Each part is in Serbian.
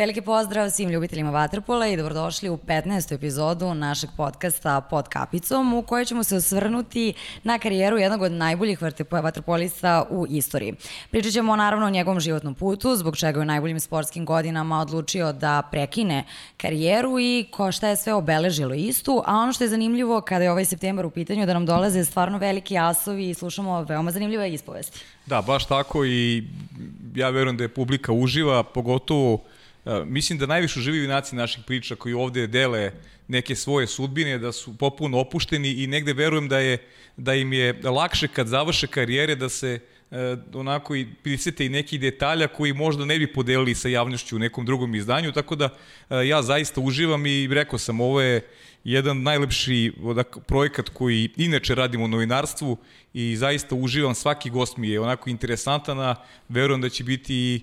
Veliki pozdrav svim ljubiteljima Vatrpola i dobrodošli u 15. epizodu našeg podcasta Pod kapicom u kojoj ćemo se osvrnuti na karijeru jednog od najboljih vaterpolista u istoriji. Pričat ćemo naravno o njegovom životnom putu, zbog čega je u najboljim sportskim godinama odlučio da prekine karijeru i ko šta je sve obeležilo istu, a ono što je zanimljivo kada je ovaj septembar u pitanju da nam dolaze stvarno veliki asovi i slušamo veoma zanimljive ispovesti. Da, baš tako i ja verujem da je publika uživa, pogotovo mislim da najviše uživaju junaci naših priča koji ovde dele neke svoje sudbine, da su popuno opušteni i negde verujem da je da im je lakše kad završe karijere da se e, onako i prisete i neki detalja koji možda ne bi podelili sa javnošću u nekom drugom izdanju, tako da e, ja zaista uživam i rekao sam, ovo je jedan najlepši odak, projekat koji inače radimo u novinarstvu i zaista uživam, svaki gost mi je onako interesantan, a verujem da će biti i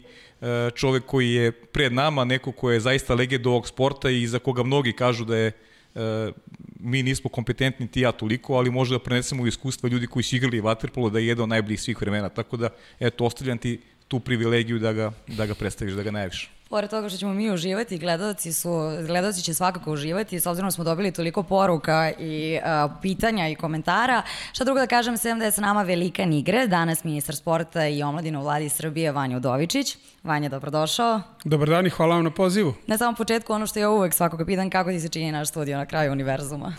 čovek koji je pred nama, neko ko je zaista legend ovog sporta i za koga mnogi kažu da je e, mi nismo kompetentni ti ja toliko, ali možda da prenesemo iskustva ljudi koji su igrali vaterpolo da je jedan od najboljih svih vremena. Tako da, eto, ostavljam ti tu privilegiju da ga, da ga predstaviš, da ga najaviš. Pored toga što ćemo mi uživati, gledalci, su, gledalci će svakako uživati, s obzirom da smo dobili toliko poruka i a, pitanja i komentara. Šta drugo da kažem, sem da je sa nama velika Nigre, danas ministar sporta i omladina u vladi Srbije Vanja Udovičić. Vanja, dobrodošao. Dobar dan i hvala vam na pozivu. Na samom početku ono što ja uvek svakog pitan, kako ti se čini naš studio na kraju univerzuma?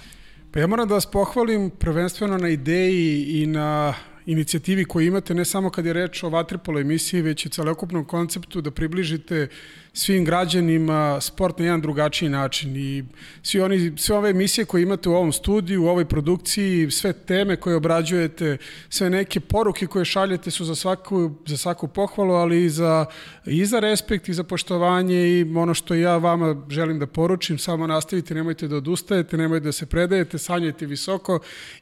Pa ja moram da vas pohvalim prvenstveno na ideji i na inicijativi koju imate ne samo kad je reč o Vatripolo emisiji, već i celokupnom konceptu da približite svim građanima sport na jedan drugačiji način i svi oni, sve ove emisije koje imate u ovom studiju, u ovoj produkciji, sve teme koje obrađujete, sve neke poruke koje šaljete su za svaku, za svaku pohvalu, ali i za, i za respekt i za poštovanje i ono što ja vama želim da poručim, samo nastavite, nemojte da odustajete, nemojte da se predajete, sanjajte visoko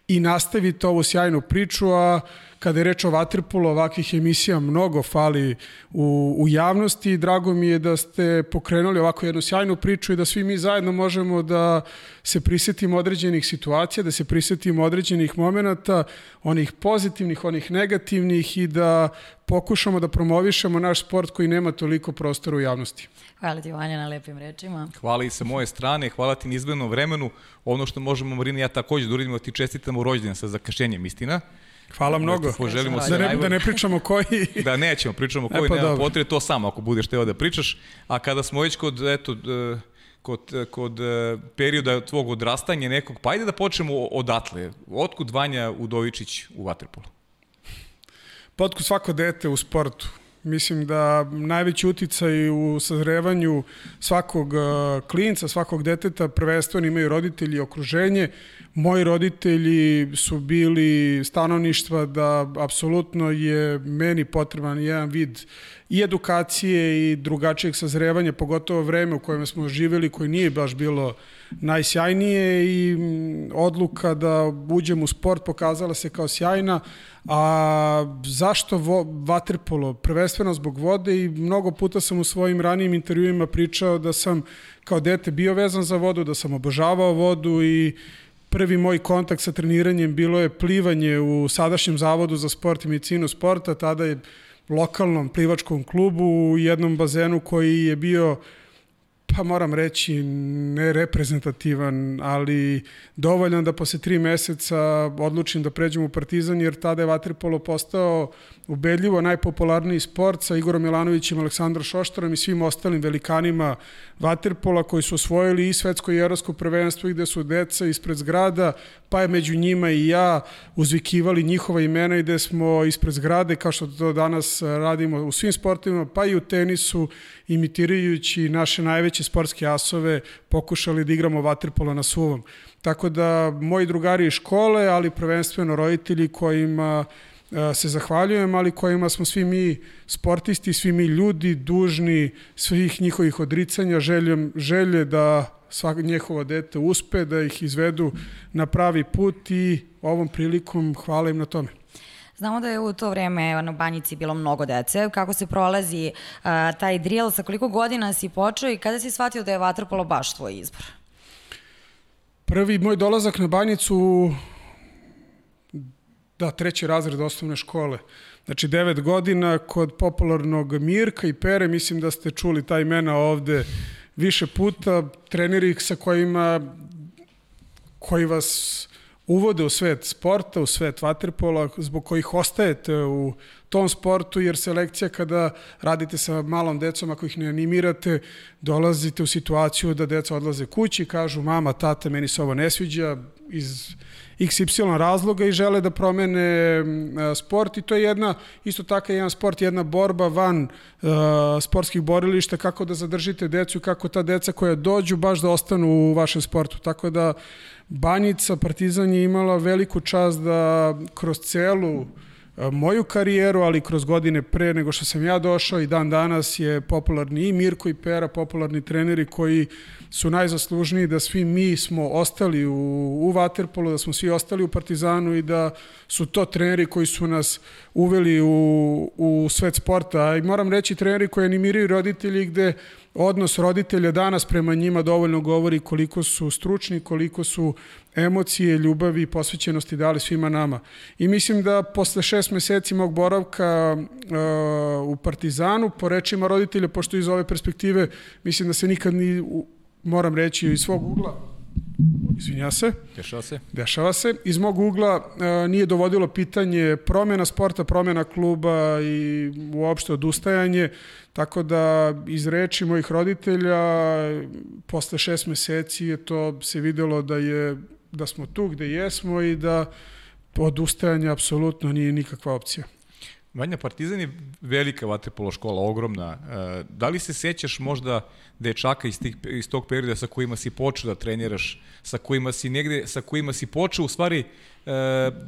i nastavite ovu sjajnu priču, a kada je reč o Vatrpolu, ovakvih emisija mnogo fali u, u javnosti. Drago mi je da ste pokrenuli ovako jednu sjajnu priču i da svi mi zajedno možemo da se prisetimo određenih situacija, da se prisetimo određenih momenta, onih pozitivnih, onih negativnih i da pokušamo da promovišemo naš sport koji nema toliko prostora u javnosti. Hvala ti Vanja na lepim rečima. Hvala i sa moje strane, hvala ti na izglednom vremenu. Ono što možemo Marina ja takođe da uradimo, da ti čestitamo rođendan sa zakašenjem, istina. Hvala mnogo. Poželimo da, ne, da ne pričamo koji. da nećemo, pričamo koji, e, pa nema potrebe, to samo ako budeš teo da pričaš. A kada smo već kod, eto, kod, kod e, perioda tvog odrastanja nekog, pa ajde da počnemo odatle. Otkud Vanja Udovičić u Waterpolu? Potku svako dete u sportu. Mislim da najveći uticaj u sazrevanju svakog e, klinca, svakog deteta prvenstveno imaju roditelji i okruženje. Moji roditelji su bili stanovništva da apsolutno je meni potreban jedan vid i edukacije i drugačijeg sazrevanja, pogotovo vreme u kojem smo živeli, koje nije baš bilo najsjajnije i odluka da uđem u sport pokazala se kao sjajna, a zašto vo, vaterpolo? Prvenstveno zbog vode i mnogo puta sam u svojim ranijim intervjuima pričao da sam kao dete bio vezan za vodu, da sam obožavao vodu i prvi moj kontakt sa treniranjem bilo je plivanje u sadašnjem zavodu za sport i medicinu sporta, tada je lokalnom plivačkom klubu u jednom bazenu koji je bio pa moram reći ne reprezentativan, ali dovoljan da posle tri meseca odlučim da pređem u Partizan, jer tada je Vatripolo postao ubedljivo najpopularniji sport sa Igorom Milanovićem, Aleksandrom Šoštarom i svim ostalim velikanima Vatrpola koji su osvojili i svetsko i evropsko prvenstvo i gde su deca ispred zgrada, pa je među njima i ja uzvikivali njihova imena i gde smo ispred zgrade, kao što to danas radimo u svim sportovima, pa i u tenisu, imitirajući naše najveće sportske asove, pokušali da igramo Vatrpola na suvom. Tako da moji drugari iz škole, ali prvenstveno roditelji kojima E, se zahvaljujem, ali kojima smo svi mi sportisti, svi mi ljudi dužni svih njihovih odricanja, željem, želje da svako njehovo dete uspe, da ih izvedu na pravi put i ovom prilikom hvala im na tome. Znamo da je u to vreme na banjici bilo mnogo dece. Kako se prolazi uh, taj drill, sa koliko godina si počeo i kada si shvatio da je vaterpolo baš tvoj izbor? Prvi moj dolazak na banjicu Da, treći razred osnovne škole. Znači, devet godina kod popularnog Mirka i Pere, mislim da ste čuli ta imena ovde više puta, treneri sa kojima koji vas uvode u svet sporta, u svet vaterpola, zbog kojih ostajete u tom sportu, jer selekcija kada radite sa malom decom, ako ih ne animirate, dolazite u situaciju da deca odlaze kući, kažu mama, tata, meni se ovo ne sviđa, iz XY razloga i žele da promene sport i to je jedna, isto tako jedan sport, jedna borba van uh, sportskih borilišta, kako da zadržite decu kako ta deca koja dođu baš da ostanu u vašem sportu. Tako da Banjica, Partizan je imala veliku čast da kroz celu moju karijeru, ali kroz godine pre nego što sam ja došao i dan danas je popularni i Mirko i Pera, popularni treneri koji su najzaslužniji da svi mi smo ostali u, u Waterpolu, da smo svi ostali u Partizanu i da su to treneri koji su nas uveli u, u svet sporta. I moram reći treneri koji animiraju roditelji gde odnos roditelja danas prema njima dovoljno govori koliko su stručni, koliko su emocije, ljubavi i posvećenosti dali svima nama. I mislim da posle šest meseci mog boravka uh, u Partizanu, po rečima roditelja, pošto iz ove perspektive, mislim da se nikad ni, moram reći, iz svog ugla, izvinja se. Dešava se. Dešava se. Iz mog ugla uh, nije dovodilo pitanje promjena sporta, promjena kluba i uopšte odustajanje, tako da iz reči mojih roditelja posle šest meseci je to se videlo da je da smo tu gde jesmo i da odustajanje apsolutno nije nikakva opcija. Vanja, Partizan je velika vaterpolo škola, ogromna. E, da li se sećaš možda dečaka iz, tih, iz tog perioda sa kojima si počeo da treniraš, sa kojima si negde, sa kojima si počeo u stvari e,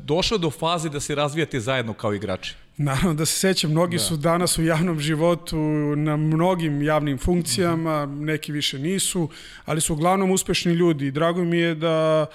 došao do faze da se razvijate zajedno kao igrači? Naravno da se sećam, mnogi da. su danas u javnom životu na mnogim javnim funkcijama, mm -hmm. neki više nisu, ali su uglavnom uspešni ljudi. Drago mi je da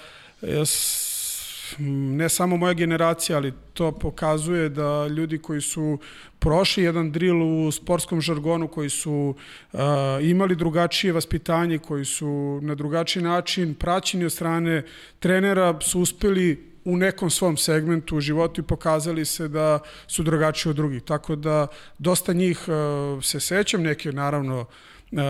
ne samo moja generacija, ali to pokazuje da ljudi koji su prošli jedan drill u sportskom žargonu, koji su uh, imali drugačije vaspitanje, koji su na drugačiji način praćeni od strane trenera, su uspeli u nekom svom segmentu u životu i pokazali se da su drugačiji od drugih. Tako da dosta njih uh, se sećam, neke naravno uh,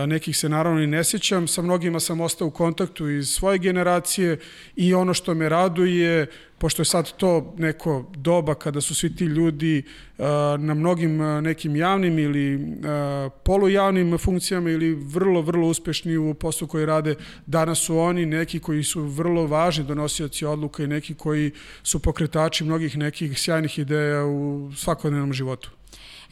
nekih se naravno i ne sjećam, sa mnogima sam ostao u kontaktu iz svoje generacije i ono što me raduje, pošto je sad to neko doba kada su svi ti ljudi na mnogim nekim javnim ili polujavnim funkcijama ili vrlo, vrlo uspešni u poslu koji rade, danas su oni neki koji su vrlo važni donosioci odluka i neki koji su pokretači mnogih nekih sjajnih ideja u svakodnevnom životu.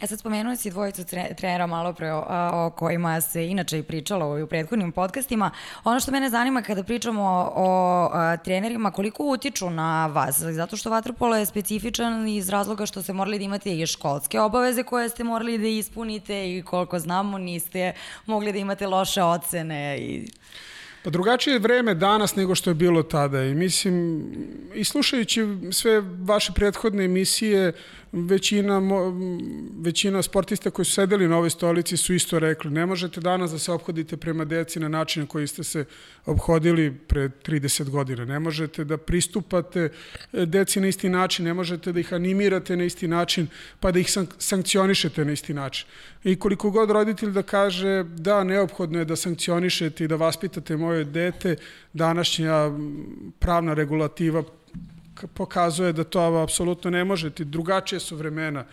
E sad spomenuli si dvojicu trenera malo pre o, o kojima se inače i pričalo u prethodnim podcastima. Ono što mene zanima kada pričamo o, o a, trenerima, koliko utiču na vas? Zato što vaterpolo je specifičan iz razloga što ste morali da imate i školske obaveze koje ste morali da ispunite i koliko znamo niste mogli da imate loše ocene i... Pa drugačije je vreme danas nego što je bilo tada i mislim, i slušajući sve vaše prethodne emisije, većina, većina sportista koji su sedeli na ovoj stolici su isto rekli, ne možete danas da se obhodite prema deci na način na koji ste se obhodili pre 30 godina. Ne možete da pristupate e, deci na isti način, ne možete da ih animirate na isti način, pa da ih sankcionišete na isti način. I koliko god roditelj da kaže da neophodno je da sankcionišete i da vaspitate moje dete, današnja pravna regulativa pokazuje da to apsolutno ne možete. Drugačije su vremena.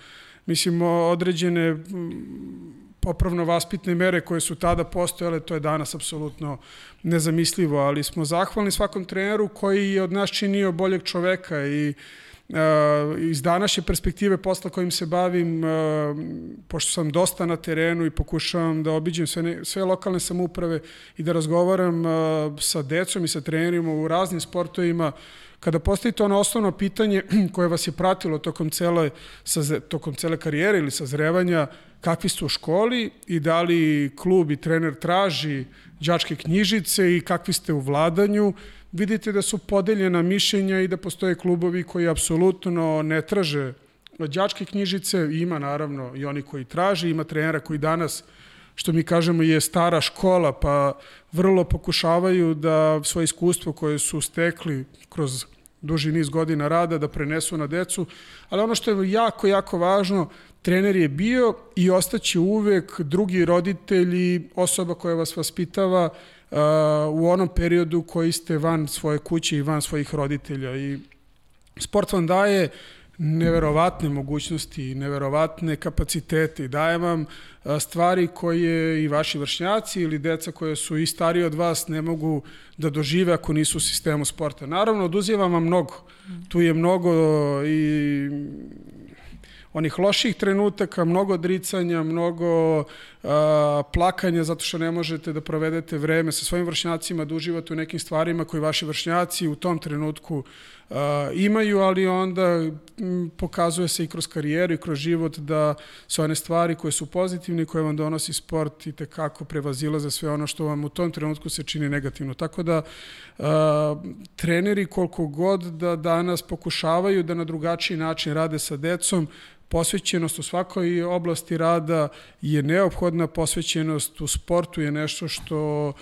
Mislim, određene popravno vaspitne mere koje su tada postojale, to je danas apsolutno nezamislivo, ali smo zahvalni svakom treneru koji je od nas činio boljeg čoveka i Uh, iz današnje perspektive posla kojim se bavim, uh, pošto sam dosta na terenu i pokušavam da obiđem sve, ne, sve lokalne samuprave i da razgovaram uh, sa decom i sa trenerima u raznim sportovima, Kada postavite ono osnovno pitanje koje vas je pratilo tokom cele, sa, tokom cele karijere ili sazrevanja, kakvi ste u školi i da li klub i trener traži đačke knjižice i kakvi ste u vladanju, vidite da su podeljena mišljenja i da postoje klubovi koji apsolutno ne traže đačke knjižice, ima naravno i oni koji traže, ima trenera koji danas što mi kažemo je stara škola, pa vrlo pokušavaju da svoje iskustvo koje su stekli kroz duži niz godina rada da prenesu na decu, ali ono što je jako, jako važno, trener je bio i ostaće uvek drugi roditelji, osoba koja vas vaspitava uh, u onom periodu koji ste van svoje kuće i van svojih roditelja. I sport vam daje neverovatne mogućnosti, neverovatne kapacitete i daje vam stvari koje i vaši vršnjaci ili deca koje su i stariji od vas ne mogu da dožive ako nisu u sistemu sporta. Naravno, oduzima vam mnogo. Tu je mnogo i onih loših trenutaka, mnogo dricanja, mnogo a, plakanja zato što ne možete da provedete vreme sa svojim vršnjacima, da uživate u nekim stvarima koje vaši vršnjaci u tom trenutku a, imaju, ali onda m, pokazuje se i kroz karijeru i kroz život da su one stvari koje su pozitivne i koje vam donosi sport i tekako prevazilaze sve ono što vam u tom trenutku se čini negativno. Tako da a, treneri koliko god da danas pokušavaju da na drugačiji način rade sa decom, posvećenost u svakoj oblasti rada je neophodna, posvećenost u sportu je nešto što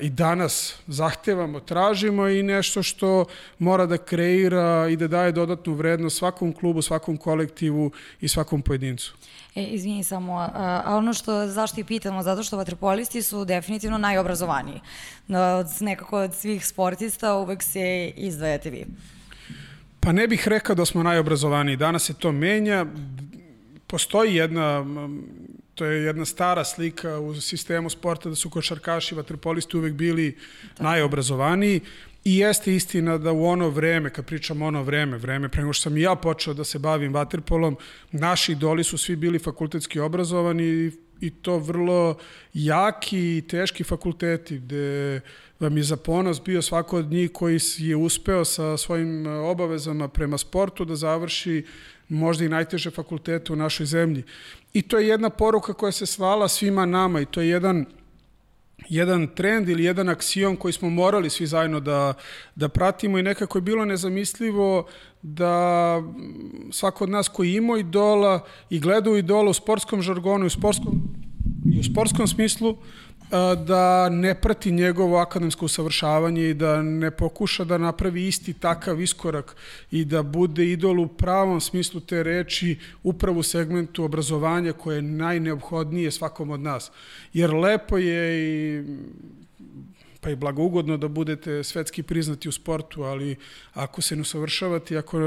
i danas zahtevamo, tražimo i nešto što mora da kreira i da daje dodatnu vrednost svakom klubu, svakom kolektivu i svakom pojedincu. E, izvini samo, a, ono što, zašto i pitamo, zato što vaterpolisti su definitivno najobrazovaniji. Od, nekako od svih sportista uvek se izdvajate vi. Pa ne bih rekao da smo najobrazovaniji. Danas se to menja. Postoji jedna, to je jedna stara slika u sistemu sporta da su košarkaši, vaterpolisti uvek bili Tako. najobrazovaniji. I jeste istina da u ono vreme, kad pričam ono vreme, vreme pre nego što sam i ja počeo da se bavim vaterpolom, naši idoli su svi bili fakultetski obrazovani i to vrlo jaki i teški fakulteti gde vam je za ponos bio svako od njih koji je uspeo sa svojim obavezama prema sportu da završi možda i najteže fakultete u našoj zemlji. I to je jedna poruka koja se svala svima nama i to je jedan jedan trend ili jedan aksijon koji smo morali svi zajedno da, da pratimo i nekako je bilo nezamislivo da svako od nas koji ima idola i gleda u idola u sportskom žargonu i u sportskom, i u sportskom smislu, da ne prati njegovo akademsko usavršavanje i da ne pokuša da napravi isti takav iskorak i da bude idol u pravom smislu te reči upravo u segmentu obrazovanja koje je najneophodnije svakom od nas. Jer lepo je i pa i blagougodno da budete svetski priznati u sportu, ali ako se ne usavršavate, ako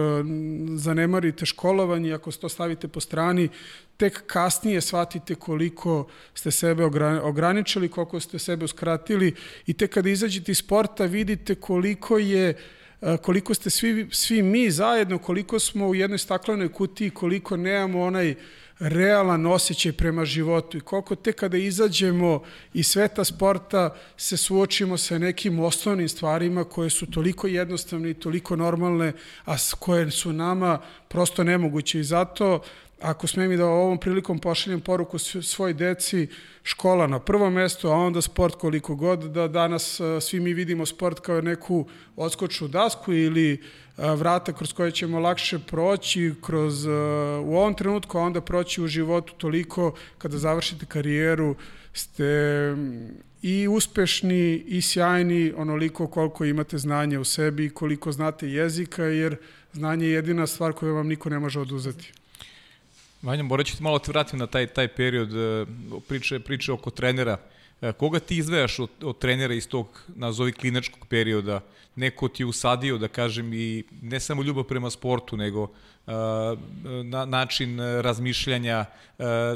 zanemarite školovanje, ako to stavite po strani, tek kasnije shvatite koliko ste sebe ograničili, koliko ste sebe uskratili i tek kada izađete iz sporta vidite koliko je koliko ste svi, svi mi zajedno, koliko smo u jednoj staklenoj kutiji, koliko nemamo onaj realan osjećaj prema životu. I koliko te kada izađemo iz sveta sporta se suočimo sa nekim osnovnim stvarima koje su toliko jednostavne i toliko normalne, a koje su nama prosto nemoguće. I zato ako smem i da ovom prilikom pošaljem poruku svoj deci, škola na prvo mesto, a onda sport koliko god, da danas svi mi vidimo sport kao neku odskočnu dasku ili vrata kroz koje ćemo lakše proći kroz, u ovom trenutku, a onda proći u životu toliko kada završite karijeru ste i uspešni i sjajni onoliko koliko imate znanja u sebi i koliko znate jezika, jer znanje je jedina stvar koju vam niko ne može oduzeti. Vanja, morat ću ti malo te vratim na taj, taj period e, priče, priče oko trenera. E, koga ti izvejaš od, od trenera iz tog, nazovi, klinačkog perioda? Neko ti je usadio, da kažem, i ne samo ljubav prema sportu, nego na, način razmišljanja,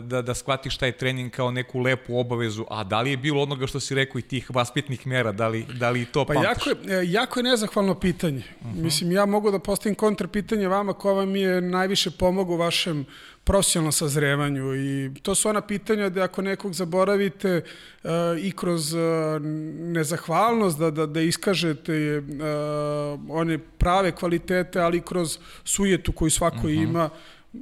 da, da shvatiš taj trening kao neku lepu obavezu, a da li je bilo onoga što si rekao i tih vaspitnih mera, da li, da li to pa pamtiš? Jako je, e, jako je nezahvalno pitanje. Uh mhm. -huh. Mislim, ja mogu da postavim kontra pitanje vama ko vam je najviše pomogu u vašem profesionalnom sazrevanju i to su ona pitanja da ako nekog zaboravite uh, i kroz uh, nezahvalnost da, da, da iskažete uh, one prave kvalitete, ali kroz sujetu koju svako uh mhm. -huh. ima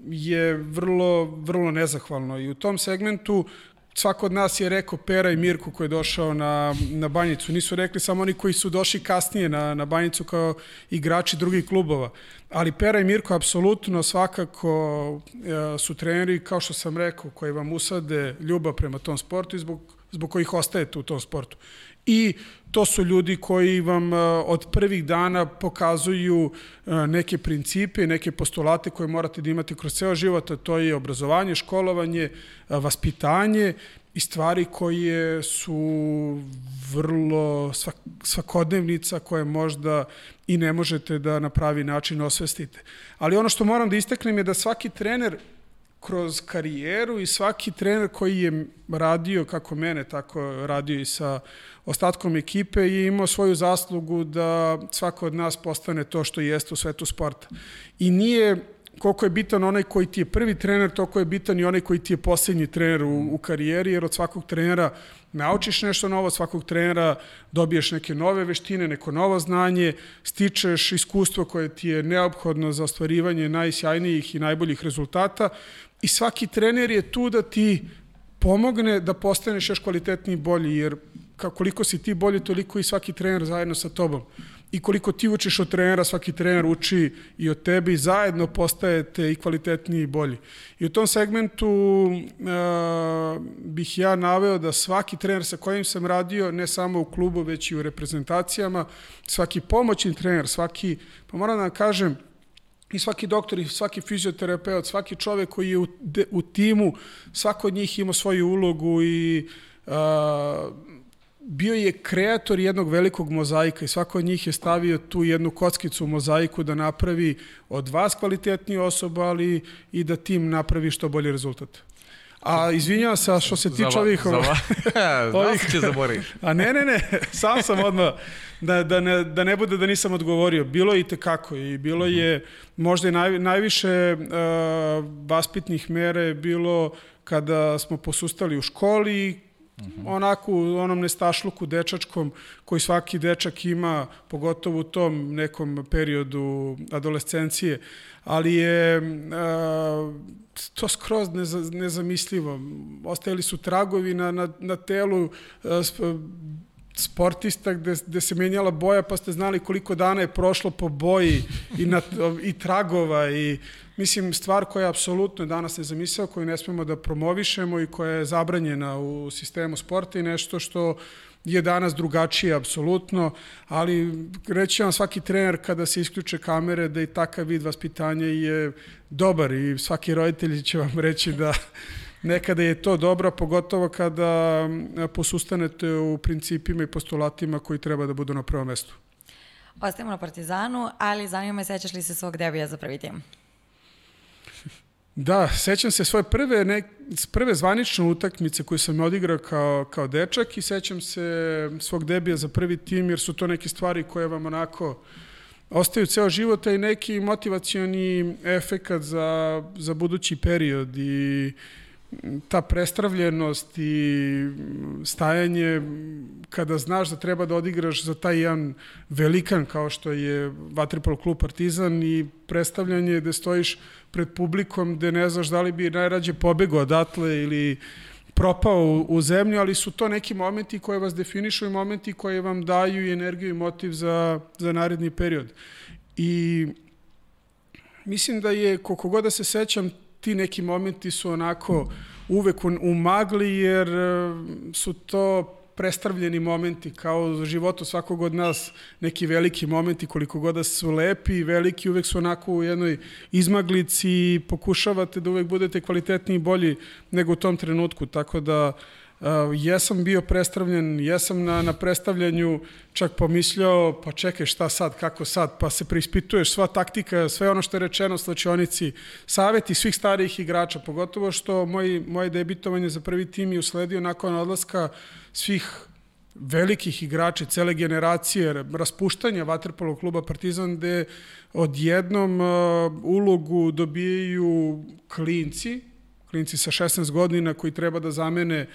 je vrlo, vrlo nezahvalno i u tom segmentu svako od nas je rekao Pera i Mirko koji je došao na, na banjicu. Nisu rekli samo oni koji su došli kasnije na, na banjicu kao igrači drugih klubova. Ali Pera i Mirko apsolutno svakako e, su treneri, kao što sam rekao, koji vam usade ljubav prema tom sportu i zbog, zbog kojih ostajete u tom sportu. I to su ljudi koji vam e, od prvih dana pokazuju e, neke principe, neke postulate koje morate da imate kroz ceo život, a to je obrazovanje, školovanje, vaspitanje i stvari koje su vrlo svakodnevnica koje možda i ne možete da na pravi način osvestite. Ali ono što moram da isteknem je da svaki trener kroz karijeru i svaki trener koji je radio kako mene, tako radio i sa ostatkom ekipe je imao svoju zaslugu da svako od nas postane to što jeste u svetu sporta. I nije koliko je bitan onaj koji ti je prvi trener, toliko je bitan i onaj koji ti je poslednji trener u, u karijeri, jer od svakog trenera naučiš nešto novo, od svakog trenera dobiješ neke nove veštine, neko novo znanje, stičeš iskustvo koje ti je neophodno za ostvarivanje najsjajnijih i najboljih rezultata i svaki trener je tu da ti pomogne da postaneš još kvalitetniji i bolji, jer koliko si ti bolji, toliko i svaki trener zajedno sa tobom i koliko ti učiš od trenera, svaki trener uči i od tebe i zajedno postajete i kvalitetniji i bolji. I u tom segmentu uh, bih ja naveo da svaki trener sa kojim sam radio, ne samo u klubu, već i u reprezentacijama, svaki pomoćni trener, svaki, pa moram da kažem, i svaki doktor i svaki fizioterapeut, svaki čovek koji je u, de, u timu, svako od njih ima svoju ulogu i uh, bio je kreator jednog velikog mozaika i svako od njih je stavio tu jednu kockicu u mozaiku da napravi od vas kvalitetniju osobu, ali i da tim napravi što bolji rezultat. A izvinjavam se, što se tiče ovih... Za ovih će zaboraviti. A ne, ne, ne, sam sam odmah, da, da, ne, da ne bude da nisam odgovorio. Bilo je i tekako i bilo je možda i naj, najviše uh, vaspitnih mere bilo kada smo posustali u školi, -hmm. onako u onom nestašluku dečačkom koji svaki dečak ima, pogotovo u tom nekom periodu adolescencije, ali je a, to skroz neza, nezamislivo. Ostajali su tragovi na, na, na telu a, sportista gde, gde se menjala boja pa ste znali koliko dana je prošlo po boji i, na, i tragova i mislim stvar koja je apsolutno danas nezamisliva koju ne smemo da promovišemo i koja je zabranjena u sistemu sporta i nešto što je danas drugačije apsolutno, ali reći vam svaki trener kada se isključe kamere da i takav vid vaspitanja je dobar i svaki roditelj će vam reći da nekada je to dobro, pogotovo kada posustanete u principima i postulatima koji treba da budu na prvom mestu. Ostajemo na Partizanu, ali zanima me sećaš li se svog debija za prvi tim? Da, sećam se svoje prve, ne, prve zvanične utakmice koje sam odigrao kao, kao dečak i sećam se svog debija za prvi tim jer su to neke stvari koje vam onako ostaju ceo život i neki motivacioni efekat za, za budući period i ta prestravljenost i stajanje kada znaš da treba da odigraš za taj jedan velikan kao što je Vatripol klub Partizan i predstavljanje gde stojiš pred publikom gde ne znaš da li bi najrađe pobegao odatle ili propao u, u zemlju, ali su to neki momenti koje vas definišu i momenti koje vam daju i energiju i motiv za, za naredni period. I mislim da je, koliko god da se sećam, ti neki momenti su onako uvek u magli, jer e, su to prestavljeni momenti, kao u životu svakog od nas neki veliki momenti, koliko god da su lepi i veliki, uvek su onako u jednoj izmaglici i pokušavate da uvek budete kvalitetniji i bolji nego u tom trenutku, tako da uh, Uh, jesam bio predstavljen, jesam na, na predstavljanju čak pomišljao, pa čekaj šta sad, kako sad, pa se preispituješ sva taktika, sve ono što je rečeno slačionici, saveti svih starijih igrača, pogotovo što moj, moje debitovanje za prvi tim je usledio nakon odlaska svih velikih igrača, cele generacije, raspuštanja Vaterpolog kluba Partizan, gde odjednom uh, ulogu dobijaju klinci, klinci sa 16 godina koji treba da zamene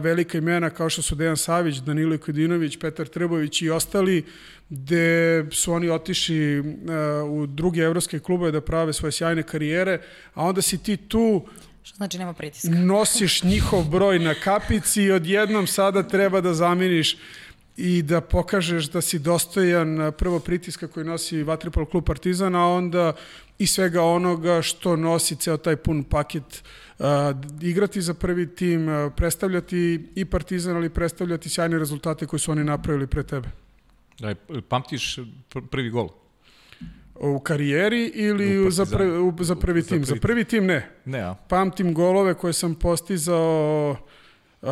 velika imena kao što su Dejan Savić, Danilo Kodinović, Petar Trbović i ostali, gde su oni otišli u druge evropske klubove da prave svoje sjajne karijere, a onda si ti tu Što znači nema pritiska. Nosiš njihov broj na kapici i odjednom sada treba da zameniš i da pokažeš da si dostojan prvo pritiska koji nosi Vatripol klub Partizan, a onda i svega onoga što nosi ceo taj pun paket uh, igrati za prvi tim, uh, predstavljati i Partizan, ali predstavljati sjajne rezultate koje su oni napravili pre tebe. Da, pamtiš prvi gol? U karijeri ili u za, prvi, u, za prvi tim? Za prvi, za prvi tim ne. Ne, a? Pamtim golove koje sam postizao uh,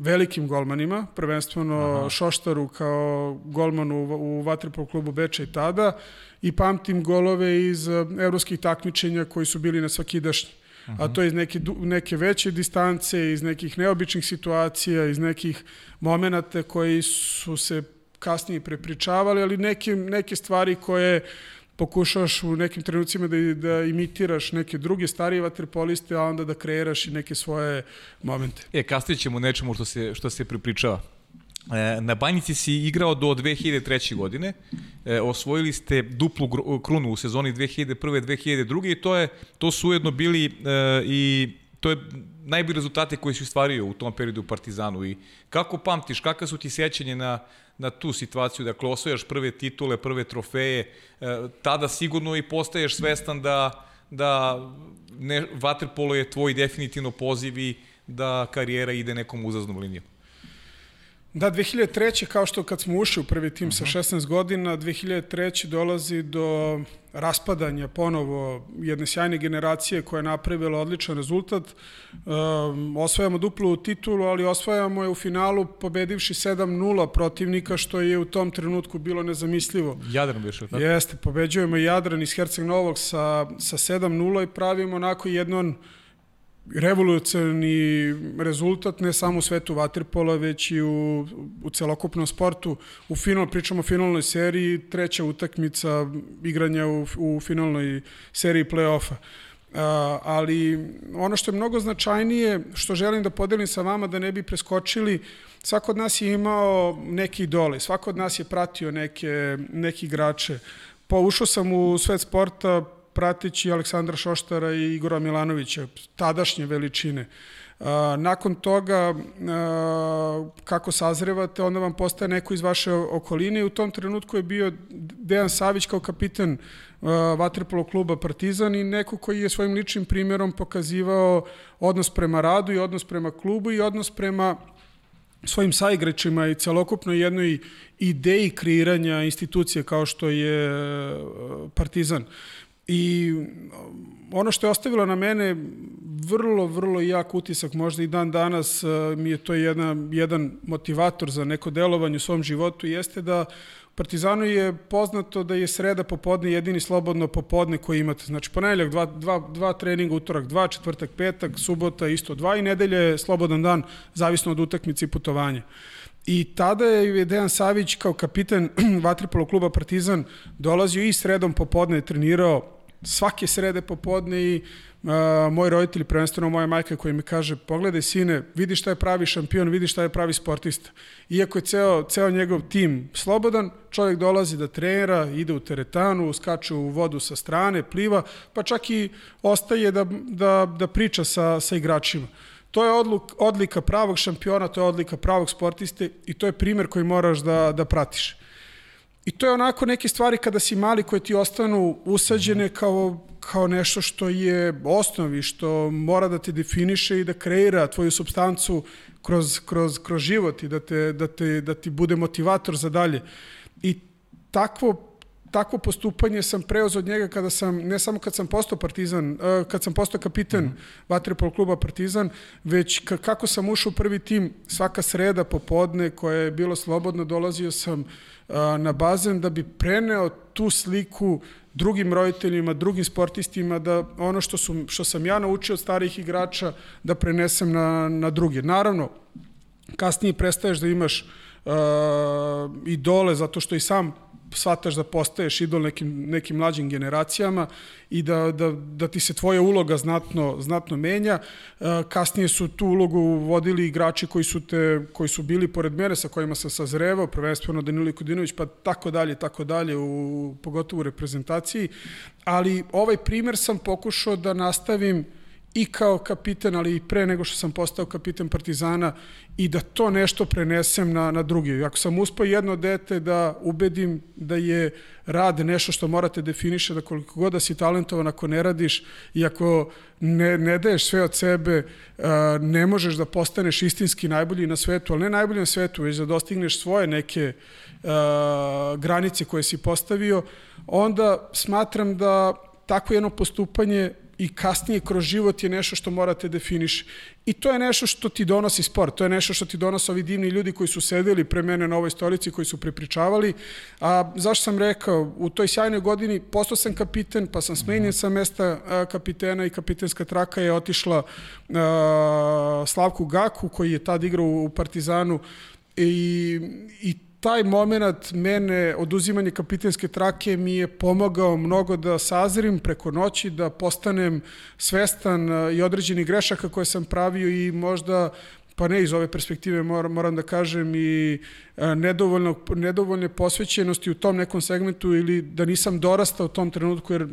velikim golmanima, prvenstveno Aha. Šoštaru kao golmanu u, u Vatripol klubu Beča i tada i pamtim golove iz uh, evropskih takmičenja koji su bili na svakidašnji. Uh -huh. A to iz neke, neke veće distance, iz nekih neobičnih situacija, iz nekih momenata koji su se kasnije prepričavali, ali neke, neke stvari koje pokušaš u nekim trenucima da, da imitiraš neke druge starije vaterpoliste, a onda da kreiraš i neke svoje momente. E, kasnije ćemo nečemu što se, što se prepričava. E, na Banjici si igrao do 2003. godine, e, osvojili ste duplu krunu u sezoni 2001-2002 i to, je, to su ujedno bili e, i to je najbolji rezultate koji si ostvario u tom periodu u Partizanu i kako pamtiš, kakva su ti sećanje na, na tu situaciju, dakle osvojaš prve titule, prve trofeje, e, tada sigurno i postaješ svestan da, da ne, Waterpolo je tvoj definitivno poziv i da karijera ide nekom uzaznom linijom. Da, 2003. kao što kad smo ušli u prvi tim uh -huh. sa 16 godina, 2003. dolazi do raspadanja ponovo jedne sjajne generacije koja je napravila odličan rezultat. Um, osvajamo duplu titulu, ali osvajamo je u finalu pobedivši 7-0 protivnika, što je u tom trenutku bilo nezamislivo. Jadran biše, tako? Jeste, pobeđujemo Jadran iz Herceg Novog sa, sa 7-0 i pravimo onako jednon revolucionarni rezultat ne samo u svetu vaterpola, već i u, u celokupnom sportu. U final, pričamo o finalnoj seriji, treća utakmica igranja u, u finalnoj seriji play-offa. Ali ono što je mnogo značajnije, što želim da podelim sa vama, da ne bi preskočili, svako od nas je imao neki idole, svako od nas je pratio neke, neki igrače. Pa ušao sam u svet sporta prateći Aleksandra Šoštara i Igora Milanovića, tadašnje veličine. Nakon toga, kako sazrevate, onda vam postaje neko iz vaše okoline i u tom trenutku je bio Dejan Savić kao kapitan Vatrepolo kluba Partizan i neko koji je svojim ličnim primjerom pokazivao odnos prema radu i odnos prema klubu i odnos prema svojim saigračima i celokupno jednoj ideji kreiranja institucije kao što je Partizan. I ono što je ostavilo na mene vrlo, vrlo jak utisak, možda i dan danas mi je to jedna, jedan motivator za neko delovanje u svom životu, jeste da Partizanu je poznato da je sreda popodne jedini slobodno popodne koji imate. Znači, ponedjeljak dva, dva, dva treninga, utorak dva, četvrtak, petak, subota isto dva i nedelje je slobodan dan, zavisno od utakmice i putovanja. I tada je Dejan Savić kao kapitan Vatripolo kluba Partizan dolazio i sredom popodne trenirao svake srede popodne i uh, moji roditelji, prvenstveno moja majka koja mi kaže, pogledaj sine, vidi šta je pravi šampion, vidi šta je pravi sportista. Iako je ceo, ceo njegov tim slobodan, čovjek dolazi da trenira, ide u teretanu, skače u vodu sa strane, pliva, pa čak i ostaje da, da, da priča sa, sa igračima. To je odluk, odlika pravog šampiona, to je odlika pravog sportiste i to je primer koji moraš da, da pratiš. I to je onako neke stvari kada si mali koje ti ostanu usađene kao, kao nešto što je osnovi, što mora da te definiše i da kreira tvoju substancu kroz, kroz, kroz život i da, te, da, te, da ti bude motivator za dalje. I takvo takvo postupanje sam preoz od njega kada sam, ne samo kad sam postao partizan, eh, kad sam postao kapitan mm -hmm. Vatrepol kluba Partizan, već kako sam ušao u prvi tim svaka sreda popodne koja je bilo slobodno, dolazio sam na bazen da bi preneo tu sliku drugim roditeljima, drugim sportistima, da ono što, su, što sam ja naučio od starih igrača da prenesem na, na druge. Naravno, kasnije prestaješ da imaš uh, idole zato što i sam shvataš da postaješ idol nekim, nekim mlađim generacijama i da, da, da ti se tvoja uloga znatno, znatno menja. E, kasnije su tu ulogu vodili igrači koji su, te, koji su bili pored mene, sa kojima sam sazrevao, prvenstveno Danilo Kodinović, pa tako dalje, tako dalje, u, pogotovo u reprezentaciji. Ali ovaj primer sam pokušao da nastavim i kao kapiten, ali i pre nego što sam postao kapiten Partizana i da to nešto prenesem na, na drugi. Ako sam uspao jedno dete da ubedim da je rad nešto što morate definiše, da koliko god da si talentovan ako ne radiš i ako ne, ne daješ sve od sebe, ne možeš da postaneš istinski najbolji na svetu, ali ne najbolji na svetu, već da dostigneš svoje neke granice koje si postavio, onda smatram da takvo jedno postupanje i kasnije kroz život je nešto što morate definiši. I to je nešto što ti donosi sport, to je nešto što ti donose ovi divni ljudi koji su sedeli pre mene na ovoj stolici, koji su prepričavali. A zašto sam rekao, u toj sjajnoj godini postao sam kapiten, pa sam smenjen sa mesta kapitena i kapitenska traka je otišla Slavku Gaku, koji je tad igrao u Partizanu i, i taj moment mene, oduzimanje kapitenske trake mi je pomogao mnogo da sazrim preko noći, da postanem svestan e, i određenih grešaka koje sam pravio i možda pa ne iz ove perspektive moram, moram da kažem i e, nedovoljno, nedovoljne posvećenosti u tom nekom segmentu ili da nisam dorastao u tom trenutku jer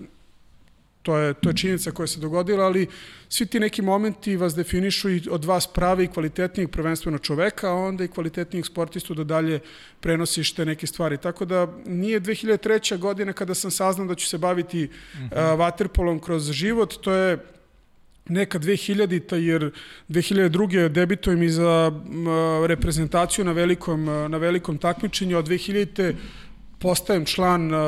to je, to je činjenica koja se dogodila, ali svi ti neki momenti vas definišu i od vas prave i kvalitetnijeg prvenstveno čoveka, a onda i kvalitetnijeg sportistu da dalje prenosiš te neke stvari. Tako da nije 2003. godina kada sam saznao da ću se baviti uh -huh. uh, vaterpolom kroz život, to je neka 2000-ta, jer 2002. debitujem i za reprezentaciju na velikom, na velikom takmičenju, a 2000 postajem član uh,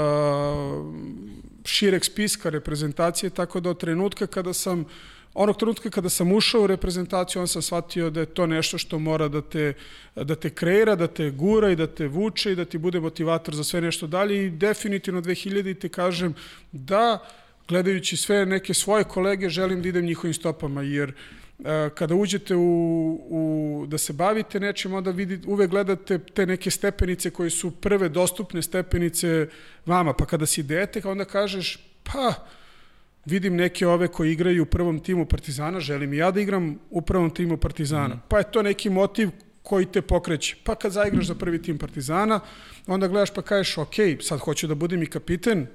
šireg spiska reprezentacije, tako da od trenutka kada sam onog trenutka kada sam ušao u reprezentaciju, on sam shvatio da je to nešto što mora da te, da te kreira, da te gura i da te vuče i da ti bude motivator za sve nešto dalje. I definitivno 2000 te kažem da gledajući sve neke svoje kolege želim da idem njihovim stopama jer e, kada uđete u, u, da se bavite nečim, onda vidi, uvek gledate te neke stepenice koje su prve dostupne stepenice vama, pa kada si dete, onda kažeš, pa, vidim neke ove koji igraju u prvom timu Partizana, želim i ja da igram u prvom timu Partizana. Mm. Pa je to neki motiv koji te pokreće. Pa kad zaigraš za prvi tim Partizana, onda gledaš pa kažeš, ok, sad hoću da budem i kapiten,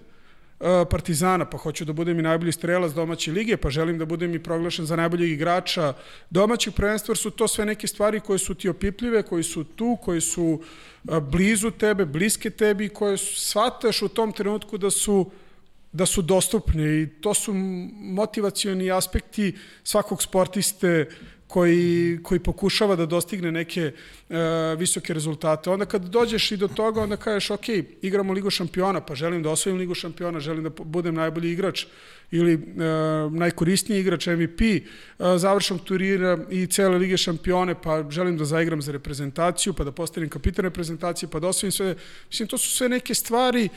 Partizana, pa hoću da budem i najbolji strelac domaće lige, pa želim da budem i proglašen za najboljeg igrača domaćeg prvenstva, su to sve neke stvari koje su ti opipljive, koji su tu, koji su blizu tebe, bliske tebi, koje shvataš u tom trenutku da su da su dostupne i to su motivacioni aspekti svakog sportiste koji, koji pokušava da dostigne neke uh, visoke rezultate. Onda kad dođeš i do toga, onda kažeš, ok, igramo Ligu šampiona, pa želim da osvojim Ligu šampiona, želim da budem najbolji igrač ili uh, najkorisniji igrač MVP, uh, završam turnira i cele Lige šampione, pa želim da zaigram za reprezentaciju, pa da postavim kapitan reprezentacije, pa da osvojim sve. Mislim, to su sve neke stvari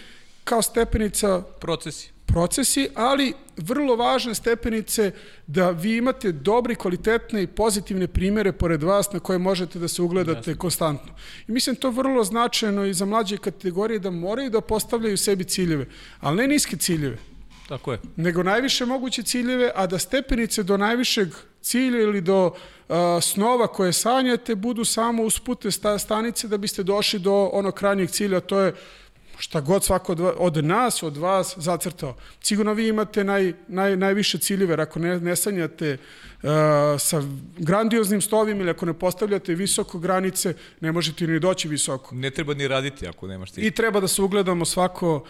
kao stepenica... Procesi procesi, ali vrlo važne stepenice da vi imate dobre, kvalitetne i pozitivne primere pored vas na koje možete da se ugledate Jasne. konstantno. I mislim to vrlo značajno i za mlađe kategorije da moraju da postavljaju sebi ciljeve, ali ne niske ciljeve. Tako je. Nego najviše moguće ciljeve, a da stepenice do najvišeg cilja ili do uh, snova koje sanjate budu samo uspute stanice da biste došli do onog krajnjeg cilja, to je šta god svako od, od nas, od vas zacrtao. Sigurno vi imate naj, naj, najviše ciljeve, ako ne, ne sanjate uh, sa grandioznim stovima ili ako ne postavljate visoko granice, ne možete ni doći visoko. Ne treba ni raditi ako nemaš cilj. I treba da se ugledamo svako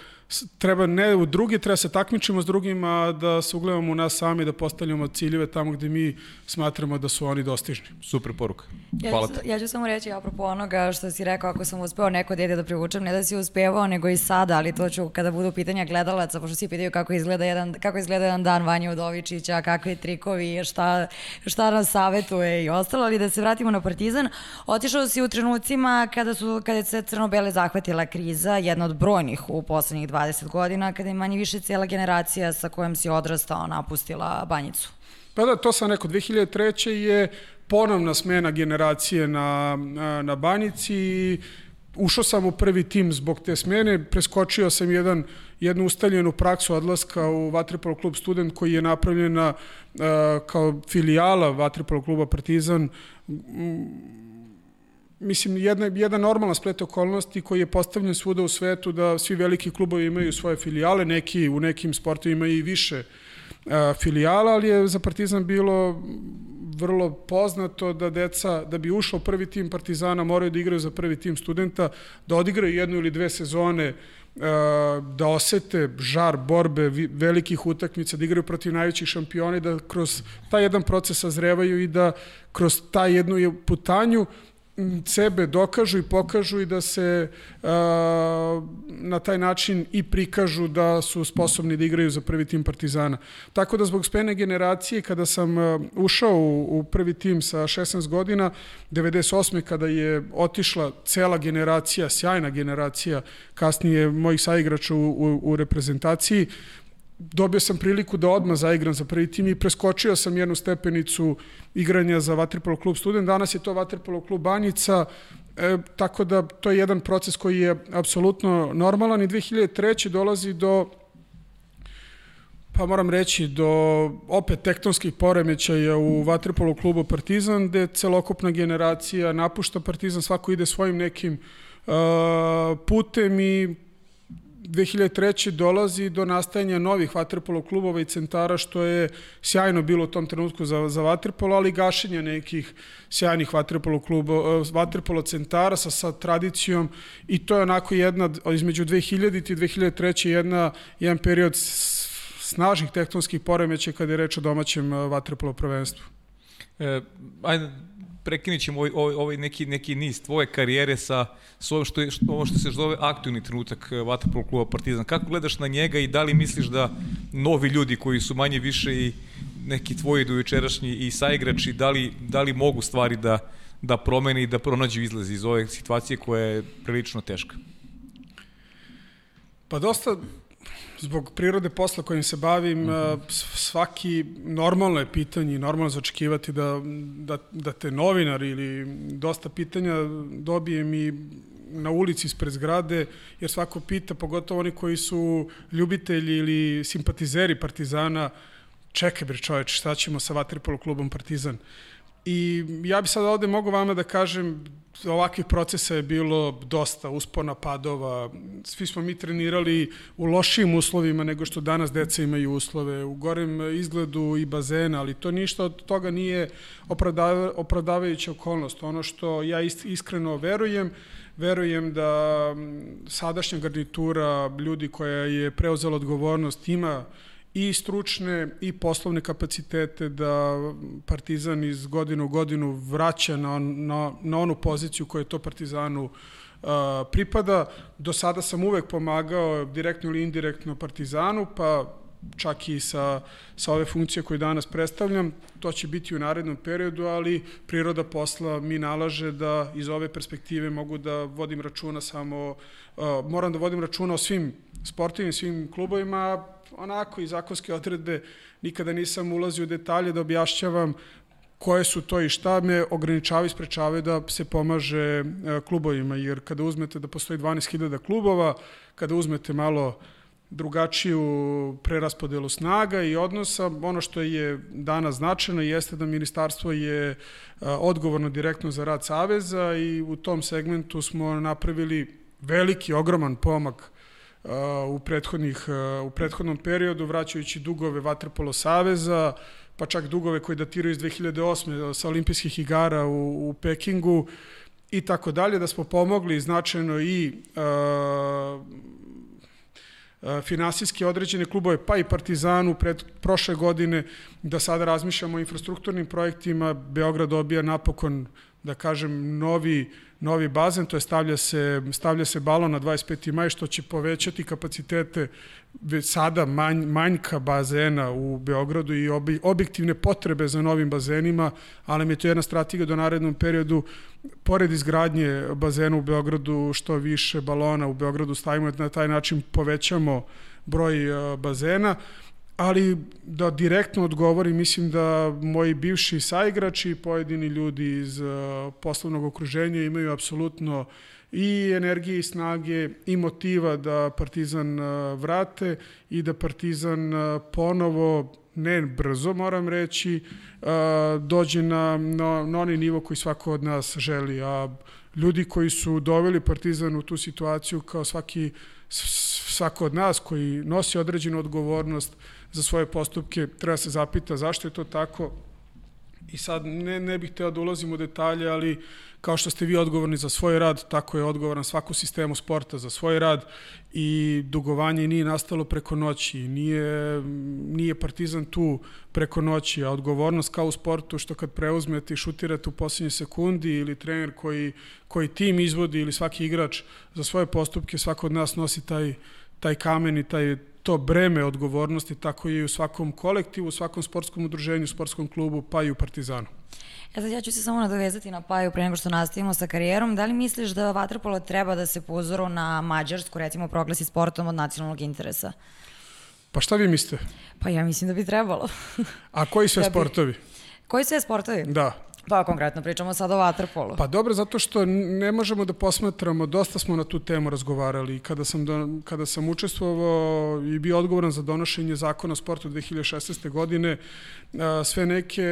treba ne u drugi, treba se takmičimo s drugima, da se ugledamo u nas sami, da postavljamo ciljeve tamo gde mi smatramo da su oni dostižni. Super poruka. Hvala ja ću, ja ću samo reći apropo onoga što si rekao, ako sam uspeo neko dete da privučem, ne da si uspevao, nego i sada, ali to ću kada budu pitanja gledalaca, pošto svi pitaju kako izgleda jedan, kako izgleda jedan dan Vanja Udovičića, kakve trikovi, šta, šta nas savetuje i ostalo, ali da se vratimo na Partizan, otišao si u trenucima kada, su, kada je se crno-bele zahvatila kriza, jedna od brojnih u poslednjih 20 godina, kada je manje više cijela generacija sa kojom si odrastao napustila banjicu. Pa da, to sam rekao, 2003. je ponovna smena generacije na, na, banjici i ušao sam u prvi tim zbog te smene, preskočio sam jedan, jednu ustaljenu praksu odlaska u Vatripolo klub Student koji je napravljena uh, kao filijala Vatripolo kluba Partizan mislim, jedna, jedna normalna splet okolnosti koji je postavljen svuda u svetu da svi veliki klubovi imaju svoje filijale, neki u nekim sportovima i više filijala, ali je za Partizan bilo vrlo poznato da deca, da bi ušlo prvi tim Partizana, moraju da igraju za prvi tim studenta, da odigraju jednu ili dve sezone, da osete žar borbe velikih utakmica, da igraju protiv najvećih šampiona i da kroz taj jedan proces sazrevaju i da kroz taj jednu putanju sebe dokažu i pokažu i da se a, na taj način i prikažu da su sposobni da igraju za prvi tim Partizana. Tako da zbog spene generacije, kada sam ušao u, u prvi tim sa 16 godina, 98. kada je otišla cela generacija, sjajna generacija, kasnije mojih saigrača u, u, u reprezentaciji, dobio sam priliku da odmah zaigram za prvi tim i preskočio sam jednu stepenicu igranja za Vatripolo klub Student. Danas je to Vatripolo klub Banjica, e, tako da to je jedan proces koji je apsolutno normalan i 2003. dolazi do pa moram reći do opet tektonskih poremećaja u Vatripolo klubu Partizan, gde celokupna generacija napušta Partizan, svako ide svojim nekim uh, putem i 2003. dolazi do nastajanja novih vaterpolo klubova i centara, što je sjajno bilo u tom trenutku za, za vaterpolo, ali gašenja nekih sjajnih vaterpolo klubova, vaterpolo centara sa, sa tradicijom i to je onako jedna, između 2000. i 2003. jedna, jedan period snažnih tektonskih poremeća kada je reč o domaćem vaterpolo prvenstvu. E, ajde, prekinit ćemo ovaj, ovaj, ovaj neki, neki niz tvoje karijere sa, sa ovo, što, je, što, ovo što se zove aktivni trenutak Vatrpolo eh, kluba Partizan. Kako gledaš na njega i da li misliš da novi ljudi koji su manje više i neki tvoji dojučerašnji i saigrači, da li, da li mogu stvari da, da promene i da pronađu izlaz iz ove situacije koja je prilično teška? Pa dosta zbog prirode posla kojim se bavim, mm -hmm. svaki normalno je pitanje i normalno začekivati da, da, da te novinar ili dosta pitanja dobijem i na ulici ispred zgrade, jer svako pita, pogotovo oni koji su ljubitelji ili simpatizeri Partizana, čekaj bre čoveč, šta ćemo sa Vatripolo klubom Partizan? I ja bi sad ovde mogu vama da kažem ovakvih procesa je bilo dosta uspona padova. Svi smo mi trenirali u lošijim uslovima nego što danas deca imaju uslove, u gorem izgledu i bazena, ali to ništa od toga nije opravdava, opravdavajuća okolnost. Ono što ja iskreno verujem, verujem da sadašnja garnitura ljudi koja je preuzela odgovornost ima i stručne i poslovne kapacitete da Partizan iz godinu u godinu vraća na, na, na onu poziciju koju to Partizanu uh, pripada. Do sada sam uvek pomagao direktno ili indirektno Partizanu, pa čak i sa, sa ove funkcije koje danas predstavljam. To će biti u narednom periodu, ali priroda posla mi nalaže da iz ove perspektive mogu da vodim računa samo, uh, moram da vodim računa o svim sportivnim, svim klubovima, onako i zakonske odredbe nikada nisam ulazio u detalje da objašnjavam koje su to i šta me ograničavaju i sprečavaju da se pomaže e, klubovima, jer kada uzmete da postoji 12.000 klubova, kada uzmete malo drugačiju preraspodelu snaga i odnosa. Ono što je danas značajno jeste da ministarstvo je e, odgovorno direktno za rad Saveza i u tom segmentu smo napravili veliki, ogroman pomak u, prethodnih, u prethodnom periodu, vraćajući dugove Vatrpolo Saveza, pa čak dugove koji datiraju iz 2008. sa olimpijskih igara u, u Pekingu i tako dalje, da smo pomogli značajno i uh, finansijski određene klubove, pa i Partizanu pred prošle godine, da sada razmišljamo o infrastrukturnim projektima. Beograd dobija napokon, da kažem, novi novi bazen, to je stavlja se, stavlja se balon na 25. maj, što će povećati kapacitete već sada manj, manjka bazena u Beogradu i obi, objektivne potrebe za novim bazenima, ali mi je to jedna strategija do narednom periodu, pored izgradnje bazena u Beogradu, što više balona u Beogradu stavimo, na taj način povećamo broj bazena ali da direktno odgovorim, mislim da moji bivši saigrači i pojedini ljudi iz uh, poslovnog okruženja imaju apsolutno i energije i snage i motiva da Partizan uh, vrate i da Partizan uh, ponovo ne brzo moram reći dođe na, na, na onaj nivo koji svako od nas želi a ljudi koji su doveli Partizan u tu situaciju kao svaki svako od nas koji nosi određenu odgovornost za svoje postupke, treba se zapita zašto je to tako, I sad ne, ne bih teo da ulazim u detalje, ali kao što ste vi odgovorni za svoj rad, tako je odgovoran svaku sistemu sporta za svoj rad. I dugovanje nije nastalo preko noći, nije, nije partizan tu preko noći, a odgovornost kao u sportu što kad preuzmete i šutirate u posljednje sekundi ili trener koji, koji tim izvodi ili svaki igrač za svoje postupke, svako od nas nosi taj, taj kamen i taj, to breme odgovornosti, tako je i u svakom kolektivu, u svakom sportskom udruženju, sportskom klubu, pa i u Partizanu. E sad ja ću se samo nadovezati na Paju pre nego što nastavimo sa karijerom. Da li misliš da vaterpolo treba da se po uzoru na Mađarsku, recimo, proglasi sportom od nacionalnog interesa? Pa šta vi mislite? Pa ja mislim da bi trebalo. A koji sve Da bi- sportovi? Koji sve sportovi? Da. Pa konkretno pričamo sad o vaterpolu. Pa dobro, zato što ne možemo da posmatramo, dosta smo na tu temu razgovarali i kada sam, do, kada sam učestvovao i bio odgovoran za donošenje zakona o sportu 2016. godine, a, sve neke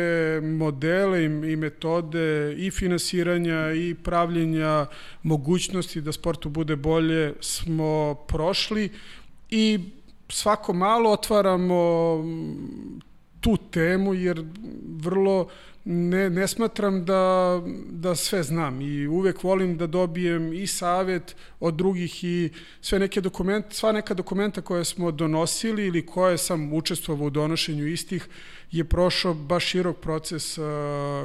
modele i, i metode i finansiranja i pravljenja mogućnosti da sportu bude bolje smo prošli i svako malo otvaramo tu temu jer vrlo ne, ne smatram da, da sve znam i uvek volim da dobijem i savet od drugih i sve neke dokumente, sva neka dokumenta koje smo donosili ili koje sam učestvovao u donošenju istih je prošao baš širok proces uh,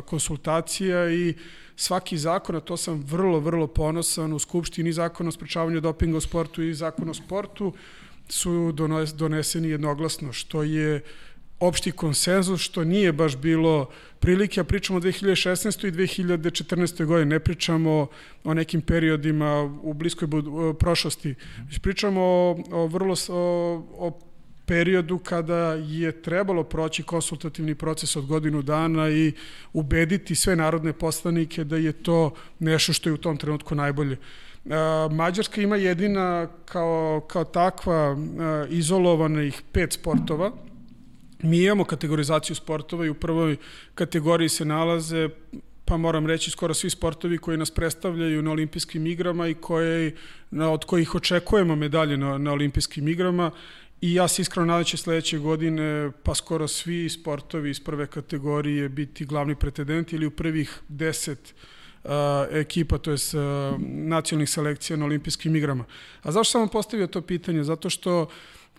konsultacija i svaki zakon, a to sam vrlo, vrlo ponosan u Skupštini zakon o sprečavanju dopinga u sportu i zakon o sportu su dones- doneseni jednoglasno, što je opšti konsenzus, što nije baš bilo prilike, a pričamo o 2016. i 2014. godine, ne pričamo o nekim periodima u bliskoj prošlosti, već pričamo o, o vrlo o, o periodu kada je trebalo proći konsultativni proces od godinu dana i ubediti sve narodne poslanike da je to nešto što je u tom trenutku najbolje. Uh, Mađarska ima jedina kao, kao takva uh, izolovanih pet sportova, Mi imamo kategorizaciju sportova i u prvoj kategoriji se nalaze pa moram reći skoro svi sportovi koji nas predstavljaju na olimpijskim igrama i koje, na, od kojih očekujemo medalje na, na olimpijskim igrama i ja se iskreno nadam da će sledeće godine pa skoro svi sportovi iz prve kategorije biti glavni pretendenti ili u prvih deset uh, ekipa, to je nacionalnih selekcija na olimpijskim igrama. A zašto sam vam postavio to pitanje? Zato što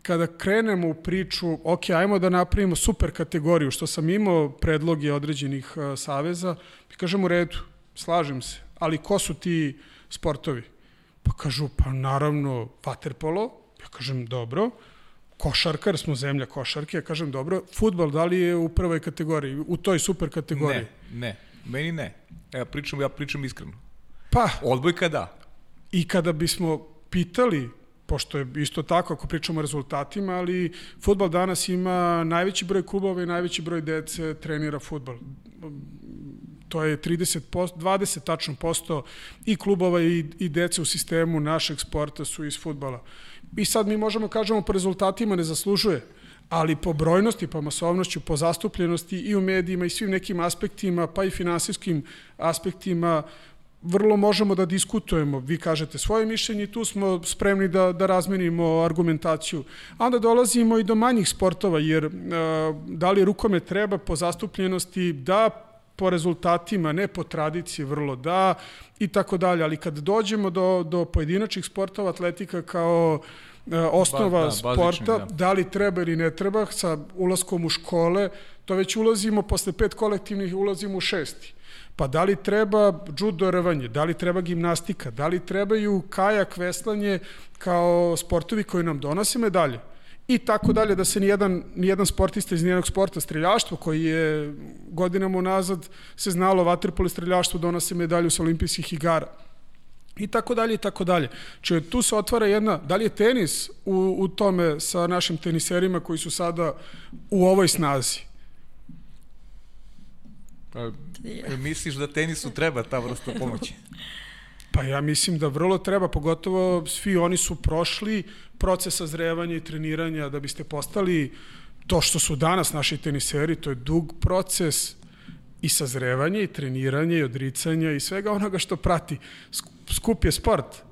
kada krenemo u priču, ok, ajmo da napravimo super kategoriju, što sam imao predloge određenih uh, saveza, mi kažemo u redu, slažem se, ali ko su ti sportovi? Pa kažu, pa naravno, vaterpolo, ja kažem, dobro, košarkar, smo zemlja košarke, ja kažem, dobro, futbal, da li je u prvoj kategoriji, u toj super kategoriji? Ne, ne. Meni ne. Evo, pričam, ja pričam iskreno. Pa, Odbojka da. i kada bismo pitali pošto je isto tako ako pričamo o rezultatima, ali futbal danas ima najveći broj klubova i najveći broj dece trenira futbal. To je 30 posto, 20 tačno posto i klubova i, i dece u sistemu našeg sporta su iz futbala. I sad mi možemo kažemo po rezultatima ne zaslužuje, ali po brojnosti, po masovnošću, po zastupljenosti i u medijima i svim nekim aspektima, pa i finansijskim aspektima, vrlo možemo da diskutujemo. Vi kažete svoje mišljenje i tu smo spremni da, da razmenimo argumentaciju. A onda dolazimo i do manjih sportova, jer uh, da li rukomet treba po zastupljenosti, da po rezultatima, ne po tradiciji vrlo da i tako dalje, ali kad dođemo do, do pojedinačnih sportova, atletika kao uh, osnova Ba- da, sporta, bazični, da. da li treba ili ne treba, sa ulaskom u škole, to već ulazimo, posle pet kolektivnih ulazimo u šesti. Pa da li treba judo rvanje, da li treba gimnastika, da li trebaju kajak, veslanje kao sportovi koji nam donose medalje i tako dalje, da se nijedan, nijedan sportista iz nijednog sporta, streljaštvo koji je godinama unazad se znalo vaterpolo streljaštvo donose medalju sa olimpijskih igara i tako dalje i tako dalje. Če tu se otvara jedna, da li je tenis u, u tome sa našim teniserima koji su sada u ovoj snazi? Pa, misliš da tenisu treba ta vrsta pomoći? Pa ja mislim da vrlo treba, pogotovo svi oni su prošli proces sazrevanja i treniranja da biste postali to što su danas naši teniseri, to je dug proces i sazrevanje i treniranje i odricanja i svega onoga što prati. Skup je sport,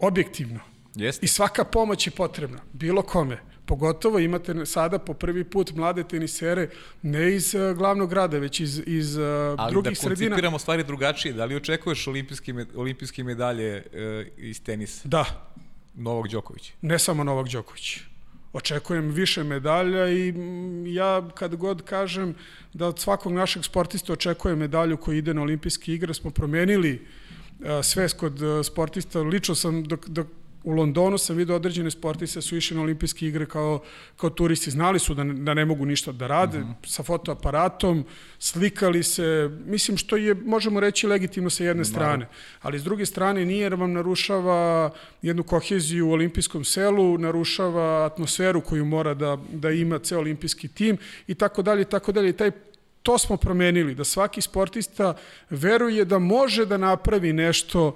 objektivno. Jeste. I svaka pomoć je potrebna, bilo kome. pogotovo imate sada po prvi put mlade tenisere ne iz uh, glavnog grada, već iz, iz uh, Ali drugih da sredina. Ali da koncipiramo stvari drugačije, da li očekuješ olimpijske, olimpijske medalje uh, iz tenisa? Da. Novog Đokovića? Ne samo Novog Đokovića očekujem više medalja i ja kad god kažem da od svakog našeg sportista očekujem medalju koji ide na olimpijske igre, smo promenili svest kod sportista. Lično sam dok, dok u Londonu sam vidio određene sportiste su išli na olimpijske igre kao, kao turisti. Znali su da ne, da ne mogu ništa da rade uh mhm. -huh. sa fotoaparatom, slikali se, mislim što je, možemo reći, legitimno sa jedne strane. Ali s druge strane nije jer vam narušava jednu koheziju u olimpijskom selu, narušava atmosferu koju mora da, da ima ceo olimpijski tim i tako dalje, tako dalje. Taj to smo promenili, da svaki sportista veruje da može da napravi nešto uh,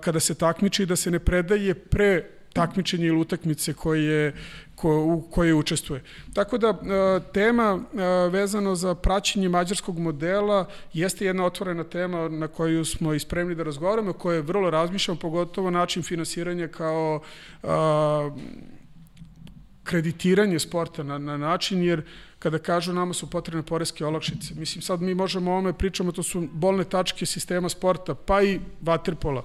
kada se takmiči i da se ne predaje pre takmičenja ili utakmice koje, ko, u koje učestvuje. Tako da uh, tema uh, vezano za praćenje mađarskog modela jeste jedna otvorena tema na koju smo ispremni da razgovaramo, koje vrlo razmišljamo, pogotovo način finansiranja kao uh, kreditiranje sporta na, na način, jer kada kažu nama su potrebne poreske olakšice. Mislim, sad mi možemo o ovome pričamo, to su bolne tačke sistema sporta, pa i vaterpola.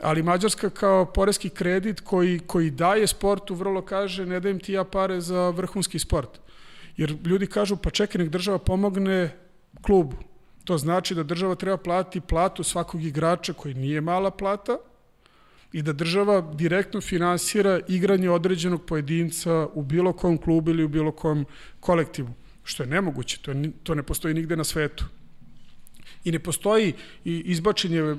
Ali Mađarska kao poreski kredit koji, koji daje sportu vrlo kaže ne dajem ti ja pare za vrhunski sport. Jer ljudi kažu pa čekaj nek država pomogne klubu. To znači da država treba platiti platu svakog igrača koji nije mala plata, i da država direktno finansira igranje određenog pojedinca u bilo kom klubu ili u bilo kom kolektivu, što je nemoguće, to, je, to ne postoji nigde na svetu. I ne postoji izbačenje uh,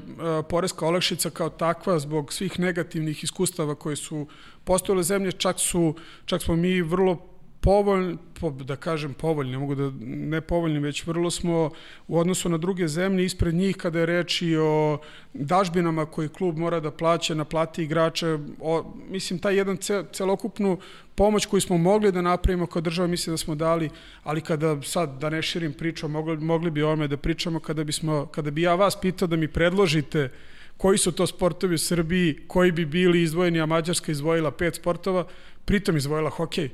poreska olakšica kao takva zbog svih negativnih iskustava koje su postojale zemlje, čak, su, čak smo mi vrlo povoljni, po, da kažem povoljni, mogu da, ne povoljni, već vrlo smo u odnosu na druge zemlje ispred njih kada je reč i o dažbinama koji klub mora da plaća na plati igrača, o, mislim, taj jedan ce, celokupnu pomoć koju smo mogli da napravimo kao država, mislim da smo dali, ali kada sad, da ne širim priču, mogli, mogli bi ome da pričamo, kada, bismo, kada bi ja vas pitao da mi predložite koji su to sportovi u Srbiji, koji bi bili izdvojeni, a Mađarska izdvojila pet sportova, pritom izdvojila hokej.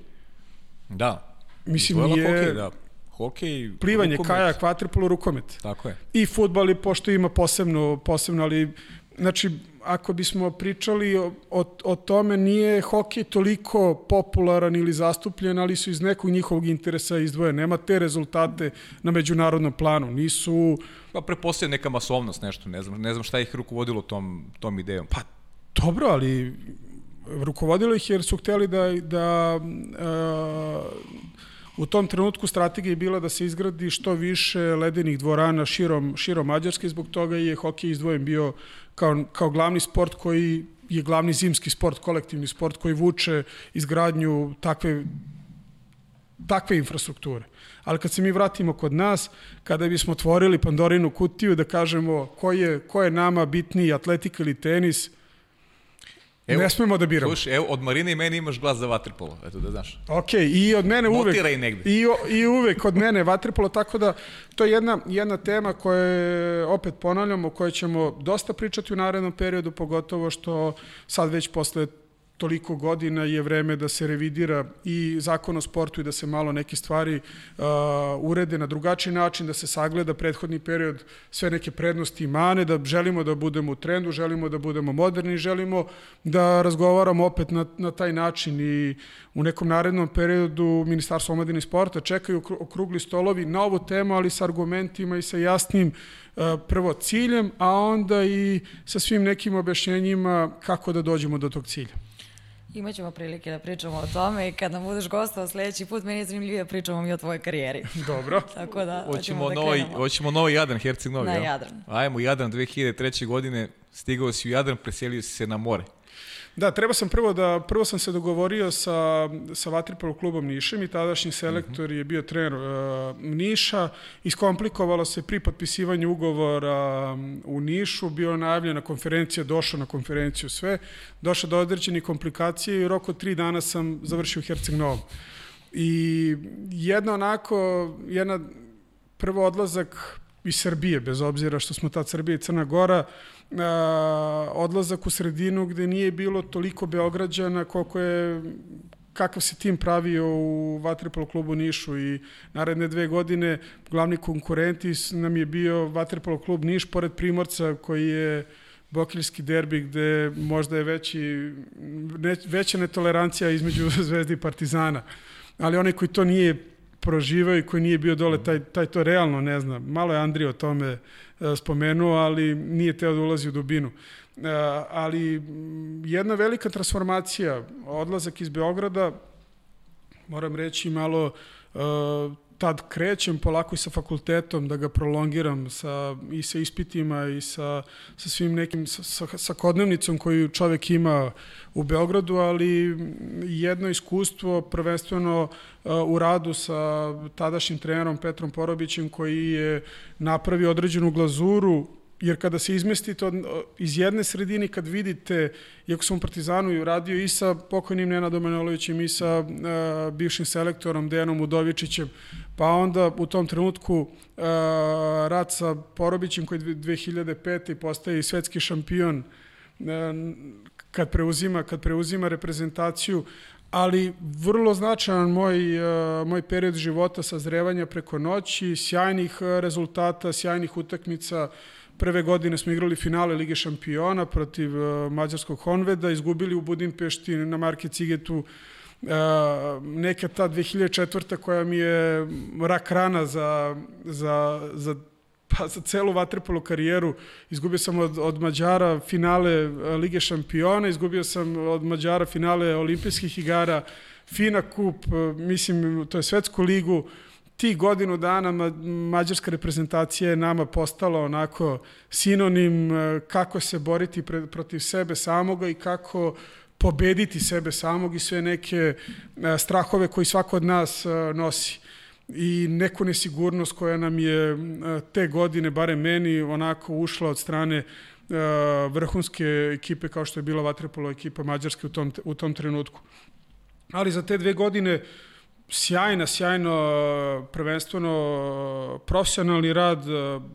Da. Mislim, nije... Hokej, da. Hokej, plivanje, rukomet. kajak, vaterpolo, rukomet. Tako je. I futbal, pošto ima posebno, posebno, ali znači, ako bismo pričali o, o, o tome, nije hokej toliko popularan ili zastupljen, ali su iz nekog njihovog interesa izdvoje. Nema te rezultate na međunarodnom planu. Nisu... Pa prepostavljam neka masovnost, nešto, ne znam, ne znam šta ih rukovodilo tom, tom idejom. Pa dobro, ali rukovodilo ih jer su hteli da, da uh, u tom trenutku strategija je bila da se izgradi što više ledenih dvorana širom, širom Mađarske, zbog toga je hokej izdvojen bio kao, kao glavni sport koji je glavni zimski sport, kolektivni sport koji vuče izgradnju takve takve infrastrukture. Ali kad se mi vratimo kod nas, kada bismo otvorili Pandorinu kutiju da kažemo ko je, ko je nama bitniji, atletika ili tenis, Evo, ne smemo da biramo. Slušaj, evo, od Marine i meni imaš glas za vaterpolo, eto da znaš. Ok, i od mene uvek... Motiraj negde. I, I uvek od mene vaterpolo, tako da to je jedna, jedna tema koja je, opet ponavljamo, o kojoj ćemo dosta pričati u narednom periodu, pogotovo što sad već posle toliko godina je vreme da se revidira i zakon o sportu i da se malo neke stvari uh, urede na drugačiji način, da se sagleda prethodni period sve neke prednosti i mane, da želimo da budemo u trendu, želimo da budemo moderni, želimo da razgovaramo opet na, na taj način i u nekom narednom periodu Ministarstvo omladine i sporta čekaju okrugli stolovi na ovu temu, ali sa argumentima i sa jasnim uh, prvo ciljem, a onda i sa svim nekim objašnjenjima kako da dođemo do tog cilja. Imaćemo prilike da pričamo o tome i kad nam budeš gostao sledeći put, meni je zanimljivije da pričamo mi o tvojoj karijeri. Dobro. Tako da, hoćemo da novi, krenemo. Hoćemo novi Jadran, Herceg Novi. Na ja? Jadran. Ajmo, Jadran 2003. godine, stigao si u Jadran, preselio si se na more. Da, treba sam prvo da, prvo sam se dogovorio sa, sa Vatripolo klubom Nišem i tadašnji selektor je bio trener uh, Niša. Iskomplikovalo se pri potpisivanju ugovora u Nišu, bio najavljena konferencija, došao na konferenciju sve, došao do određenih komplikacije i u roku tri dana sam završio u Herceg Novom. I jedna onako, jedna prvo odlazak iz Srbije, bez obzira što smo tad Srbija i Crna Gora, uh, odlazak u sredinu gde nije bilo toliko Beograđana koliko je kakav se tim pravio u Vatrepolo klubu Nišu i naredne dve godine glavni konkurenti nam je bio Vatrepolo klub Niš pored Primorca koji je Bokiljski derbi gde možda je veći, ne, veća netolerancija između Zvezde i Partizana. Ali onaj koji to nije proživao i koji nije bio dole, taj, taj to realno ne zna. Malo je Andrija o tome e, spomenuo, ali nije teo da ulazi u dubinu. E, ali jedna velika transformacija, odlazak iz Beograda, moram reći malo e, tad krećem polako i sa fakultetom da ga prolongiram sa, i sa ispitima i sa, sa svim nekim, sa, sa, sa kodnevnicom koju čovek ima u Beogradu, ali jedno iskustvo prvenstveno uh, u radu sa tadašnjim trenerom Petrom Porobićem koji je napravio određenu glazuru jer kada se izmestite od, iz jedne sredine, kad vidite, iako sam Partizanu i uradio i sa pokojnim Nenadom Manolovićem i sa uh, bivšim selektorom Dejanom Udovičićem, pa onda u tom trenutku uh, rad sa Porobićem koji 2005. postaje i svetski šampion uh, kad preuzima, kad preuzima reprezentaciju, ali vrlo značajan moj, uh, moj period života sazrevanja preko noći, sjajnih rezultata, sjajnih utakmica, Prve godine smo igrali finale Lige šampiona protiv uh, mađarskog Honveda, izgubili u Budimpešti na Marke Cigetu uh, neka ta 2004. koja mi je rak rana za, za, za pa za celu vaterpolu karijeru. Izgubio sam od, od Mađara finale Lige šampiona, izgubio sam od Mađara finale olimpijskih igara, FINA kup, mislim, to je svetsku ligu. Uh, ti godinu dana ma, mađarska reprezentacija je nama postala onako sinonim e, kako se boriti pre, protiv sebe samoga i kako pobediti sebe samog i sve neke e, strahove koji svako od nas e, nosi i neku nesigurnost koja nam je te godine, bare meni, onako ušla od strane vrhunske ekipe kao što je bila Vatrepolo ekipa Mađarske u tom, u tom trenutku. Ali za te dve godine uh, sjajna, sjajno, prvenstveno profesionalni rad,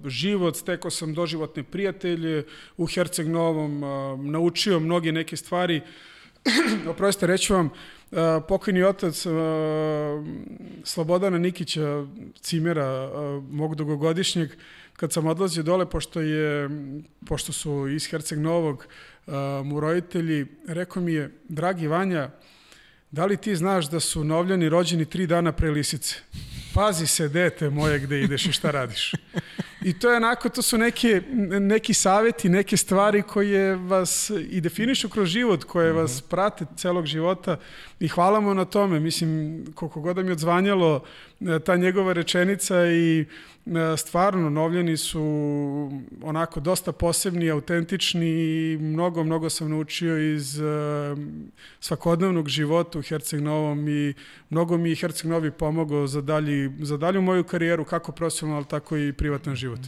život, stekao sam doživotne prijatelje u Herceg Novom, naučio mnoge neke stvari. Oprostite, reću vam, pokojni otac Slobodana Nikića, cimera, mog dugogodišnjeg, kad sam odlazio dole, pošto, je, pošto su iz Herceg Novog mu roditelji, rekao mi je, dragi Vanja, Da li ti znaš da su novljani rođeni tri dana pre lisice? Pazi se, dete moje, gde ideš i šta radiš. I to je onako, to su neke, neki saveti, neke stvari koje vas i definišu kroz život, koje vas mhm. prate celog života i hvala mu na tome. Mislim, koliko god da mi odzvanjalo e, ta njegova rečenica i e, stvarno novljeni su onako dosta posebni, autentični i mnogo, mnogo sam naučio iz uh, svakodnevnog života u Herceg Novom i mnogo mi je Herceg Novi pomogao za, dalji, za dalju moju karijeru, kako profesionalno, tako i privatan život.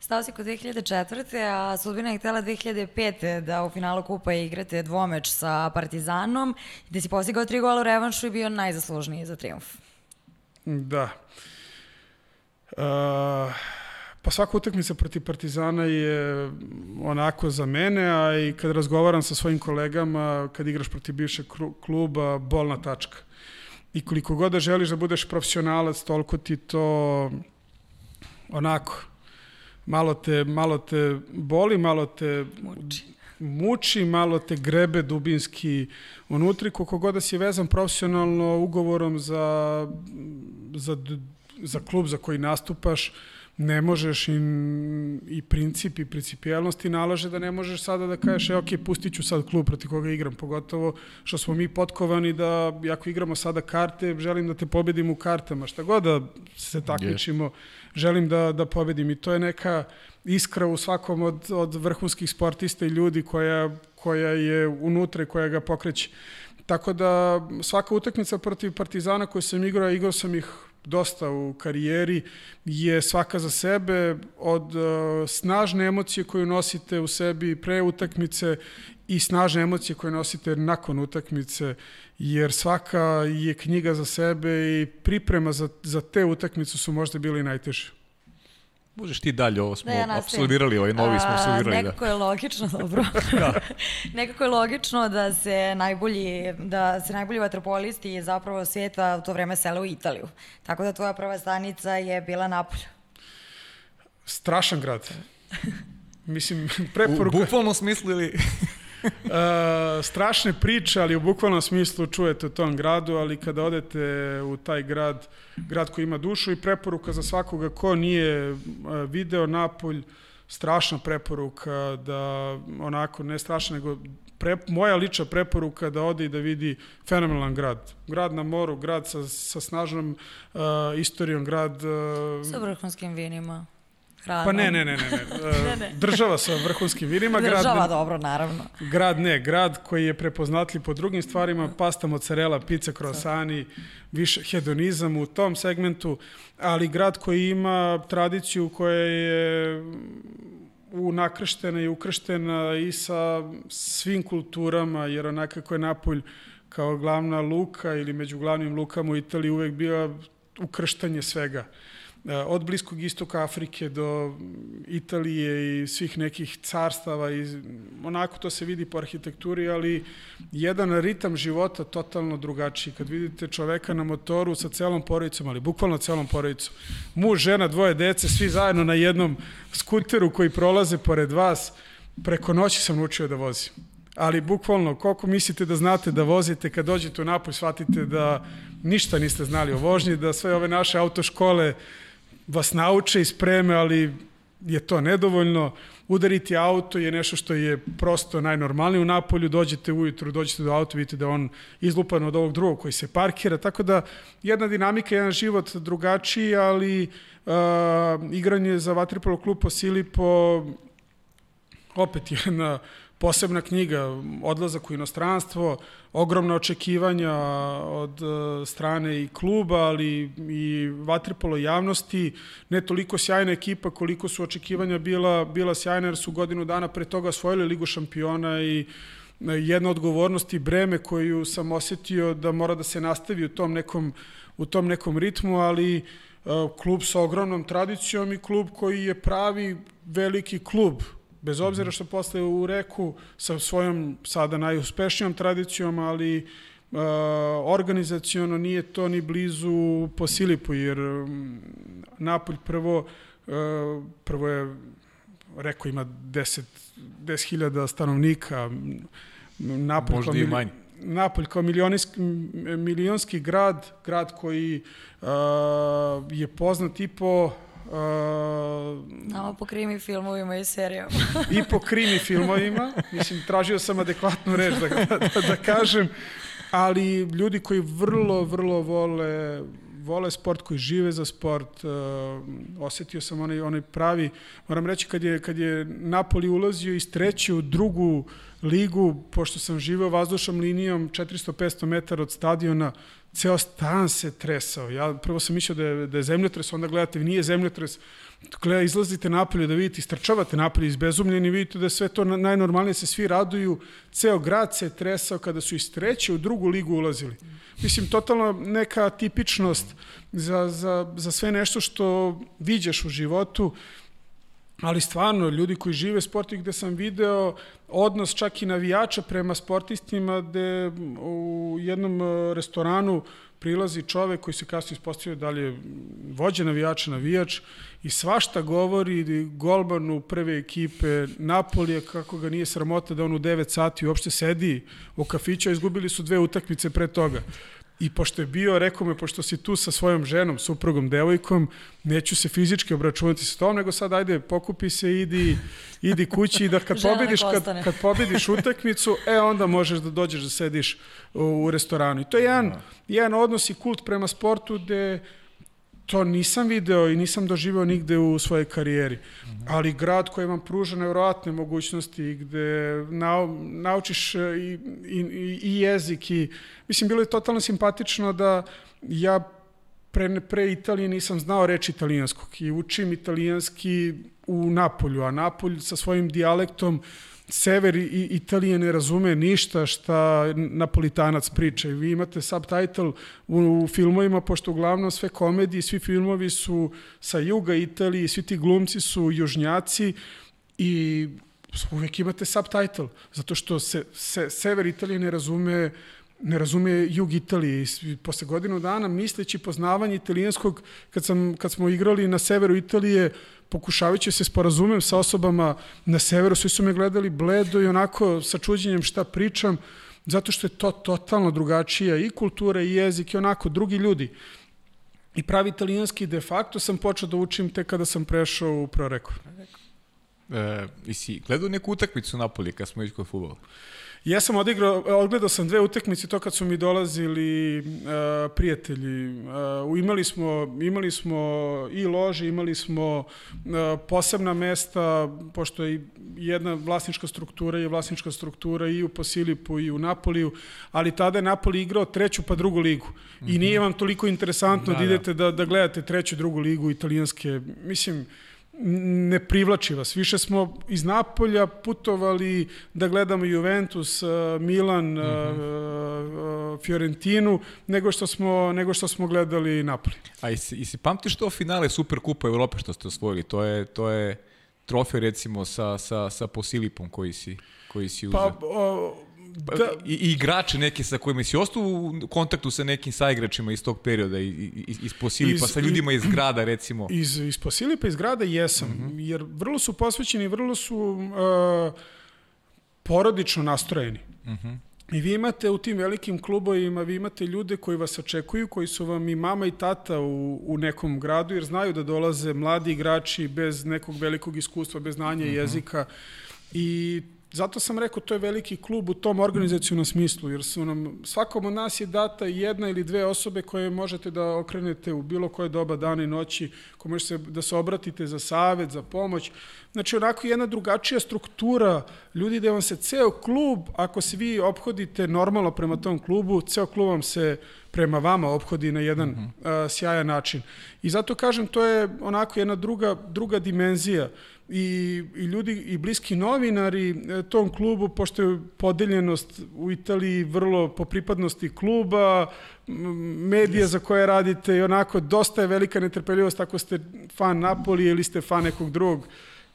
Stao si kod 2004. a sudbina je htela 2005. da u finalu kupa igrate dvomeč sa Partizanom, gde si postigao tri gola u revanšu i bio najzaslužniji za triumf. Da. Uh, pa svaka utakmica protiv Partizana je onako za mene, a i kad razgovaram sa svojim kolegama, kad igraš protiv bivšeg kluba, bolna tačka. I koliko god da želiš da budeš profesionalac, toliko ti to onako malo te, malo te boli, malo te muči. Muči, malo te grebe dubinski unutri, koliko god da si vezan profesionalno ugovorom za, za, za klub za koji nastupaš, ne možeš i, i princip i principijalnosti nalaže da ne možeš sada da kažeš, e, ok, pustit ću sad klub proti koga igram, pogotovo što smo mi potkovani da, ako igramo sada karte, želim da te pobedim u kartama, šta god da se takmičimo, yes. želim da, da pobedim i to je neka iskra u svakom od, od vrhunskih sportista i ljudi koja, koja je unutra i koja ga pokreće. Tako da svaka utakmica protiv Partizana koju sam igrao, igrao sam ih dosta u karijeri, je svaka za sebe od uh, snažne emocije koju nosite u sebi pre utakmice i snažne emocije koje nosite nakon utakmice, jer svaka je knjiga za sebe i priprema za, za te utakmice su možda bili najteže. Možeš ti dalje, ovo smo Da, apsolvirali, ovaj novi smo A, apsolvirali. Da. Nekako je logično, dobro. nekako je logično da se najbolji, da se najbolji vaterpolisti zapravo svijeta u to vreme sele u Italiju. Tako da tvoja prva stanica je bila Napolj. Strašan grad. Mislim, U preporuka... bukvalnom smislu ili... Uh, strašne priče, ali u bukvalnom smislu čujete o tom gradu, ali kada odete u taj grad, grad koji ima dušu i preporuka za svakoga ko nije uh, video Napolj, strašna preporuka da onako, ne strašna, nego pre, moja lična preporuka da ode i da vidi fenomenalan grad. Grad na moru, grad sa, sa snažnom uh, istorijom, grad... Uh, Sa vrhunskim vinima. Hranom. pa ne, ne, ne, ne, ne. Uh, ne. Država sa vrhunskim vinima, grad... Država, dobro, naravno. Grad ne, grad koji je prepoznatljiv po drugim stvarima, pasta mozzarella, pizza, croissani, više hedonizam u tom segmentu, ali grad koji ima tradiciju koja je unakrštena i ukrštena i sa svim kulturama, jer onakako je Napolj kao glavna luka ili među glavnim lukama u Italiji uvek bio ukrštanje svega od Bliskog istoka Afrike do Italije i svih nekih carstava i onako to se vidi po arhitekturi, ali jedan ritam života totalno drugačiji. Kad vidite čoveka na motoru sa celom porodicom, ali bukvalno celom porodicom, muž, žena, dvoje dece, svi zajedno na jednom skuteru koji prolaze pored vas, preko noći sam naučio da vozim ali bukvalno koliko mislite da znate da vozite kad dođete u Napolj shvatite da ništa niste znali o vožnji, da sve ove naše autoškole vas nauče i spreme, ali je to nedovoljno. Udariti auto je nešto što je prosto najnormalnije u Napolju, dođete ujutru, dođete do auta, vidite da on izlupan od ovog drugog koji se parkira, tako da jedna dinamika, jedan život drugačiji, ali uh, igranje za Vatripolo klub po Silipo opet jedna posebna knjiga, odlazak u inostranstvo, ogromna očekivanja od e, strane i kluba, ali i vatripolo javnosti, ne toliko sjajna ekipa koliko su očekivanja bila, bila sjajna, jer su godinu dana pre toga osvojili Ligu šampiona i e, jedna odgovornost i breme koju sam osetio da mora da se nastavi u tom nekom, u tom nekom ritmu, ali e, klub sa ogromnom tradicijom i klub koji je pravi veliki klub Bez obzira što posle u Reku sa svojom sada najuspešnijom tradicijom, ali uh, organizaciono nije to ni blizu po Silipu, jer Napolj prvo, uh, prvo je Reko ima 10 10.000 stanovnika, Napolj Možda i manje. Napolj kao milionski, milionski grad, grad koji uh, je poznat i po Uh, Nama po krimi filmovima i serijama. I po krimi filmovima. Mislim, tražio sam adekvatnu reč da, da, da kažem. Ali ljudi koji vrlo, vrlo vole vole sport, koji žive za sport, uh, osetio sam onaj, onaj pravi, moram reći kad je, kad je Napoli ulazio iz treće u drugu ligu, pošto sam živeo vazdušnom linijom 400-500 metara od stadiona, ceo stan se tresao. Ja prvo sam mislio da je, da je zemljotres, onda gledate, nije zemljotres, gleda, izlazite napolje da vidite, istrčavate napolje izbezumljeni, vidite da sve to najnormalnije se svi raduju, ceo grad se tresao kada su iz treće u drugu ligu ulazili. Mislim, totalno neka tipičnost za, za, za sve nešto što viđeš u životu, ali stvarno, ljudi koji žive sport i gde sam video odnos čak i navijača prema sportistima, gde u jednom e, restoranu prilazi čovek koji se kasnije ispostavio da li je vođa navijača, navijač i svašta govori golmanu prve ekipe Napolija kako ga nije sramota da on u 9 sati uopšte sedi u kafiću, a izgubili su dve utakmice pre toga. I pošto je bio, rekao me, pošto si tu sa svojom ženom, suprugom, devojkom, neću se fizički obračunati sa tom, nego sad ajde, pokupi se, idi, idi kući i da kad pobediš, kad, kad pobediš utakmicu, e onda možeš da dođeš da sediš u, u restoranu. I to je jedan, jedan odnos i kult prema sportu gde to nisam video i nisam doživeo nigde u svojoj karijeri. Ali grad koji vam pruža nevroatne mogućnosti gde nau, naučiš i, i, i jezik i mislim bilo je totalno simpatično da ja pre, pre Italije nisam znao reč italijanskog i učim italijanski u Napolju, a Napolj sa svojim dijalektom sever i Italije ne razume ništa šta napolitanac priča. I vi imate subtitle u, u filmovima, pošto uglavnom sve komedije, svi filmovi su sa juga Italije, svi ti glumci su južnjaci i uvek imate subtitle, zato što se, se sever Italije ne razume ne razume jug Italije i posle godinu dana misleći poznavanje italijanskog kad, sam, kad smo igrali na severu Italije pokušavajući se sporazumem sa osobama na severu, svi su me gledali bledo i onako sa čuđenjem šta pričam, zato što je to totalno drugačija i kultura i jezik i onako drugi ljudi. I pravi italijanski de facto sam počeo da učim te kada sam prešao u proreku. E, i si gledao neku utakmicu Napoli kad smo išli kod futbola? Ja sam odigrao, odgledao sam dve utakmice to kad su mi dolazili uh, prijatelji. Uh, imali, smo, imali smo i lože, imali smo uh, posebna mesta, pošto je jedna vlasnička struktura je vlasnička struktura i u Posilipu i u Napoliju, ali tada je Napoli igrao treću pa drugu ligu. Mm -hmm. I nije vam toliko interesantno da, da, da idete da, da gledate treću, drugu ligu italijanske. Mislim, ne privlači vas. Više smo iz Napolja putovali da gledamo Juventus, uh, Milan, mm -hmm. Fiorentinu, nego što smo, nego što smo gledali Napoli. A i si, i si pamtiš to finale Superkupa Evrope što ste osvojili? To je, to je trofej recimo sa, sa, sa Posilipom koji si, koji si uzeo. Pa, o, Pa, da. I, i igrače neke sa kojima si ostao u kontaktu sa nekim saigračima iz tog perioda, i, iz, iz Posilipa, iz, sa ljudima iz grada recimo? Iz, iz Posilipa, iz grada jesam, mhm. -huh. jer vrlo su posvećeni, vrlo su uh, porodično nastrojeni. Mhm. -huh. I vi imate u tim velikim klubovima, vi imate ljude koji vas očekuju, koji su vam i mama i tata u, u nekom gradu, jer znaju da dolaze mladi igrači bez nekog velikog iskustva, bez znanja mhm. -huh. jezika. I Zato sam rekao, to je veliki klub u tom organizacijnom smislu, jer su nam, svakom od nas je data jedna ili dve osobe koje možete da okrenete u bilo koje doba dana i noći, ko možete da se obratite za savet, za pomoć. Znači, onako jedna drugačija struktura ljudi da vam se ceo klub, ako se vi obhodite normalno prema tom klubu, ceo klub vam se prema vama obhodi na jedan mm -hmm. uh, sjajan način. I zato kažem, to je onako jedna druga, druga dimenzija i, i ljudi i bliski novinari e, tom klubu, pošto je podeljenost u Italiji vrlo po pripadnosti kluba, medija yes. za koje radite i onako dosta je velika netrpeljivost ako ste fan Napoli ili ste fan nekog drugog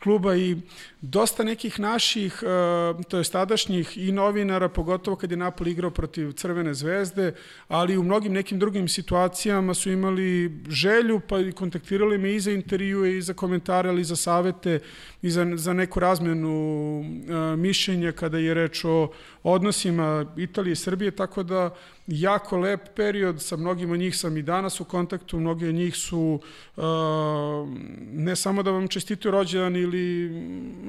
kluba i dosta nekih naših, uh, to je tadašnjih i novinara, pogotovo kad je Napoli igrao protiv Crvene zvezde, ali u mnogim nekim drugim situacijama su imali želju, pa i kontaktirali me i za intervjue, i za komentare, ali i za savete, i za, za neku razmenu uh, mišljenja kada je reč o odnosima Italije i Srbije, tako da jako lep period, sa mnogima njih sam i danas u kontaktu, mnogi od njih su uh, ne samo da vam čestituju rođendan ili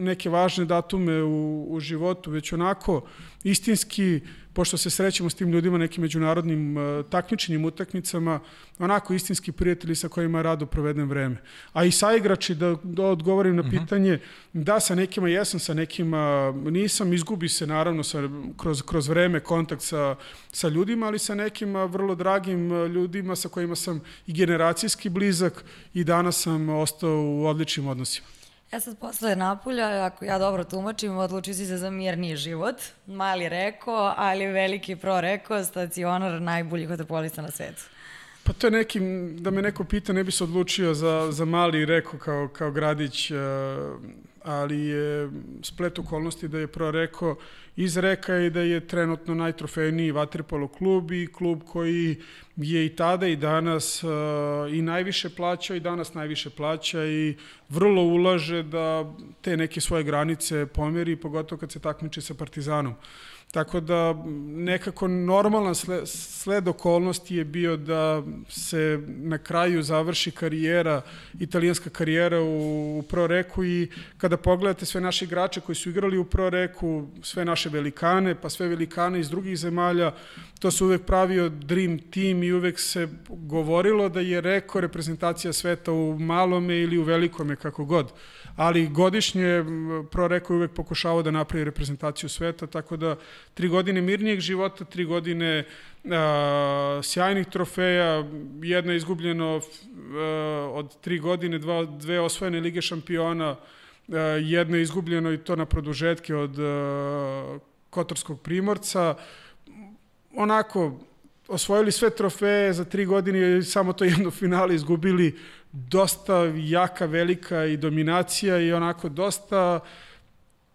neke važne datume u, u životu, već onako istinski pošto se srećemo s tim ljudima nekim međunarodnim uh, takmičenjim utakmicama, onako istinski prijatelji sa kojima rado provedem vreme. A i saigrači, da, da odgovorim na mhm. pitanje, uh -huh. da, sa nekima jesam, sa nekima nisam, izgubi se naravno sa, kroz, kroz vreme kontakt sa, sa ljudima, ali sa nekima vrlo dragim uh, ljudima sa kojima sam i generacijski blizak i danas sam ostao u odličnim odnosima. Ja sad posle Napulja, ako ja dobro tumačim, odlučio si se za mirniji život. Mali reko, ali veliki pro reko, stacionar najboljih vaterpolista na svetu. Pa to je neki, da me neko pita, ne bi se odlučio za, za mali reko kao, kao gradić, uh, ali je splet okolnosti da je pro reko iz reka i da je trenutno najtrofejniji vaterpolo klub i klub koji je i tada i danas uh, i najviše plaća i danas najviše plaća i vrlo ulaže da te neke svoje granice pomeri, pogotovo kad se takmiče sa Partizanom. Tako da nekako normalan sled, sled okolnosti je bio da se na kraju završi karijera, italijanska karijera u, u Pro Reku i kada pogledate sve naše igrače koji su igrali u Pro Reku, sve naše velikane, pa sve velikane iz drugih zemalja, to se uvek pravio dream team i uvek se govorilo da je Reko reprezentacija sveta u malome ili u velikome, kako god. Ali godišnje Proreko je uvek pokušavao da napravi reprezentaciju sveta, tako da tri godine mirnijeg života, tri godine a, sjajnih trofeja, jedna izgubljeno a, od tri godine, dva, dve osvojene Lige šampiona, Uh, jedno je izgubljeno i to na produžetke od uh, Kotorskog primorca. Onako, osvojili sve trofeje za tri godine i samo to jedno finale izgubili. Dosta jaka, velika i dominacija i onako dosta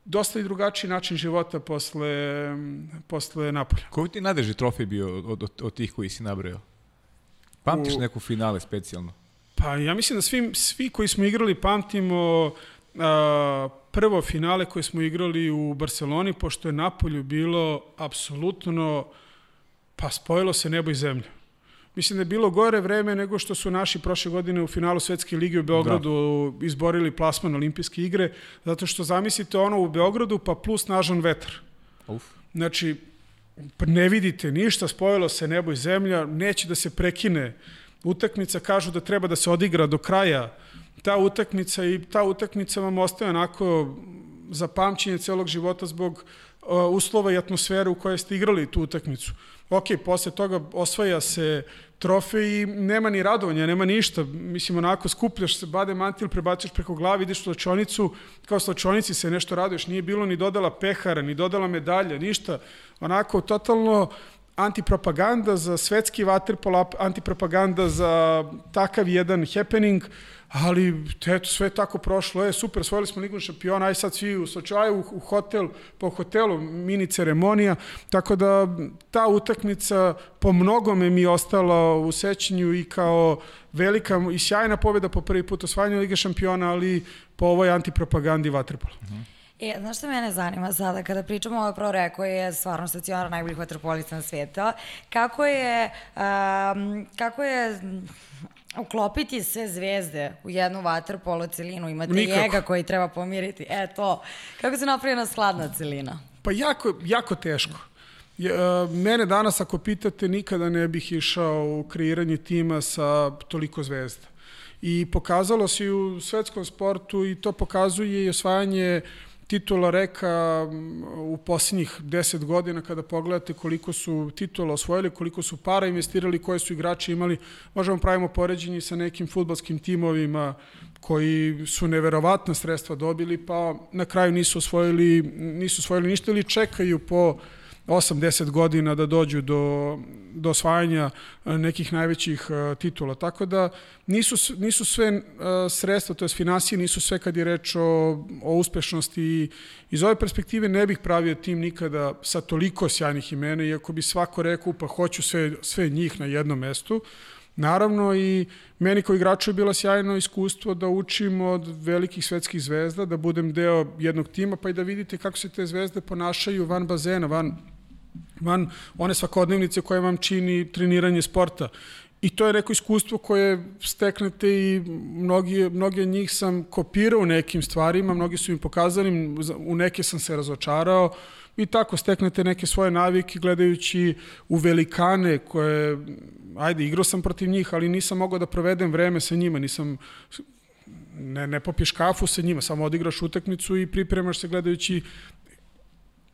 dosta i drugačiji način života posle, posle Napolja. Koji ti nadeži trofej bio od, od, od tih koji si nabrao? Pamtiš U... neku finale specijalno? Pa ja mislim da svi, svi koji smo igrali pamtimo a, prvo finale koje smo igrali u Barceloni, pošto je Napolju bilo apsolutno, pa spojilo se nebo i zemlja. Mislim da je bilo gore vreme nego što su naši prošle godine u finalu Svetske lige u Beogradu da. izborili plasman olimpijske igre, zato što zamislite ono u Beogradu pa plus snažan vetar. Uf. Znači, ne vidite ništa, spojilo se nebo i zemlja, neće da se prekine utakmica, kažu da treba da se odigra do kraja ta utakmica i ta utakmica vam ostaje onako za pamćenje celog života zbog uslova i atmosfere u kojoj ste igrali tu utakmicu. Ok, posle toga osvaja se trofej i nema ni radovanja, nema ništa. Mislim, onako skupljaš se, bade mantil, prebaciš preko glavi, ideš u slačonicu, kao slačonici se nešto raduješ, nije bilo ni dodala pehara, ni dodala medalja, ništa. Onako, totalno antipropaganda za svetski vaterpol, antipropaganda za takav jedan happening, ali eto, sve tako prošlo, je super, svojili smo ligu šampiona, aj sad svi u Sočaju, u, hotel, po hotelu, mini ceremonija, tako da ta utakmica po mnogome mi ostala u sećanju i kao velika i sjajna pobjeda po prvi put osvajanja Lige šampiona, ali po ovoj antipropagandi vaterpola. Uh -huh. E, znaš što mene zanima sada, kada pričamo o Pro koji je stvarno stacionar najboljih vaterpolista na svijeta, kako je, um, kako je uklopiti sve zvezde u jednu vaterpolo celinu, imate Nikako. jega koji treba pomiriti, e to, kako se napravljena skladna celina? Pa jako, jako teško. Je, uh, mene danas, ako pitate, nikada ne bih išao u kreiranje tima sa toliko zvezda. I pokazalo se i u svetskom sportu i to pokazuje i osvajanje titula reka u posljednjih deset godina kada pogledate koliko su titula osvojili, koliko su para investirali, koje su igrači imali, možemo pravimo poređenje sa nekim futbalskim timovima koji su neverovatna sredstva dobili, pa na kraju nisu osvojili, nisu osvojili ništa ili čekaju po 8-10 godina da dođu do, do osvajanja e, nekih najvećih e, titula. Tako da nisu, nisu sve e, sredstva, to je finansije, nisu sve kad je reč o, o uspešnosti i iz ove perspektive ne bih pravio tim nikada sa toliko sjajnih imena, iako bi svako rekao pa hoću sve, sve njih na jednom mestu. Naravno i meni kao igraču je bilo sjajno iskustvo da učim od velikih svetskih zvezda, da budem deo jednog tima, pa i da vidite kako se te zvezde ponašaju van bazena, van van one svakodnevnice koje vam čini treniranje sporta. I to je neko iskustvo koje steknete i mnogi, mnogi od njih sam kopirao u nekim stvarima, mnogi su mi pokazali, u neke sam se razočarao i tako steknete neke svoje navike gledajući u velikane koje, ajde, igrao sam protiv njih, ali nisam mogao da provedem vreme sa njima, nisam ne, ne popiješ kafu sa njima, samo odigraš utakmicu i pripremaš se gledajući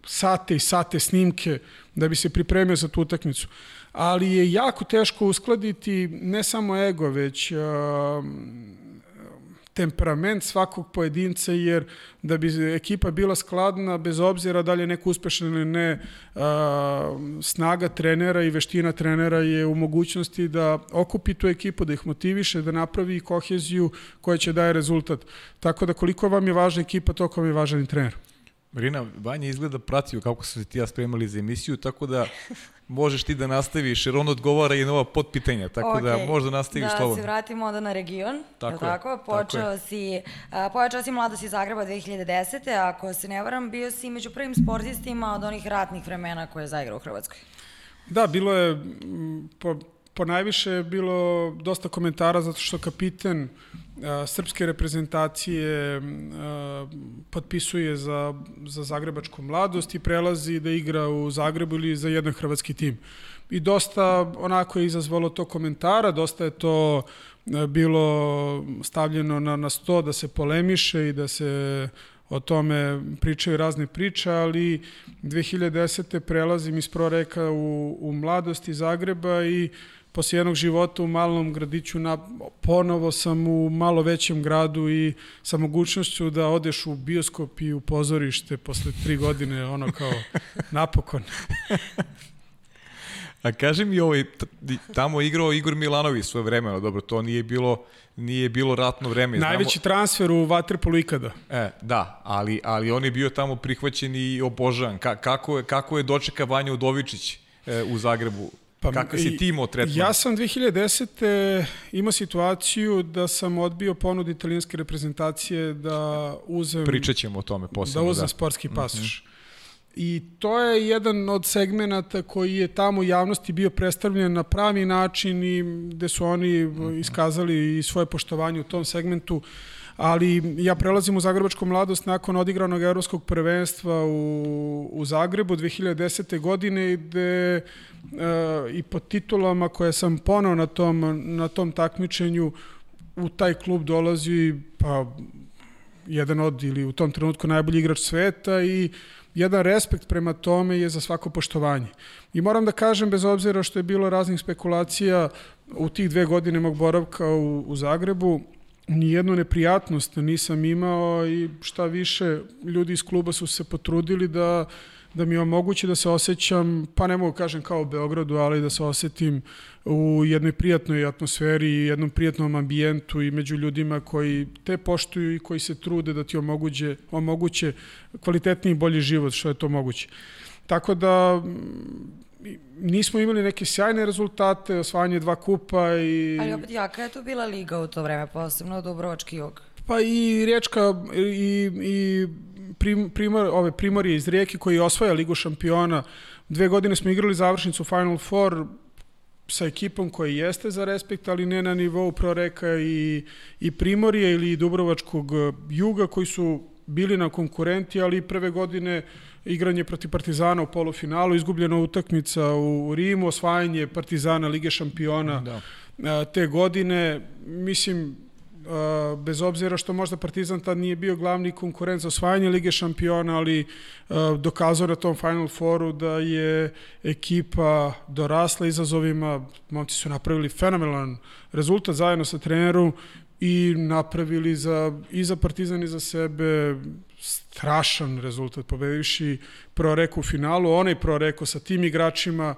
sate i sate snimke da bi se pripremio za tu utakmicu. Ali je jako teško uskladiti ne samo ego, već uh, temperament svakog pojedinca, jer da bi ekipa bila skladna, bez obzira da li je neko uspešan ili ne, uh, snaga trenera i veština trenera je u mogućnosti da okupi tu ekipu, da ih motiviše, da napravi koheziju koja će daje rezultat. Tako da koliko vam je važna ekipa, toliko vam je važan i trener. Marina, Vanja izgleda pratio kako su se ti ja spremali za emisiju, tako da možeš ti da nastaviš, jer on odgovara i na ova potpitanja, tako okay. da možda nastaviš da slobodno. Da se vratimo onda na region, tako, je, tako? Počeo, tako si, uh, počeo si mladost iz Zagreba 2010. Ako se ne varam, bio si među prvim sportistima od onih ratnih vremena koje je zaigrao u Hrvatskoj. Da, bilo je, po, po najviše je bilo dosta komentara zato što kapiten a, srpske reprezentacije potpisuje za, za Zagrebačku mladost i prelazi da igra u Zagrebu ili za jedan hrvatski tim. I dosta onako je izazvalo to komentara, dosta je to bilo stavljeno na, na sto da se polemiše i da se o tome pričaju razne priče, ali 2010. prelazim iz Proreka u, u mladosti Zagreba i posle jednog života u malom gradiću na, ponovo sam u malo većem gradu i sa mogućnošću da odeš u bioskop i u pozorište posle tri godine, ono kao napokon. A kaži mi, ovaj, tamo igrao Igor Milanović svoje vremeno, dobro, to nije bilo nije bilo ratno vreme. Najveći Znamo... transfer u Waterpolu ikada. E, da, ali, ali on je bio tamo prihvaćen i obožavan. Ka, kako, je, kako je dočeka Vanja Udovičić e, u Zagrebu? Pa, Kako si ti imao tretman? Ja sam 2010. imao situaciju da sam odbio ponud italijanske reprezentacije da uzem... Pričat ćemo o tome posebno. Da uzem da. sportski pasoš. Mm -hmm. I to je jedan od segmenata koji je tamo u javnosti bio predstavljen na pravi način i gde su oni iskazali i svoje poštovanje u tom segmentu. Ali ja prelazim u Zagrebačku mladost nakon odigranog evropskog prvenstva u, u Zagrebu 2010. godine gde e, i po titulama koje sam ponao na tom, na tom takmičenju u taj klub dolazi pa jedan od ili u tom trenutku najbolji igrač sveta i jedan respekt prema tome je za svako poštovanje. I moram da kažem, bez obzira što je bilo raznih spekulacija u tih dve godine mog boravka u, u Zagrebu, nijednu neprijatnost nisam imao i šta više, ljudi iz kluba su se potrudili da da mi omogući da se osjećam, pa ne mogu kažem kao u Beogradu, ali da se osetim u jednoj prijatnoj atmosferi i jednom prijatnom ambijentu i među ljudima koji te poštuju i koji se trude da ti omoguće, omoguće kvalitetniji i bolji život, što je to moguće. Tako da nismo imali neke sjajne rezultate, osvajanje dva kupa i... Ali opet jaka je to bila liga u to vreme, posebno Dubrovački jug. Pa i Riječka i, i prim, primor, ove Primorje iz Rijeke koji osvaja Ligu šampiona. Dve godine smo igrali završnicu Final Four sa ekipom koja jeste za respekt, ali ne na nivou Proreka i, i Primorje ili Dubrovačkog juga koji su bili na konkurenti, ali prve godine igranje protiv Partizana u polufinalu, izgubljena utakmica u Rimu, osvajanje Partizana Lige šampiona da. te godine. Mislim, bez obzira što možda Partizan tad nije bio glavni konkurent za osvajanje Lige šampiona, ali dokazao na tom Final Fouru da je ekipa dorasla izazovima, momci su napravili fenomenalan rezultat zajedno sa trenerom i napravili za, i za Partizan i za sebe strašan rezultat, pobedivši Proreku u finalu, onaj Proreku sa tim igračima,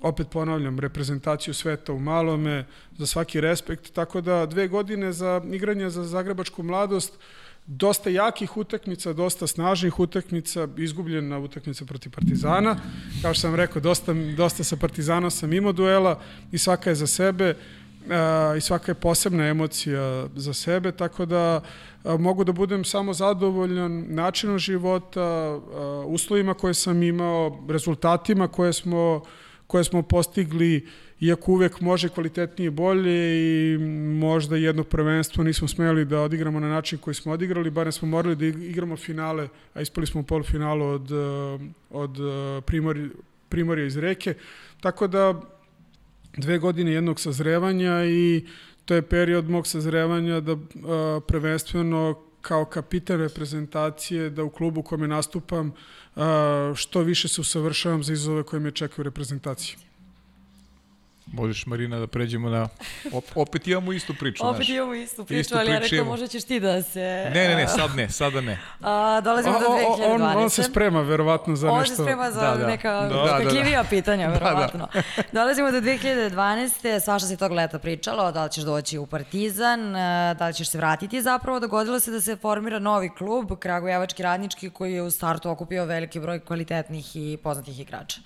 opet ponavljam, reprezentaciju sveta u malome, za svaki respekt, tako da dve godine za igranje za zagrebačku mladost, dosta jakih utakmica, dosta snažnih utakmica, izgubljena utakmica protiv Partizana. Kao što sam rekao, dosta, dosta sa Partizanom sam imao duela i svaka je za sebe i svaka je posebna emocija za sebe, tako da mogu da budem samo zadovoljan načinom života, uslovima koje sam imao, rezultatima koje smo koje smo postigli, iako uvek može kvalitetnije bolje i možda jedno prvenstvo nismo smeli da odigramo na način koji smo odigrali, barem smo morali da igramo finale, a ispali smo u polufinalu od, od Primorja iz Reke. Tako da dve godine jednog sazrevanja i to je period mog sazrevanja da a, prvenstveno kao kapitan reprezentacije da u klubu u kome nastupam što više se usavršavam za izazove koje me čekaju u reprezentaciji. Možeš, Marina, da pređemo na... Op, opet imamo istu priču. opet naš. imamo istu priču, istu ali ja rekao možda ćeš ti da se... Ne, ne, ne, sad ne, sada ne. A, dolazimo do 2012. On, on se sprema, verovatno, za on nešto... On se sprema za da, da. neka da, da, da. pitanja, verovatno. Da, da. dolazimo do 2012. Svašta se tog leta pričalo, da li ćeš doći u Partizan, da li ćeš se vratiti zapravo. Dogodilo se da se formira novi klub, Kragujevački radnički, koji je u startu okupio veliki broj kvalitetnih i poznatih igrača.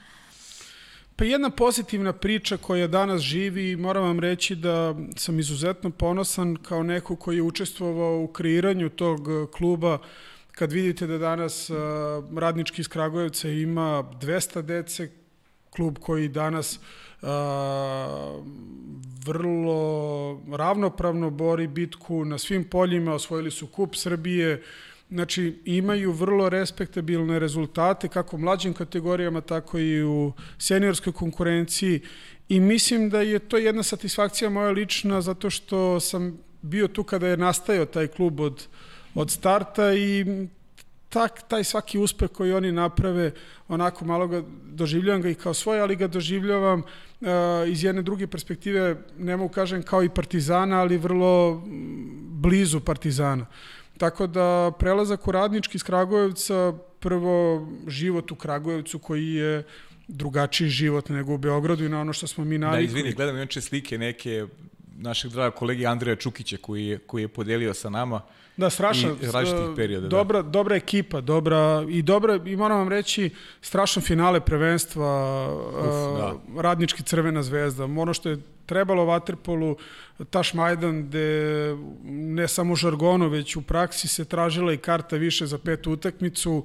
Pa jedna pozitivna priča koja danas živi, moram vam reći da sam izuzetno ponosan kao neko koji je učestvovao u kreiranju tog e, kluba. Kad vidite da danas uh, radnički iz Kragujevca ima 200 dece, klub koji danas uh, vrlo ravnopravno bori bitku na svim poljima, osvojili su kup Srbije, Znači, imaju vrlo respektabilne rezultate, kako u mlađim kategorijama, tako i u seniorskoj konkurenciji. I mislim da je to jedna satisfakcija moja lična, zato što sam bio tu kada je nastajao taj klub od, od starta i tak, taj svaki uspeh koji oni naprave, onako malo ga doživljavam ga i kao svoj, ali ga doživljavam uh, iz jedne druge perspektive, ne mogu kažem kao i Partizana, ali vrlo blizu Partizana. Tako da prelazak u radnički iz Kragujevca, prvo život u Kragujevcu koji je drugačiji život nego u Beogradu i na ono što smo mi navikli. Da, izvini, gledam inače slike neke našeg draga kolege Andreja Čukića koji je, koji je podelio sa nama. Da, strašno. I različitih perioda. Dobra, da. dobra ekipa, dobra, i dobra, i moram vam reći, strašan finale prvenstva, Uf, da. radnički crvena zvezda. Ono što je trebalo Waterpolu, Taš Majdan, gde ne samo žargonu, već u praksi se tražila i karta više za petu utakmicu,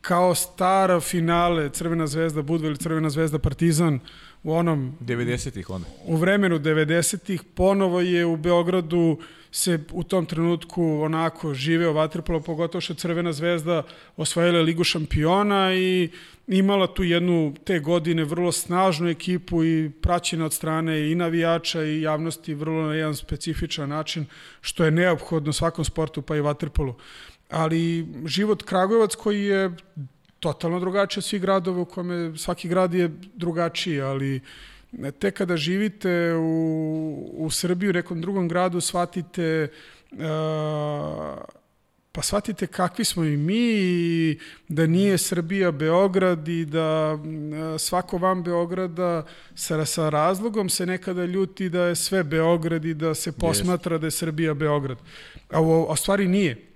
kao stara finale Crvena zvezda Budva ili Crvena zvezda Partizan, u onom... 90-ih onda. U vremenu 90-ih ponovo je u Beogradu se u tom trenutku onako živeo vaterpolo, pogotovo što Crvena zvezda osvojila Ligu šampiona i imala tu jednu te godine vrlo snažnu ekipu i praćena od strane i navijača i javnosti vrlo na jedan specifičan način, što je neophodno svakom sportu pa i vaterpolu. Ali život Kragujevac koji je totalno drugačiji od svih gradova u kome svaki grad je drugačiji, ali te kada živite u, u Srbiji, u nekom drugom gradu, shvatite uh, pa shvatite kakvi smo i mi i da nije Srbija Beograd i da svako van Beograda sa, sa razlogom se nekada ljuti da je sve Beograd i da se posmatra yes. da je Srbija Beograd. A, u, a stvari nije.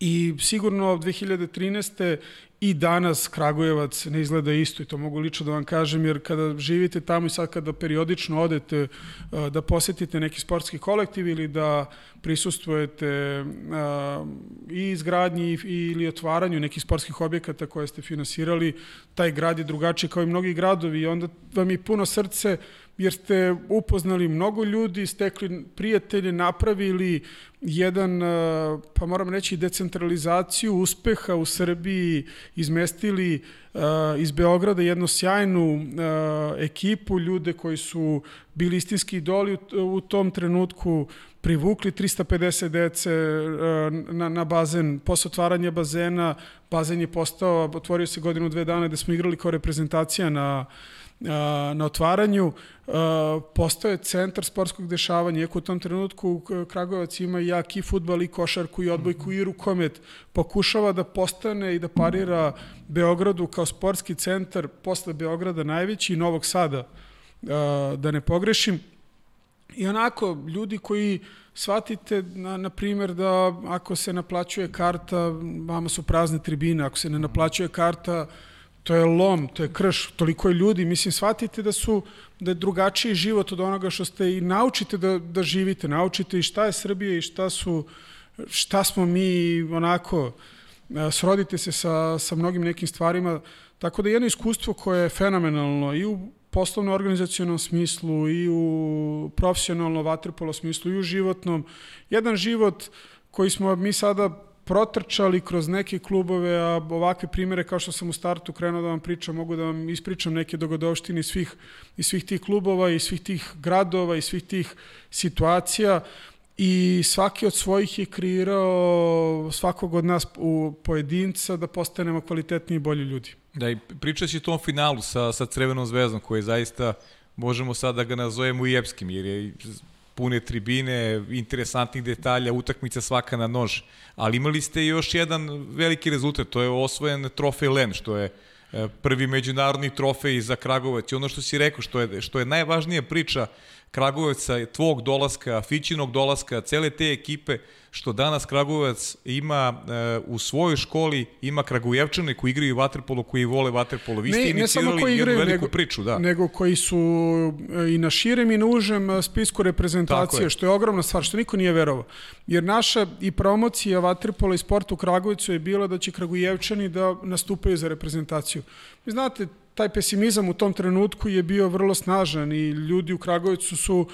I sigurno 2013 i danas Kragujevac ne izgleda isto i to mogu lično da vam kažem jer kada živite tamo i sad kada periodično odete da posetite neki sportski kolektiv ili da prisustvujete i izgradnji ili otvaranju nekih sportskih objekata koje ste finansirali, taj grad je drugačiji kao i mnogi gradovi i onda vam je puno srce jer ste upoznali mnogo ljudi, stekli prijatelje, napravili jedan, uh, pa moram reći, decentralizaciju uspeha u Srbiji, izmestili uh, iz Beograda jednu sjajnu uh, ekipu, ljude koji su bili istinski idoli u tom trenutku, privukli 350 dece na, na bazen, posle otvaranja bazena, bazen je postao, otvorio se godinu dve dana gde smo igrali kao reprezentacija na na otvaranju postoje centar sportskog dešavanja, iako u tom trenutku Kragujevac ima jak i futbal i košarku i odbojku i rukomet, pokušava da postane i da parira Beogradu kao sportski centar, posle Beograda najveći i Novog Sada, da ne pogrešim. I onako, ljudi koji shvatite, na, na primjer, da ako se naplaćuje karta, vama su prazne tribine, ako se ne naplaćuje karta, to je lom, to je krš, toliko je ljudi, mislim, shvatite da su, da je drugačiji život od onoga što ste i naučite da, da živite, naučite i šta je Srbija i šta su, šta smo mi, onako, srodite se sa, sa mnogim nekim stvarima, tako da jedno iskustvo koje je fenomenalno i u poslovno-organizacijonom smislu i u profesionalno vaterpolo smislu i u životnom, jedan život koji smo mi sada protrčali kroz neke klubove, a ovakve primere kao što sam u startu krenuo da vam pričam, mogu da vam ispričam neke dogodovštine iz svih, iz svih tih klubova, iz svih tih gradova, iz svih tih situacija i svaki od svojih je kreirao svakog od nas u pojedinca da postanemo kvalitetniji i bolji ljudi. Da, i pričat će tom finalu sa, sa Crevenom zvezdom koji zaista možemo sad da ga nazovemo i epskim, jer je pune tribine, interesantnih detalja, utakmica svaka na nož. Ali imali ste još jedan veliki rezultat, to je osvojen trofej Len, što je e, prvi međunarodni trofej za Kragovac. I ono što si rekao, što je, što je najvažnija priča Kragujevca, tvog dolaska, Fićinog dolaska, cele te ekipe, što danas Kragujevac ima e, u svojoj školi, ima Kragujevčane koji igraju vaterpolo, koji vole vaterpolo. Vi ste inicirali jednu veliku nego, priču, da. Nego koji su e, i na širem i na užem e, spisku reprezentacije, je. što je ogromna stvar, što niko nije verovao. Jer naša i promocija vaterpola i sporta u Kragujevcu je bila da će Kragujevčani da nastupaju za reprezentaciju. Vi znate, taj pesimizam u tom trenutku je bio vrlo snažan i ljudi u Kragovicu su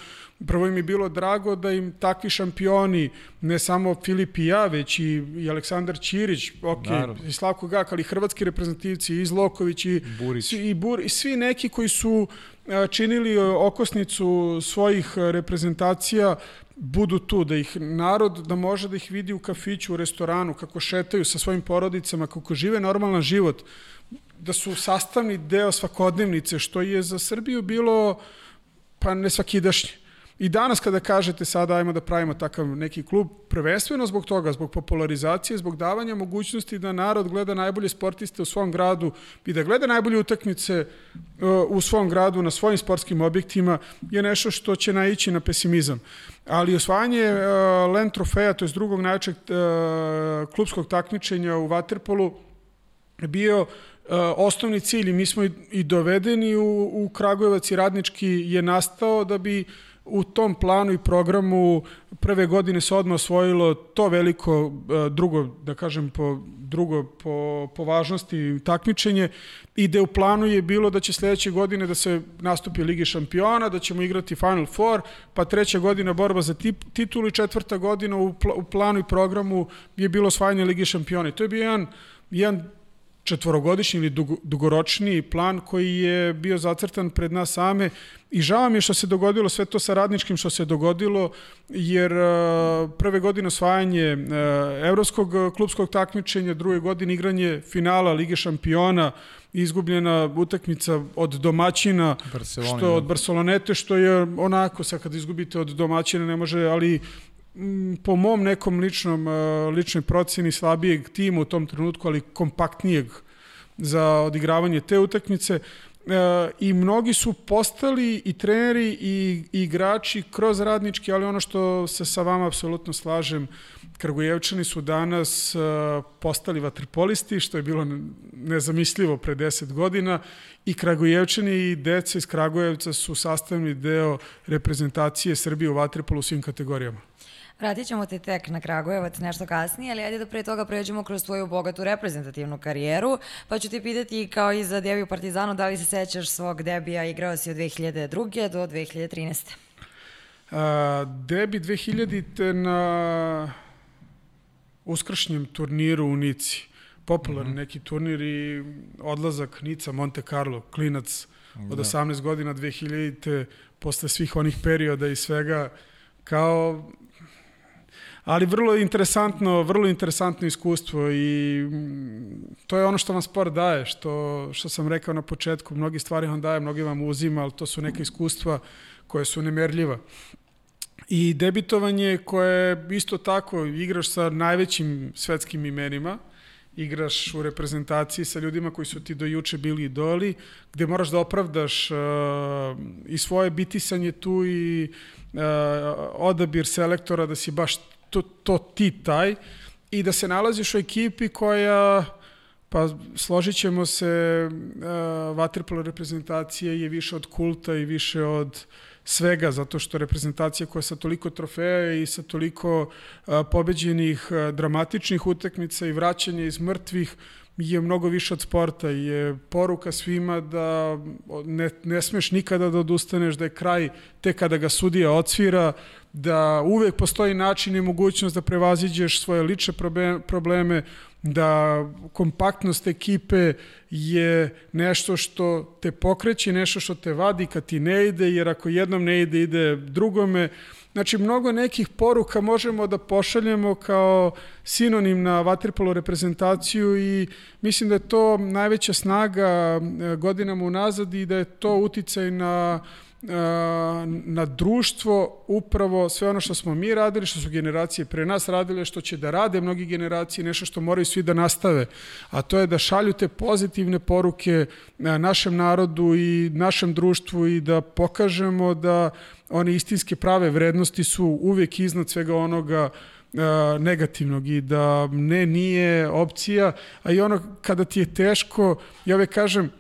prvo im je bilo drago da im takvi šampioni, ne samo Filip i ja, već i, i Aleksandar Ćirić, ok, Naravno. i Slavko Gak, ali hrvatski reprezentativci, i Zloković, i, Burić. i, Bur, i svi neki koji su činili okosnicu svojih reprezentacija, budu tu, da ih narod, da može da ih vidi u kafiću, u restoranu, kako šetaju sa svojim porodicama, kako žive normalan život, da su sastavni deo svakodnevnice, što je za Srbiju bilo pa ne svakidašnje. I danas kada kažete sada ajmo da pravimo takav neki klub, prvenstveno zbog toga, zbog popularizacije, zbog davanja mogućnosti da narod gleda najbolje sportiste u svom gradu i da gleda najbolje utakmice uh, u svom gradu, na svojim sportskim objektima, je nešto što će naići na pesimizam. Ali osvajanje uh, Len trofeja, to je drugog najčeg uh, klubskog takmičenja u Waterpolu, bio osnovni cilj i mi smo i dovedeni u, u Kragujevac i radnički je nastao da bi u tom planu i programu prve godine se odmah osvojilo to veliko e, drugo, da kažem, po, drugo po, po važnosti takmičenje i da u planu je bilo da će sledeće godine da se nastupi Ligi šampiona, da ćemo igrati Final Four, pa treća godina borba za tip, titulu i četvrta godina u, pl u planu i programu je bilo osvajanje Ligi šampiona. I to je bio jedan, jedan četvorogodišnji ili dug, dugoročni plan koji je bio zacrtan pred nas same. I žao mi je što se dogodilo sve to sa radničkim što se dogodilo jer uh, prve godine osvajanje uh, evropskog klubskog takmičenja, druge godine igranje finala Lige šampiona, izgubljena utakmica od domaćina, Barcelona, što od Barcelonete, što je onako, sad kad izgubite od domaćina ne može, ali po mom nekom ličnom, e, ličnoj proceni slabijeg tima u tom trenutku, ali kompaktnijeg za odigravanje te utakmice e, i mnogi su postali i treneri i, i igrači kroz radnički, ali ono što se sa vama apsolutno slažem, Kragujevčani su danas e, postali vatripolisti, što je bilo nezamislivo pre 10 godina i Kragujevčani i deca iz Kragujevca su sastavni deo reprezentacije Srbije u vatripolu u svim kategorijama. Vratit ćemo te tek na Kragujevac nešto kasnije, ali ajde da pre toga pređemo kroz tvoju bogatu reprezentativnu karijeru, pa ću ti pitati kao i za debi u Partizanu, da li se sećaš svog debija, igrao si od 2002. do 2013. A, debi 2000. na uskršnjem turniru u Nici. Popularni mm -hmm. neki turnir i odlazak Nica, Monte Carlo, klinac od da. 18 godina 2000. posle svih onih perioda i svega kao ali vrlo interesantno, vrlo interesantno iskustvo i mm, to je ono što vam sport daje, što, što sam rekao na početku, mnogi stvari vam daje, mnogi vam uzima, ali to su neke iskustva koje su nemerljiva. I debitovanje koje isto tako igraš sa najvećim svetskim imenima, igraš u reprezentaciji sa ljudima koji su ti do juče bili idoli, gde moraš da opravdaš uh, i svoje bitisanje tu i uh, odabir selektora da si baš to, to ti taj i da se nalaziš u ekipi koja pa složit ćemo se uh, vaterpolo reprezentacije je više od kulta i više od svega, zato što reprezentacija koja sa toliko trofeja i sa toliko uh, pobeđenih uh, dramatičnih utakmica i vraćanja iz mrtvih je mnogo više od sporta je poruka svima da ne, ne smeš nikada da odustaneš, da je kraj te kada ga sudija odsvira, da uvek postoji način i mogućnost da prevaziđeš svoje lične probleme, da kompaktnost ekipe je nešto što te pokreće, nešto što te vadi kad ti ne ide, jer ako jednom ne ide, ide drugome. Znači, mnogo nekih poruka možemo da pošaljemo kao sinonim na vaterpolo reprezentaciju i mislim da je to najveća snaga e, godinama unazad i da je to uticaj na na društvo upravo sve ono što smo mi radili, što su generacije pre nas radile, što će da rade mnogi generacije, nešto što moraju svi da nastave, a to je da šalju te pozitivne poruke našem narodu i našem društvu i da pokažemo da one istinske prave vrednosti su uvek iznad svega onoga negativnog i da ne nije opcija, a i ono kada ti je teško, ja uvek kažem,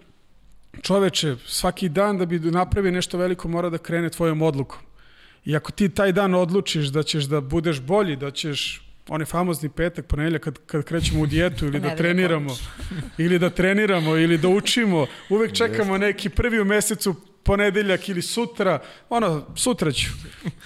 čoveče, svaki dan da bi napravio nešto veliko mora da krene tvojom odlukom. I ako ti taj dan odlučiš da ćeš da budeš bolji, da ćeš onaj famozni petak, ponedjeljak kad, kad krećemo u dijetu ili da, treniramo, ili da treniramo, ili da učimo, uvek čekamo neki prvi u mesecu ponedeljak ili sutra, ono, sutra ću.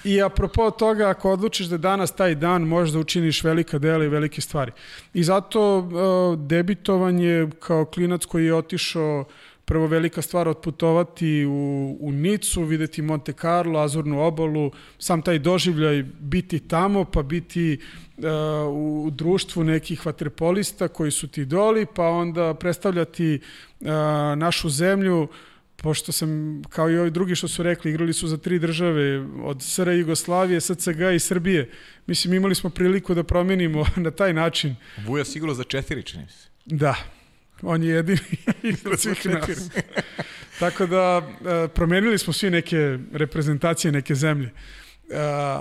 I apropo toga, ako odlučiš da danas taj dan, možeš da učiniš velika dela i velike stvari. I zato uh, debitovanje kao klinac koji je otišao prvo velika stvar otputovati u, u Nicu, videti Monte Carlo, Azurnu obalu, sam taj doživljaj biti tamo, pa biti uh, u društvu nekih vaterpolista koji su ti doli, pa onda predstavljati uh, našu zemlju, pošto sam, kao i ovi drugi što su rekli, igrali su za tri države, od SR Jugoslavije, SCG i Srbije. Mislim, imali smo priliku da promenimo na taj način. Vujas igrao za četiri, čini se. Da, on je jedini iznad svih nas. Tako da, e, promenili smo svi neke reprezentacije, neke zemlje. Uh,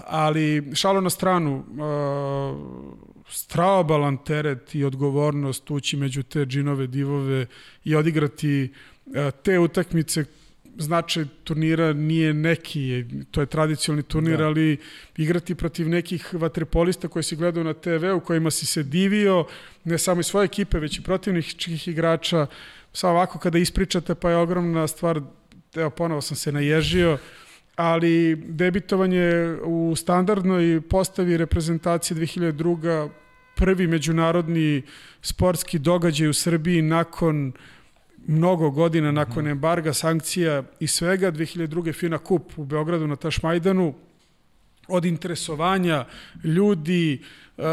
ali šalo na stranu, uh, straobalan teret i odgovornost ući među te džinove divove i odigrati te utakmice značaj turnira nije neki, to je tradicionalni turnir, da. ali igrati protiv nekih vaterpolista koje si gledao na TV, u kojima si se divio, ne samo iz svoje ekipe, već i protivnih igrača, samo ovako kada ispričate, pa je ogromna stvar, evo ponovo sam se naježio, ali debitovanje u standardnoj postavi reprezentacije 2002. prvi međunarodni sportski događaj u Srbiji nakon mnogo godina nakon mhm. embarga, sankcija i svega, 2002. Fina Kup u Beogradu na Tašmajdanu, od interesovanja ljudi, uh,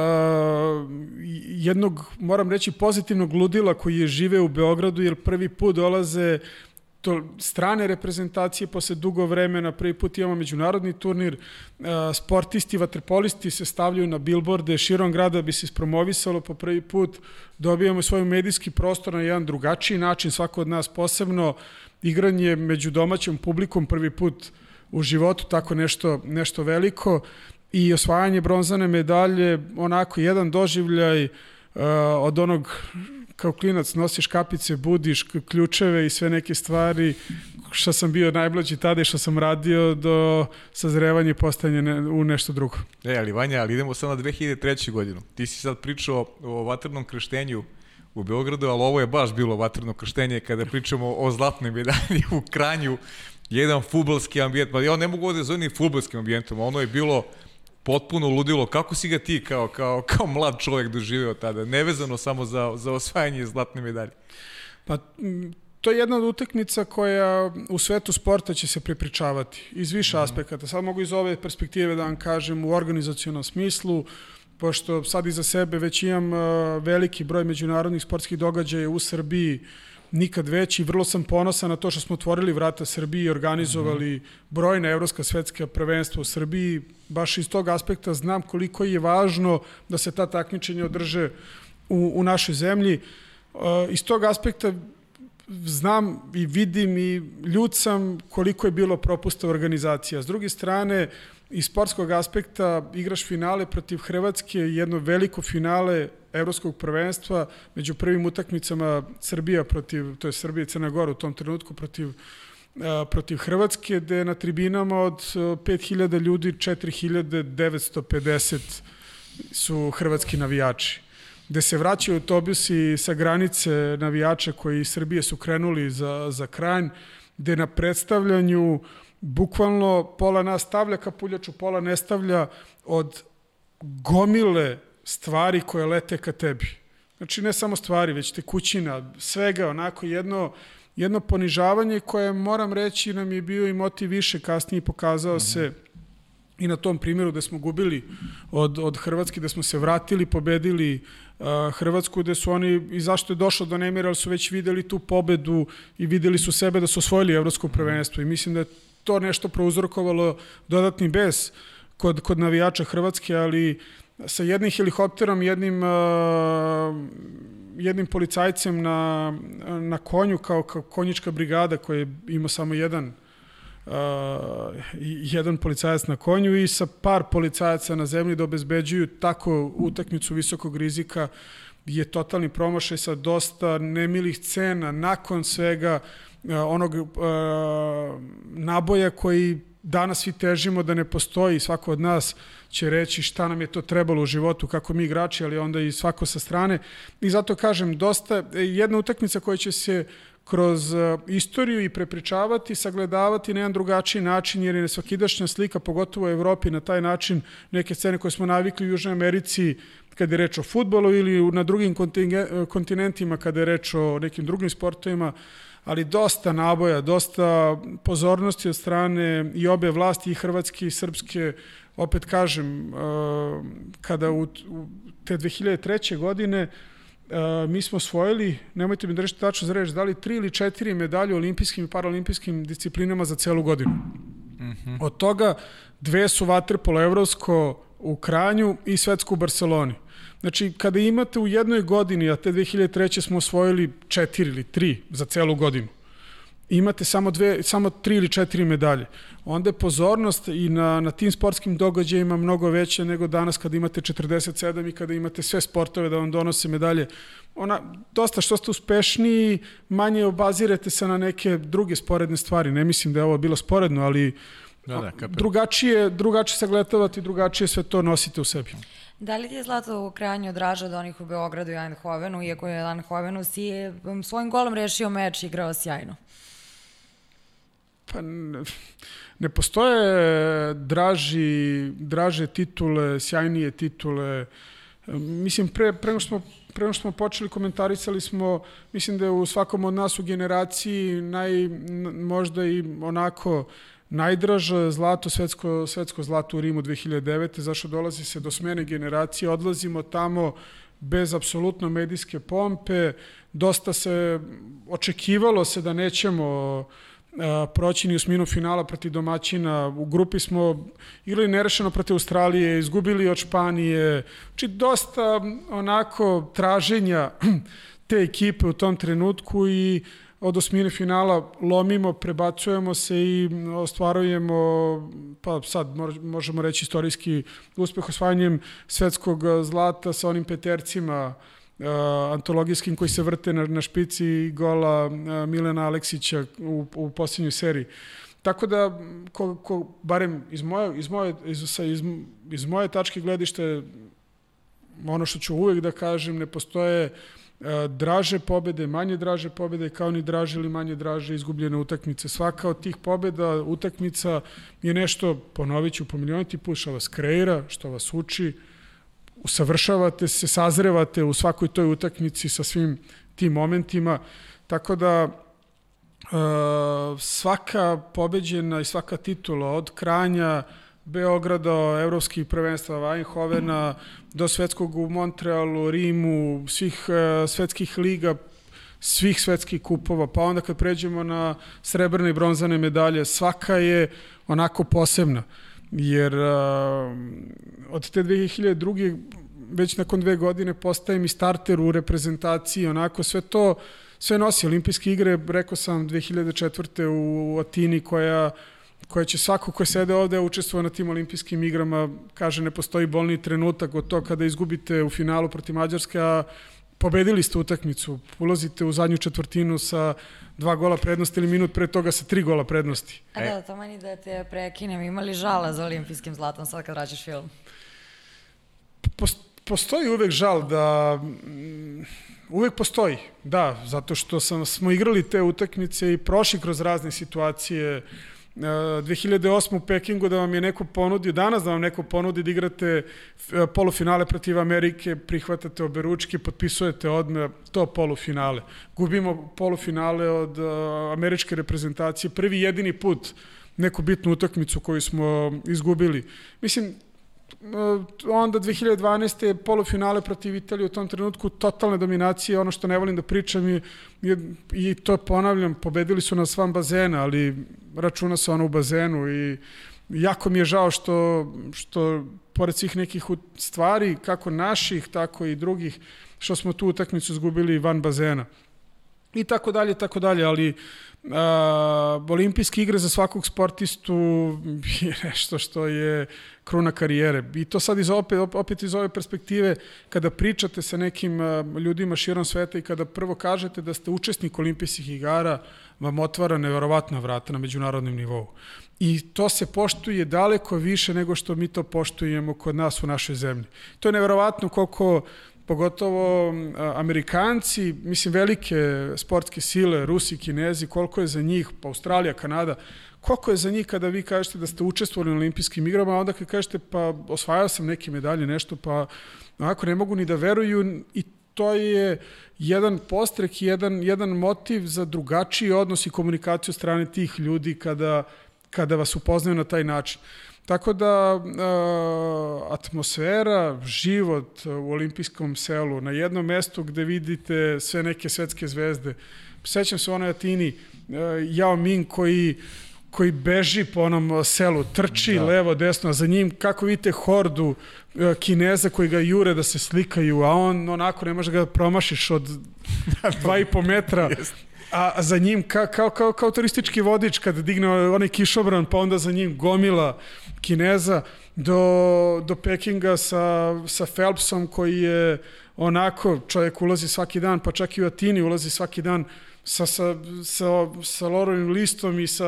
jednog, moram reći, pozitivnog ludila koji je žive u Beogradu, jer prvi put dolaze to strane reprezentacije posle dugo vremena, prvi put imamo međunarodni turnir, uh, sportisti, vaterpolisti se stavljaju na bilborde širom grada bi se ispromovisalo po prvi put, dobijamo svoj medijski prostor na jedan drugačiji način, svako od nas posebno, igranje među domaćom publikom prvi put u životu, tako nešto, nešto veliko. I osvajanje bronzane medalje, onako jedan doživljaj uh, od onog kao klinac nosiš kapice, budiš ključeve i sve neke stvari što sam bio najmlađi tada i što sam radio do sazrevanja i postajanja ne, u nešto drugo. E, ali Vanja, ali idemo sad na 2003. godinu. Ti si sad pričao o vatrnom krštenju u Beogradu, ali ovo je baš bilo vatrno krštenje kada pričamo o zlatnoj medalji u Kranju, jedan futbolski ambijent, pa ja ne mogu ovde da zovem futbolskim ambijentom, ono je bilo potpuno ludilo. Kako si ga ti kao, kao, kao mlad čovjek doživeo tada, nevezano samo za, za osvajanje zlatne medalje? Pa to je jedna od utakmica koja u svetu sporta će se prepričavati iz više mm. aspekata. Sad mogu iz ove perspektive da vam kažem u organizacijonom smislu, pošto sad iza sebe već imam uh, veliki broj međunarodnih sportskih događaja u Srbiji, nikad veći. Vrlo sam ponosan na to što smo otvorili vrata Srbiji i organizovali mm -hmm. brojne evropska svetska prvenstva u Srbiji. Baš iz tog aspekta znam koliko je važno da se ta takmičenja održe u, u našoj zemlji. Uh, iz tog aspekta znam i vidim i ljud sam koliko je bilo propusta organizacija. S druge strane, iz sportskog aspekta igraš finale protiv Hrvatske, jedno veliko finale evropskog prvenstva, među prvim utakmicama Srbija protiv, to je Srbija i Crna Gora u tom trenutku protiv protiv Hrvatske, gde na tribinama od 5000 ljudi 4950 su hrvatski navijači. Gde se vraćaju autobusi sa granice navijača koji iz Srbije su krenuli za, za Kranj, gde na predstavljanju bukvalno pola nas stavlja kapuljaču, pola ne stavlja od gomile stvari koje lete ka tebi. Znači ne samo stvari, već tekućina, svega, onako jedno, jedno ponižavanje koje, moram reći, nam je bio i motiv više, kasnije pokazao mm -hmm. se i na tom primjeru da smo gubili od, od Hrvatske, da smo se vratili, pobedili uh, Hrvatsku, da su oni, i zašto je došlo do nemira, ali su već videli tu pobedu i videli su sebe da su osvojili evropsko prvenstvo i mislim da je to nešto prouzrokovalo dodatni bes kod, kod navijača Hrvatske, ali sa jednim helikopterom, jednim, uh, jednim policajcem na, na konju kao, kao konjička brigada koja ima samo jedan uh, jedan policajac na konju i sa par policajaca na zemlji da obezbeđuju tako utakmicu visokog rizika je totalni promašaj sa dosta nemilih cena nakon svega uh, onog uh, naboja koji danas svi težimo da ne postoji, svako od nas će reći šta nam je to trebalo u životu, kako mi igrači, ali onda i svako sa strane. I zato kažem, dosta, jedna utakmica koja će se kroz uh, istoriju i prepričavati, sagledavati na jedan drugačiji način, jer je svakidašnja slika, pogotovo u Evropi, na taj način neke scene koje smo navikli u Južnoj Americi, kada je reč o futbolu ili na drugim kontinentima kada je reč o nekim drugim sportovima, ali dosta naboja, dosta pozornosti od strane i obe vlasti, i hrvatske i srpske, opet kažem, uh, kada u, te 2003. godine Uh, mi smo osvojili, nemojte mi držati tačno za reč, dali tri ili četiri medalje u olimpijskim i paralimpijskim disciplinama za celu godinu. Mm -hmm. Od toga dve su vaterpolo evropsko u Kranju i svetsko u Barceloni. Znači, kada imate u jednoj godini, a te 2003. smo osvojili četiri ili tri za celu godinu, imate samo, dve, samo tri ili četiri medalje, onda je pozornost i na, na tim sportskim događajima mnogo veća nego danas kada imate 47 i kada imate sve sportove da vam donose medalje. Ona, dosta što ste uspešniji, manje obazirate se na neke druge sporedne stvari. Ne mislim da je ovo bilo sporedno, ali da, da, drugačije, drugačije sagledavati, drugačije sve to nosite u sebi. Da li ti je Zlato u krajanju draže od onih u Beogradu i Eindhovenu, iako je Eindhovenu si svojim golom rešio meč i igrao sjajno? Pa ne postoje draži, draže titule, sjajnije titule. Mislim, pre, pre, smo, pre smo počeli, komentarisali smo, mislim da je u svakom od nas u generaciji naj, možda i onako najdraže zlato, svetsko, svetsko zlato u Rimu 2009. Zašto dolazi se do smene generacije, odlazimo tamo bez apsolutno medijske pompe, dosta se, očekivalo se da nećemo uh, proći ni osminu finala proti domaćina. U grupi smo igrali nerešeno proti Australije, izgubili od Španije. Znači, dosta onako traženja te ekipe u tom trenutku i od osmine finala lomimo, prebacujemo se i ostvarujemo, pa sad možemo reći istorijski uspeh osvajanjem svetskog zlata sa onim petercima uh, antologijskim koji se vrte na, na špici gola uh, Milena Aleksića u, u posljednjoj seriji. Tako da, ko, ko, barem iz moje, iz, moje, iz, iz, iz moje tačke gledište, ono što ću uvek da kažem, ne postoje draže pobede, manje draže pobede, kao ni draže ili manje draže izgubljene utakmice. Svaka od tih pobeda, utakmica je nešto, ponovit ću po milioniti put, što vas kreira, što vas uči, usavršavate se, sazrevate u svakoj toj utakmici sa svim tim momentima, tako da uh, svaka pobeđena i svaka titula od Kranja, Beograda, evropskih prvenstva, Weinhovena, do svetskog u Montrealu, Rimu, svih uh, svetskih liga, svih svetskih kupova, pa onda kad pređemo na srebrne i bronzane medalje, svaka je onako posebna. Uh, jer uh, od te 2002. već nakon dve godine postajem i starter u reprezentaciji, onako sve to, sve nosi olimpijske igre, rekao sam 2004. u Atini koja koja će svako ko sede ovde učestvovati na tim olimpijskim igrama, kaže ne postoji bolni trenutak od to kada izgubite u finalu protiv Mađarske, a pobedili ste utakmicu, ulazite u zadnju četvrtinu sa dva gola prednosti ili minut pre toga sa tri gola prednosti. A da, to meni da te prekinem, imali žala za olimpijskim zlatom sad kad vraćaš film? Postoji uvek žal da mm, uvek postoji, da, zato što sam, smo igrali te utakmice i prošli kroz razne situacije, 2008. u Pekingu da vam je neko ponudio, danas da vam neko ponudi da igrate e, polufinale protiv Amerike, prihvatate obe ručke, potpisujete odme to polufinale. Gubimo polufinale od uh, američke reprezentacije, prvi jedini put neku bitnu utakmicu koju smo izgubili. Mislim, onda 2012. polufinale protiv Italije u tom trenutku totalne dominacije, ono što ne volim da pričam i, i, to ponavljam, pobedili su nas van bazena, ali računa se ono u bazenu i jako mi je žao što, što pored svih nekih stvari, kako naših, tako i drugih, što smo tu utakmicu zgubili van bazena. I tako dalje, tako dalje, ali uh, olimpijske igre za svakog sportistu je nešto što je kruna karijere. I to sad iz opet, opet iz ove perspektive, kada pričate sa nekim ljudima širom sveta i kada prvo kažete da ste učesnik olimpijskih igara, vam otvara neverovatna vrata na međunarodnom nivou. I to se poštuje daleko više nego što mi to poštujemo kod nas u našoj zemlji. To je neverovatno koliko pogotovo Amerikanci, mislim velike sportske sile, Rusi, Kinezi, koliko je za njih, pa Australija, Kanada, koliko je za njih kada vi kažete da ste učestvovali na olimpijskim igrama, a onda kad kažete pa osvajao sam neke medalje, nešto, pa onako ne mogu ni da veruju i to je jedan postrek, jedan, jedan motiv za drugačiji odnos i komunikaciju strane tih ljudi kada, kada vas upoznaju na taj način. Tako da atmosfera, život u olimpijskom selu, na jednom mestu gde vidite sve neke svetske zvezde. Sećam se onoj Atini, uh, Yao Ming koji koji beži po onom selu, trči da. levo, desno, za njim, kako vidite hordu Kineza koji ga jure da se slikaju, a on onako ne može ga promašiš od dva i po metra. A za njim ka, kao, kao, kao turistički vodič kad digne onaj kišobran, pa onda za njim gomila Kineza do, do Pekinga sa, sa Phelpsom koji je onako, čovjek ulazi svaki dan, pa čak i u Atini ulazi svaki dan sa, sa, sa, sa lorovim listom i sa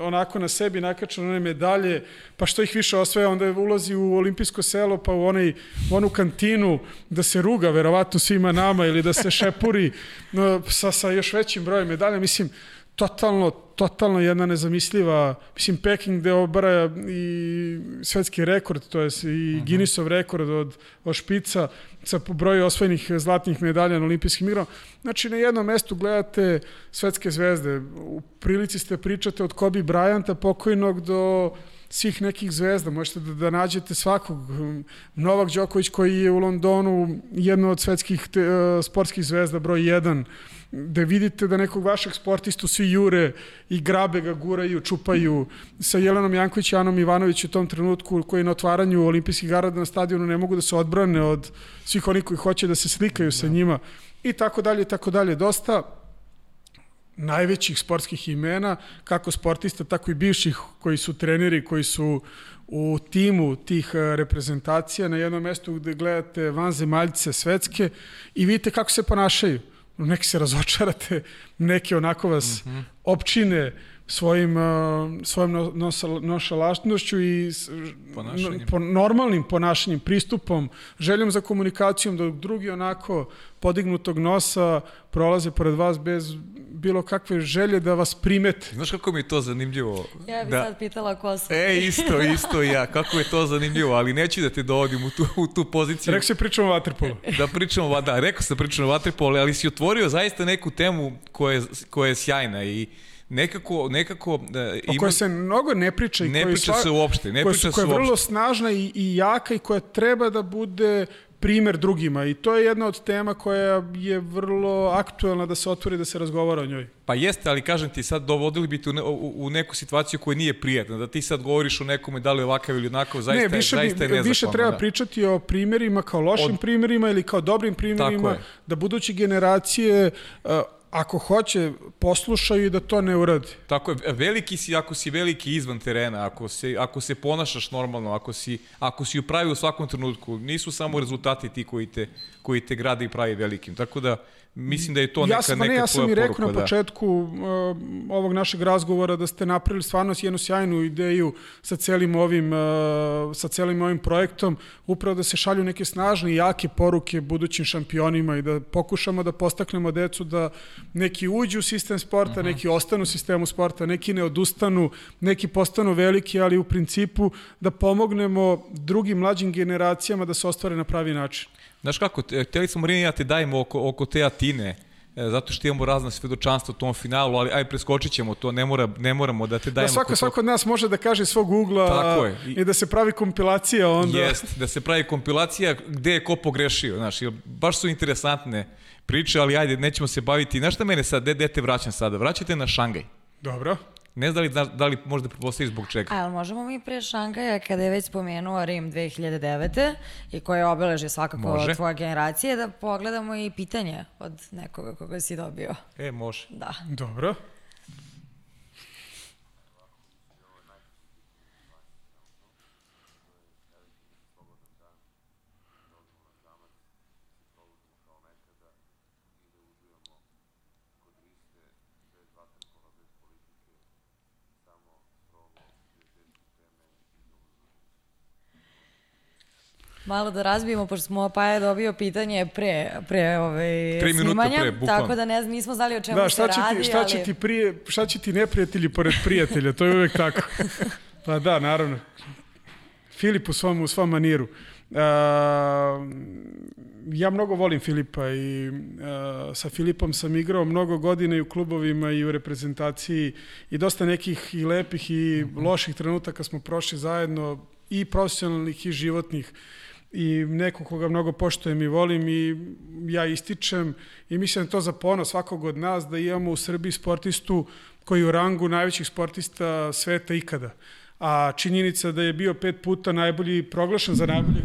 onako na sebi nakačene one medalje, pa što ih više osvaja, onda ulazi u olimpijsko selo, pa u, onaj, u onu kantinu da se ruga verovatno svima nama ili da se šepuri sa, sa još većim brojem medalja. Mislim, totalno, totalno jedna nezamisliva, mislim, Peking gde obara i svetski rekord, to je i mhm. Guinnessov rekord od, od špica sa broju osvojenih zlatnih medalja na olimpijskim igrama. Znači, na jednom mestu gledate svetske zvezde. U prilici ste pričate od Kobe Bryanta pokojnog do svih nekih zvezda. Možete da, da nađete svakog. Novak Đoković koji je u Londonu jedno od svetskih te, uh, sportskih zvezda, broj 1 da vidite da nekog vašeg sportistu svi jure i grabe ga, guraju, čupaju. Sa Jelenom Janković i Anom Ivanović u tom trenutku koji na otvaranju olimpijskih garada na stadionu ne mogu da se odbrane od svih onih koji hoće da se slikaju sa njima i tako dalje i tako dalje. Dosta najvećih sportskih imena, kako sportista, tako i bivših koji su treneri, koji su u timu tih e, reprezentacija na jednom mestu gde gledate vanzemaljce svetske i vidite kako se ponašaju neki se razočarate, neke onako vas mm -hmm. opčine svojim, uh, svojom nošalaštnošću i po, normalnim ponašanjem, pristupom, željom za komunikacijom, dok drugi onako podignutog nosa prolaze pored vas bez bilo kakve želje da vas primete. Znaš kako mi je to zanimljivo? Ja bih da... sad pitala ko su. E, isto, isto ja. Kako je to zanimljivo, ali neću da te dovodim u tu, u tu poziciju. Rekao se pričamo o vaterpolu. Da pričamo, da, rekao se pričamo o vaterpolu, ali si otvorio zaista neku temu koja je, koja je sjajna i nekako, nekako... Da, ima, o kojoj se mnogo ne priča. I ne priča sva, se uopšte. Ne koja, priča koja je vrlo snažna i, i jaka i koja treba da bude primer drugima i to je jedna od tema koja je vrlo aktuelna da se otvori da se razgovara o njoj. Pa jeste, ali kažem ti sad dovodili bi te u, ne, u, u neku situaciju koja nije prijatna, da ti sad govoriš o nekome da li je ovakav ili onakav, zaista, ne, više, zaista je nezakvalno. Više treba da. pričati o primerima kao lošim od... primerima ili kao dobrim primerima, da buduće generacije uh, ako hoće, poslušaju i da to ne uradi. Tako je, veliki si ako si veliki izvan terena, ako se, ako se ponašaš normalno, ako si, ako si u pravi u svakom trenutku, nisu samo rezultati ti koji te, koji te grade i pravi velikim. Tako da, Mislim da je to neka, ja sam, neka ne, ja sam i rekao na da. početku uh, ovog našeg razgovora da ste napravili stvarno jednu sjajnu ideju sa celim ovim, uh, sa celim ovim projektom, upravo da se šalju neke snažne i jake poruke budućim šampionima i da pokušamo da postaknemo decu da neki uđu u sistem sporta, uh mhm. -huh. neki ostanu u sistemu sporta, neki ne odustanu, neki postanu veliki, ali u principu da pomognemo drugim mlađim generacijama da se ostvare na pravi način. Znaš kako, hteli smo Marini ja te dajemo oko, oko te Atine, e, zato što imamo razna svedočanstva u tom finalu, ali aj preskočit ćemo to, ne, mora, ne moramo da te da, dajemo. Da svako, svako od nas može da kaže svog ugla Tako je. I, i da se pravi kompilacija onda. Jest, da se pravi kompilacija gde je ko pogrešio, znaš, baš su interesantne priče, ali ajde, nećemo se baviti. Znaš šta mene sad, gde te vraćam sada? Vraćate na Šangaj. Dobro. Ne znam da li, da li možda prepostavi zbog čega. A, možemo mi pre Šangaja, kada je već spomenuo Rim 2009. i koje obeleže svakako može. tvoja generacija, da pogledamo i pitanje od nekoga koga si dobio. E, može. Da. Dobro. Malo da razbijemo, pošto smo pa je dobio pitanje pre, pre ove, Tri minuta snimanja, pre, bukvalno. tako da ne, znam, nismo znali o čemu Da, se šta će, radi, ti, šta će ali... ti, prije, šta će ti neprijatelji pored prijatelja, to je uvek tako. Pa da, naravno. Filip u svom, u svom maniru. Uh, ja mnogo volim Filipa i uh, sa Filipom sam igrao mnogo godina i u klubovima i u reprezentaciji i dosta nekih i lepih i loših trenutaka smo prošli zajedno i profesionalnih i životnih i neko koga mnogo poštojem i volim i ja ističem i mislim da to za ponos svakog od nas da imamo u Srbiji sportistu koji je u rangu najvećih sportista sveta ikada. A činjenica da je bio pet puta najbolji proglašen za najboljeg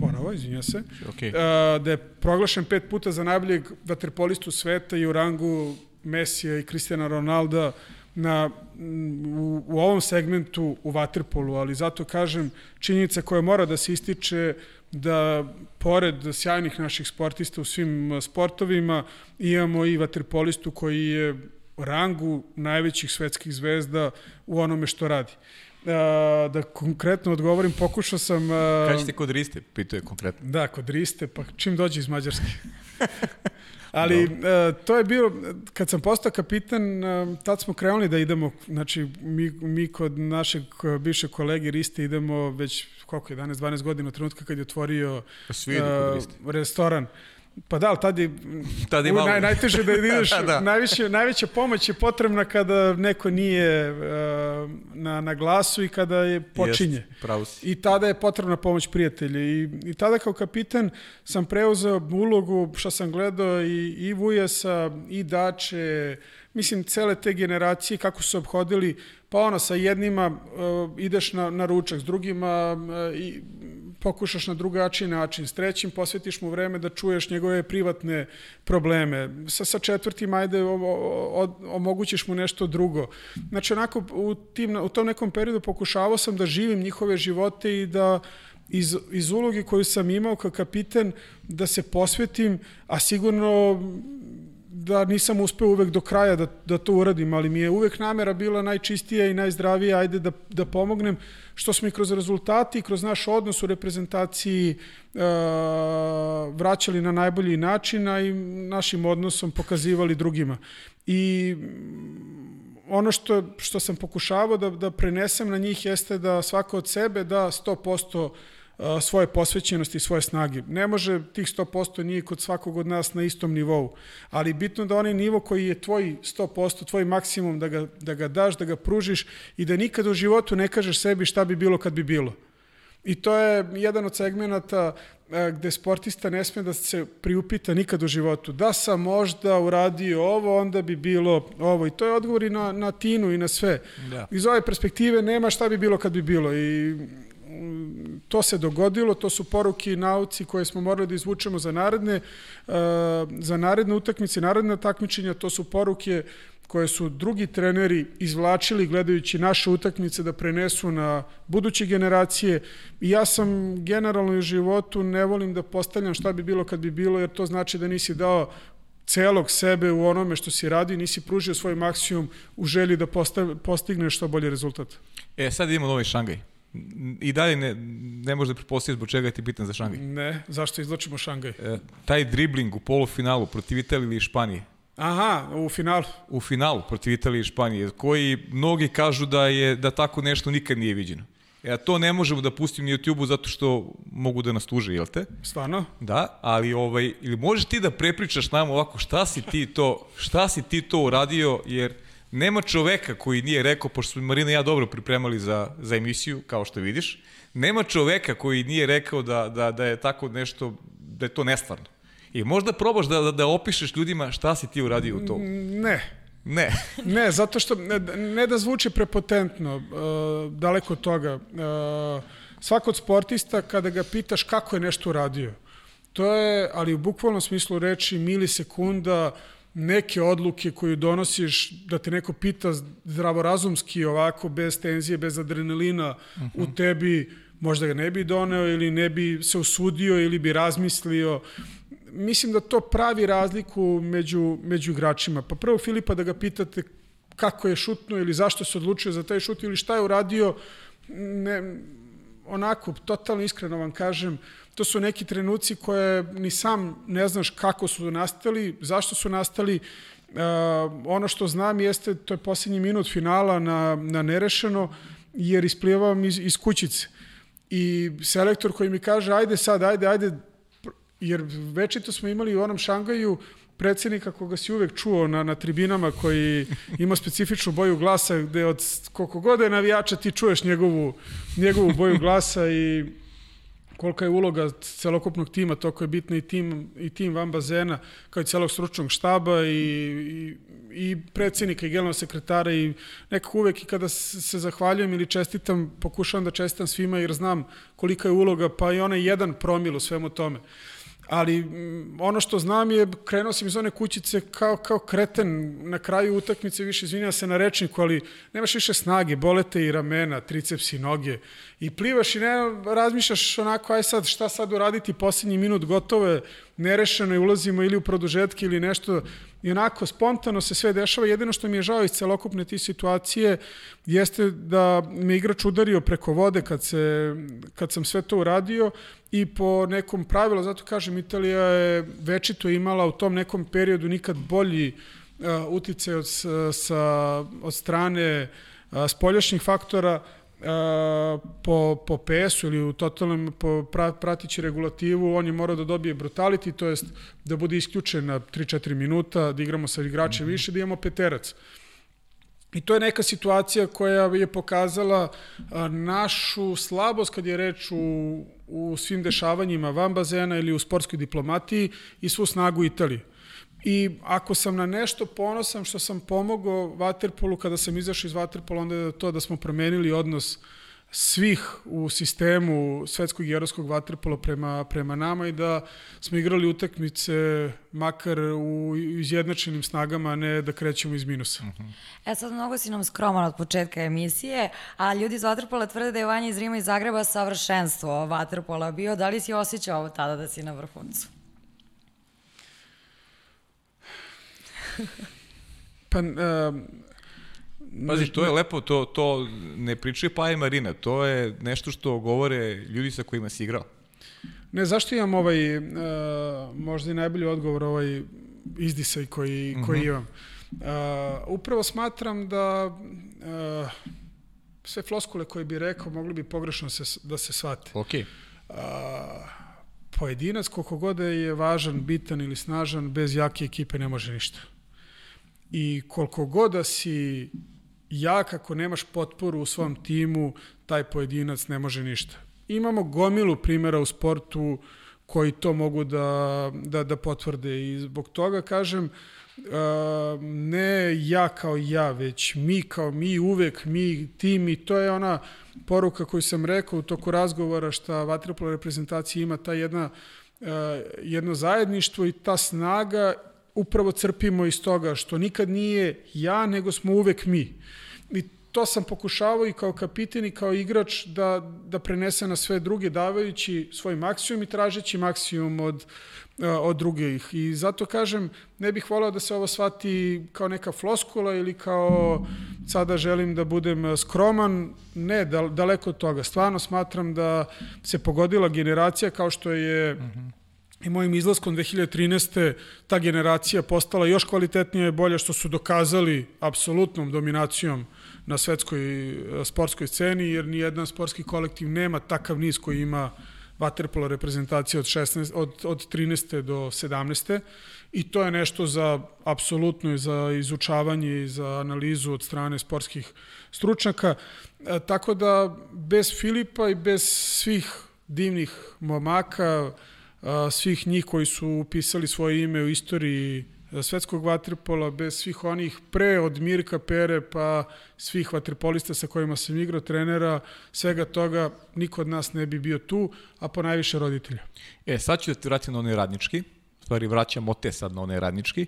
Ponovo, izvinja se. Okay. Uh, da je proglašen pet puta za najboljeg vaterpolistu sveta i u rangu Mesija i Cristiana Ronalda na, u, u ovom segmentu u vaterpolu, ali zato kažem činjenica koja mora da se ističe da pored sjajnih naših sportista u svim sportovima imamo i vaterpolistu koji je rangu najvećih svetskih zvezda u onome što radi. Uh, da konkretno odgovorim, pokušao sam... Uh, Kada ćete kod Riste, pituje konkretno. Da, kod Riste, pa čim dođe iz Mađarske. Ali uh, to je bilo, kad sam postao kapitan, uh, tad smo krenuli da idemo, znači mi, mi kod našeg bivšeg kolege Riste idemo već koliko 11-12 godina od trenutka kad je otvorio Riste. restoran. Pa da, ali tad je, tad je malo... naj, najteže da ideš, da. najviše, najveća pomoć je potrebna kada neko nije uh, na, na glasu i kada je počinje. Jest, pravo si. I tada je potrebna pomoć prijatelja. I, I tada kao kapitan sam preuzeo ulogu, što sam gledao, i, i Vujasa, i Dače, mislim, cele te generacije, kako su obhodili, pa ono, sa jednima uh, ideš na, na ručak, s drugima uh, i pokušaš na drugačiji način, s trećim posvetiš mu vreme da čuješ njegove privatne probleme, sa, sa četvrtim ajde o, o, omogućiš mu nešto drugo. Znači onako u, tim, u tom nekom periodu pokušavao sam da živim njihove živote i da iz, iz uloge koju sam imao kao kapiten da se posvetim, a sigurno da nisam uspeo uvek do kraja da, da to uradim, ali mi je uvek namera bila najčistija i najzdravija, ajde da, da pomognem, što smo i kroz rezultati i kroz naš odnos u reprezentaciji uh, vraćali na najbolji način, a i našim odnosom pokazivali drugima. I ono što, što sam pokušavao da, da prenesem na njih jeste da svako od sebe da 100% svoje posvećenosti i svoje snage. Ne može tih 100% nije kod svakog od nas na istom nivou, ali bitno da onaj nivo koji je tvoj 100%, tvoj maksimum, da ga, da ga daš, da ga pružiš i da nikad u životu ne kažeš sebi šta bi bilo kad bi bilo. I to je jedan od segmenata gde sportista ne sme da se priupita nikad u životu. Da sam možda uradio ovo, onda bi bilo ovo. I to je odgovor i na, na tinu i na sve. Da. Iz ove perspektive nema šta bi bilo kad bi bilo. I to se dogodilo, to su poruke i nauci koje smo morali da izvučemo za naredne, za naredne utakmice, naredne takmičenja, to su poruke koje su drugi treneri izvlačili gledajući naše utakmice da prenesu na buduće generacije i ja sam generalno u životu ne volim da postavljam šta bi bilo kad bi bilo jer to znači da nisi dao celog sebe u onome što si radio, nisi pružio svoj maksimum u želji da postigneš što bolji rezultat. E, sad idemo Novi Šangaj. I dalje ne, ne možeš da prepostaviš zbog čega ti bitan za Šangaj. Ne, zašto izločimo Šangaj? E, taj dribling u polufinalu protiv Italije ili Španije. Aha, u finalu. U finalu protiv Italije i Španije, koji mnogi kažu da je da tako nešto nikad nije viđeno. Ja to ne možemo da pustim na YouTube-u zato što mogu da nas tuže, jel te? Stvarno? Da, ali ovaj, ili možeš ti da prepričaš nam ovako šta si ti to, šta si ti to uradio, jer nema čoveka koji nije rekao, pošto smo Marina i ja dobro pripremali za, za emisiju, kao što vidiš, nema čoveka koji nije rekao da, da, da je tako nešto, da je to nestvarno. I možda probaš da, da, da opišeš ljudima šta si ti uradio u to. Ne. Ne. ne, zato što, ne, ne da zvuči prepotentno, uh, daleko od toga. Uh, svako od sportista, kada ga pitaš kako je nešto uradio, to je, ali u bukvalnom smislu reči, milisekunda, neke odluke koju donosiš, da te neko pita zdravorazumski ovako, bez tenzije, bez adrenalina uh -huh. u mhm. tebi, možda ga ne bi doneo ili ne bi se usudio ili bi razmislio. Mislim da to pravi razliku među, među igračima. Pa prvo Filipa da ga pitate kako je šutno ili zašto se odlučio za taj šut ili šta je uradio, ne, onako, totalno iskreno vam kažem, to su neki trenuci koje ni sam ne znaš kako su nastali, zašto su nastali, Uh, ono što znam jeste, to je posljednji minut finala na, na nerešeno, jer isplijevam iz, iz kućice. I selektor koji mi kaže, ajde sad, ajde, ajde, jer večito smo imali u onom Šangaju predsednika koga si uvek čuo na, na tribinama koji ima specifičnu boju glasa gde od koliko god je navijača ti čuješ njegovu, njegovu boju glasa i kolika je uloga celokupnog tima, toko je bitna i tim, i tim van bazena, kao i celog stručnog štaba i, i, i predsednika i generalnog sekretara i nekako uvek i kada se zahvaljujem ili čestitam, pokušavam da čestitam svima jer znam kolika je uloga, pa i onaj jedan promil u svemu tome ali mm, ono što znam je, krenuo sam iz one kućice kao, kao kreten, na kraju utakmice više izvinjava se na rečniku, ali nemaš više snage, bolete i ramena, tricepsi, noge i plivaš i ne razmišljaš onako, aj sad, šta sad uraditi, posljednji minut gotovo je, nerešeno i ulazimo ili u produžetke ili nešto i onako spontano se sve dešava. Jedino što mi je žao iz celokupne ti situacije jeste da me igrač udario preko vode kad, se, kad sam sve to uradio i po nekom pravilu, zato kažem, Italija je večito imala u tom nekom periodu nikad bolji uh, uticaj od, sa, od strane uh, spoljašnjih faktora, po, po PS-u ili u totalnom po pra, pratići regulativu, on je morao da dobije brutality, to jest da bude isključen na 3-4 minuta, da igramo sa igračem mm -hmm. više, da imamo peterac. I to je neka situacija koja je pokazala a, našu slabost kad je reč u, u svim dešavanjima van bazena ili u sportskoj diplomatiji i svu snagu Italije. I ako sam na nešto ponosan što sam pomogao Waterpolu kada sam izašao iz Waterpola, onda je to da smo promenili odnos svih u sistemu svetskog i evropskog Waterpola prema, prema nama i da smo igrali utakmice makar u izjednačenim snagama, a ne da krećemo iz minusa. Uh -huh. E sad mnogo si nam skroman od početka emisije, a ljudi iz Waterpola tvrde da je Vanja iz Rima i Zagreba savršenstvo Waterpola bio. Da li si osjećao tada da si na vrhuncu? pa, uh, Pazi, to je lepo, to, to ne pričaju pa i Marina, to je nešto što govore ljudi sa kojima si igrao. Ne, zašto imam ovaj, uh, možda i najbolji odgovor, ovaj izdisaj koji, uh -huh. koji mhm. imam. Uh, upravo smatram da uh, sve floskule koje bi rekao mogli bi pogrešno se, da se shvate. Ok. Uh, pojedinac, koliko god da je važan, bitan ili snažan, bez jake ekipe ne može ništa. I koliko god da si jak, ako nemaš potporu u svom timu, taj pojedinac ne može ništa. Imamo gomilu primjera u sportu koji to mogu da, da, da potvrde i zbog toga kažem ne ja kao ja, već mi kao mi, uvek mi, tim i to je ona poruka koju sam rekao u toku razgovora šta vaterpolo reprezentacija ima ta jedna jedno zajedništvo i ta snaga upravo crpimo iz toga što nikad nije ja, nego smo uvek mi. I to sam pokušavao i kao kapiten i kao igrač da, da prenese na sve druge, davajući svoj maksimum i tražeći maksimum od, od drugih. I zato kažem, ne bih volao da se ovo shvati kao neka floskula ili kao sada želim da budem skroman. Ne, daleko od toga. Stvarno smatram da se pogodila generacija kao što je uh -huh i mojim izlaskom 2013. ta generacija postala još kvalitetnija i bolja što su dokazali apsolutnom dominacijom na svetskoj e, sportskoj sceni, jer ni jedan sportski kolektiv nema takav niz koji ima vaterpola reprezentacija od, 16, od, od 13. do 17. I to je nešto za apsolutno za izučavanje i za analizu od strane sportskih stručnjaka. E, tako da bez Filipa i bez svih divnih momaka, svih njih koji su upisali svoje ime u istoriji svetskog vaterpola, bez svih onih pre od Mirka Pere pa svih vaterpolista sa kojima sam igrao, trenera, svega toga, niko od nas ne bi bio tu, a po najviše roditelja. E, sad ću da ti vratim na onaj radnički, stvari vraćamo te sad na onaj radnički.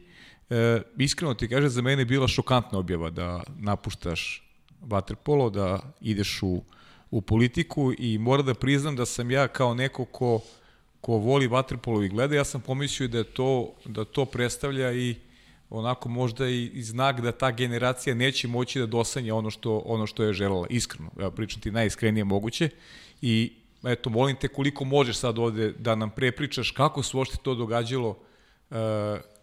E, iskreno ti kaže, za mene je bila šokantna objava da napuštaš vaterpolo, da ideš u, u politiku i moram da priznam da sam ja kao neko ko ko voli vaterpolo i gleda, ja sam pomislio da to, da to predstavlja i onako možda i, i znak da ta generacija neće moći da dosanja ono što, ono što je želela, iskreno. Evo, pričam ti najiskrenije moguće i eto, molim te koliko možeš sad ovde da nam prepričaš kako se uopšte to događalo, uh,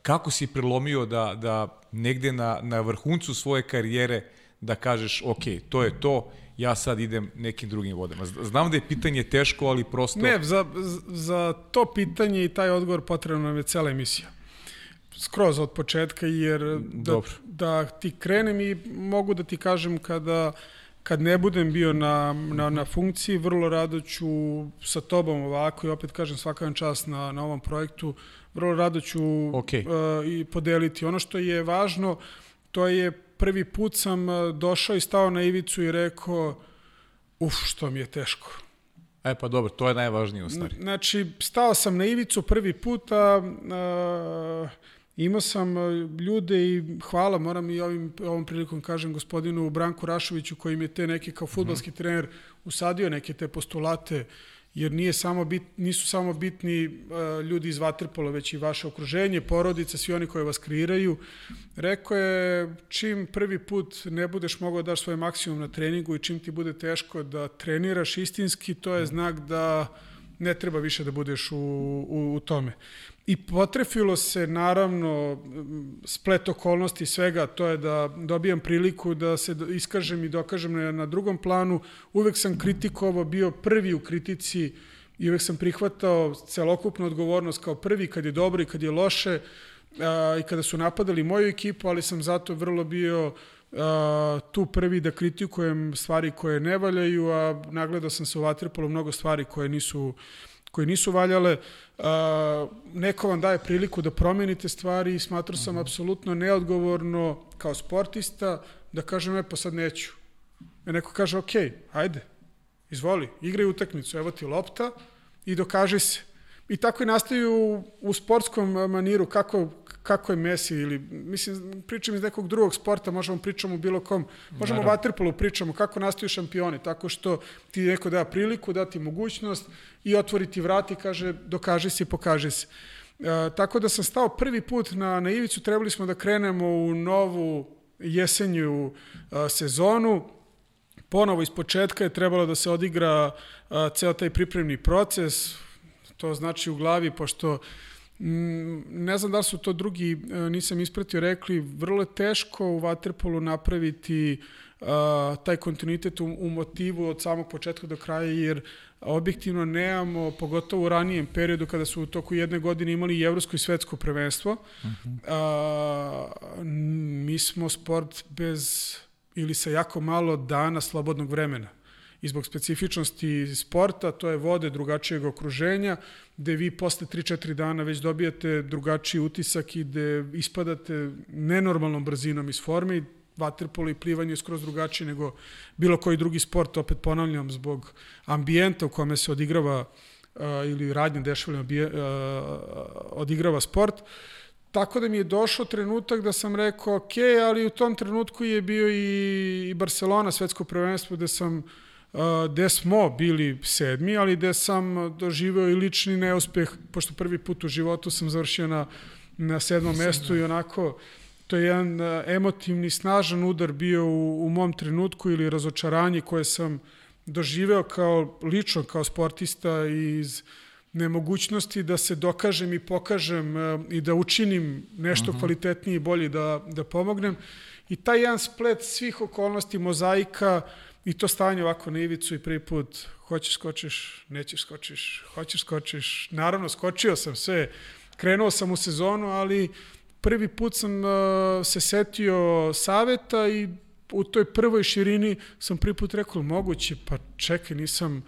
kako si prelomio da, da negde na, na vrhuncu svoje karijere da kažeš, ok, to je to, ja sad idem nekim drugim vodama. Znam da je pitanje teško, ali prosto... Ne, za, za to pitanje i taj odgovor potrebna nam je cela emisija. Skroz od početka, jer da, Dobro. da ti krenem i mogu da ti kažem kada kad ne budem bio na, na, na funkciji, vrlo rado ću sa tobom ovako i opet kažem svaka vam čast na, na ovom projektu, vrlo rado ću okay. uh, i podeliti. Ono što je važno, to je prvi put sam uh, došao i stao na ivicu i rekao, uf, što mi je teško. E pa dobro, to je najvažnije u stvari. Znači, stao sam na ivicu prvi put, a, uh, Imao sam e, ljude i hvala, moram i ovim, ovom prilikom kažem gospodinu Branku Rašoviću koji mi je te neke kao futbalski mm -hmm. trener usadio neke te postulate jer nije samo bit, nisu samo bitni uh, ljudi iz Vatrpola, već i vaše okruženje, porodica, svi oni koji vas kreiraju. Rekao je, čim prvi put ne budeš mogao da daš svoj maksimum na treningu i čim ti bude teško da treniraš istinski, to je znak da ne treba više da budeš u, u, u tome. I potrefilo se naravno splet okolnosti svega, to je da dobijam priliku da se iskažem i dokažem na, na drugom planu. Uvek sam kritikovao, bio prvi u kritici i uvek sam prihvatao celokupnu odgovornost kao prvi kad je dobro i kad je loše a, i kada su napadali moju ekipu, ali sam zato vrlo bio a, tu prvi da kritikujem stvari koje ne valjaju, a nagledao sam se u Vatrepolu mnogo stvari koje nisu koje nisu valjale, a, neko vam daje priliku da promenite stvari i smatrao sam uh mhm. -huh. apsolutno neodgovorno kao sportista da kažem, e pa sad neću. E neko kaže, ok, ajde, izvoli, igraj utakmicu, evo ti lopta i dokaži se. I tako i nastaju u sportskom maniru kako, kako je Messi ili, mislim, pričam iz nekog drugog sporta, možemo pričamo u bilo kom, možemo o vaterpolu pričamo, kako nastaju šampioni, tako što ti neko da priliku, da ti mogućnost i otvori ti vrat i kaže, dokaži se i pokaži se. E, tako da sam stao prvi put na, na ivicu, trebali smo da krenemo u novu jesenju a, sezonu, ponovo iz početka je trebalo da se odigra a, ceo taj pripremni proces, to znači u glavi, pošto ne znam da su to drugi, e, nisam ispratio, rekli, vrlo je teško u Waterpolu napraviti uh, taj kontinuitet u, u motivu od samog početka do kraja, jer objektivno nemamo, pogotovo u ranijem periodu kada su u toku jedne godine imali i evropsko i svetsko prvenstvo, uh -huh. uh, mi smo sport bez ili sa jako malo dana slobodnog vremena i zbog specifičnosti sporta, to je vode drugačijeg okruženja, gde vi posle 3-4 dana već dobijate drugačiji utisak i gde ispadate nenormalnom brzinom iz forme i vaterpolo i plivanje je skroz drugačije nego bilo koji drugi sport, opet ponavljam, zbog ambijenta u kome se odigrava uh, ili radnje dešavljeno uh, odigrava sport. Tako da mi je došao trenutak da sam rekao, ok, ali u tom trenutku je bio i, i Barcelona svetsko prvenstvo gde sam uh, gde smo bili sedmi, ali gde sam doživeo i lični neuspeh, pošto prvi put u životu sam završio na, na sedmom mestu i onako to je jedan emotivni, snažan udar bio u, u mom trenutku ili razočaranje koje sam doživeo kao lično, kao sportista iz nemogućnosti da se dokažem i pokažem i da učinim nešto uh mhm. -huh. kvalitetnije i bolje da, da pomognem. I taj jedan splet svih okolnosti, mozaika, uh, I to stanje ovako na ivicu i prvi put hoćeš skočiš, nećeš skočiš, hoćeš skočiš. Naravno, skočio sam sve, krenuo sam u sezonu, ali prvi put sam uh, se setio saveta i u toj prvoj širini sam prvi put rekao, moguće, pa čekaj, nisam,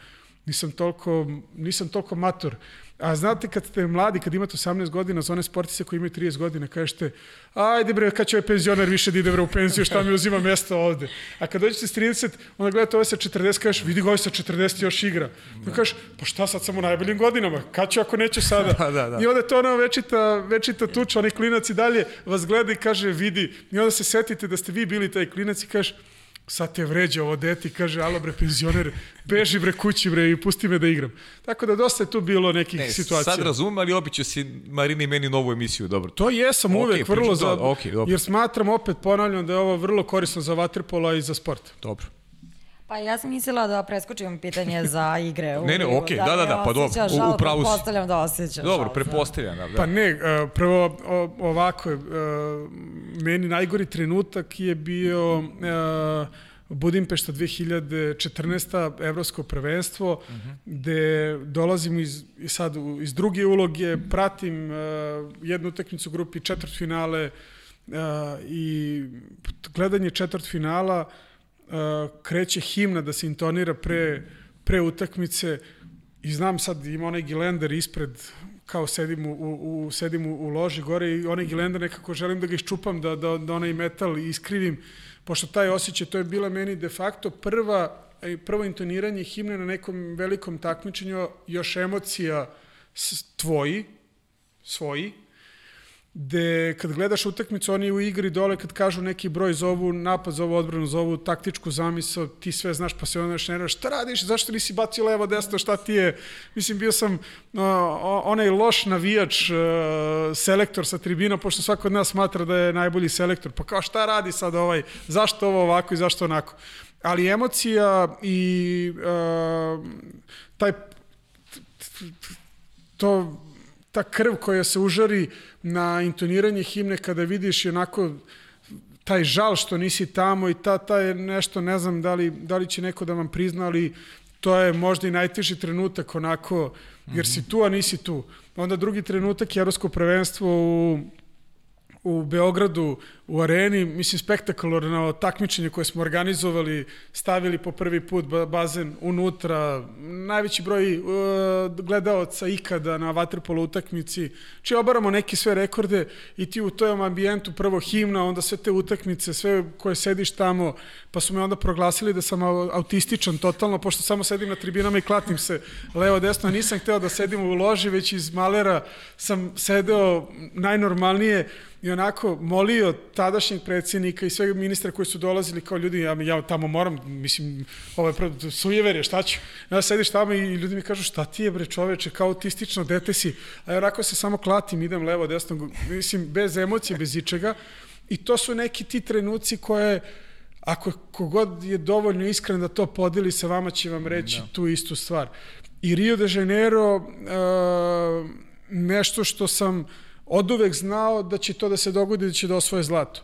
nisam toliko, nisam toliko mator. A znate kad ste mladi, kad imate 18 godina, za one sportiste koji imaju 30 godina, kažete, ajde bre, kad će ovaj penzioner više da ide bre u penziju, šta mi uzima mesto ovde. A kad dođete s 30, onda gledate ovaj sa 40, kažeš, vidi ga ovaj sa 40 još igra. Da. kažeš, pa šta sad sam u najboljim godinama, kad ću ako neću sada? da, da, da. I onda to ono večita, večita tuča, onaj klinac i dalje vas gleda i kaže, vidi. I onda se setite da ste vi bili taj klinac i kažeš, sad te vređa ovo dete i kaže, alo bre, penzioner, beži bre kući bre i pusti me da igram. Tako da dosta je tu bilo nekih Ne, situacija. sad razumem, ali obiću si Marini meni novu emisiju, dobro. To jesam Ok, uvek vrlo pričam, za... da, ok, dobro. jer smatram, opet ponavljam, da je ovo vrlo korisno za vaterpola i za sport. Dobro. Pa ja sam mislila da preskočim pitanje za igre. u Ne, ne, okej, da, da, da, pa dobro, osjećaš u- žal, u pravu si. Pretpostavljam da osjećaš Dobro, žal, prepostavljam. Da, da. Pa ne, e, prvo ovako je, e, meni najgori trenutak je bio e, Budimpešta 2014. evropsko prvenstvo, uh -huh. gde dolazim iz, sad u- iz druge uloge, pratim jednu utakmicu u grupi četvrtfinale e, i gledanje četvrtfinala e, kreće himna da se intonira pre, pre utakmice i znam sad ima onaj gilender ispred kao sedim u, u, u, sedim u, u loži gore i onaj gilender nekako želim da ga iščupam, da, da, da onaj metal iskrivim, pošto taj osjećaj, to je bila meni de facto prva, e, prvo intoniranje himne na nekom velikom takmičenju, još emocija tvoji, svoji, gde kad gledaš utakmicu, oni u igri dole kad kažu neki broj zovu napad, zovu odbranu, zovu taktičku zamisao, ti sve znaš pa se onda još nervaš, šta radiš, zašto nisi bacio levo, desno, šta ti je? Mislim, bio sam uh, onaj loš navijač, uh, selektor sa tribina, pošto svako od nas smatra da je najbolji selektor, pa kao šta radi sad ovaj, zašto ovo ovako i zašto onako? Ali emocija i uh, taj to ta krv koja se užari na intoniranje himne kada vidiš onako taj žal što nisi tamo i ta, ta je nešto, ne znam da li, da li će neko da vam prizna, ali to je možda i najteži trenutak onako, jer si tu, a nisi tu. Onda drugi trenutak je Evropsko prvenstvo u u Beogradu u areni, mislim spektakularno takmičenje koje smo organizovali, stavili po prvi put bazen unutra, najveći broj uh, gledaoca ikada na vaterpolo utakmici, či obaramo neke sve rekorde i ti u tom ambijentu prvo himna, onda sve te utakmice, sve koje sediš tamo, pa su me onda proglasili da sam autističan totalno, pošto samo sedim na tribinama i klatim se levo desno, nisam hteo da sedim u loži, već iz malera sam sedeo najnormalnije, i onako molio tadašnjeg predsjednika i sve ministra koji su dolazili kao ljudi, ja, ja tamo moram, mislim, ovo je sujeverje, šta ću? Ja sediš tamo i ljudi mi kažu, šta ti je bre čoveče, kao autistično dete si, a ja onako se samo klatim, idem levo, desno, mislim, bez emocije, bez ičega. I to su neki ti trenuci koje, ako kogod je dovoljno iskren da to podeli sa vama, će vam reći da. tu istu stvar. I Rio de Janeiro, uh, nešto što sam od uvek znao da će to da se dogodi, da će da osvoje zlato.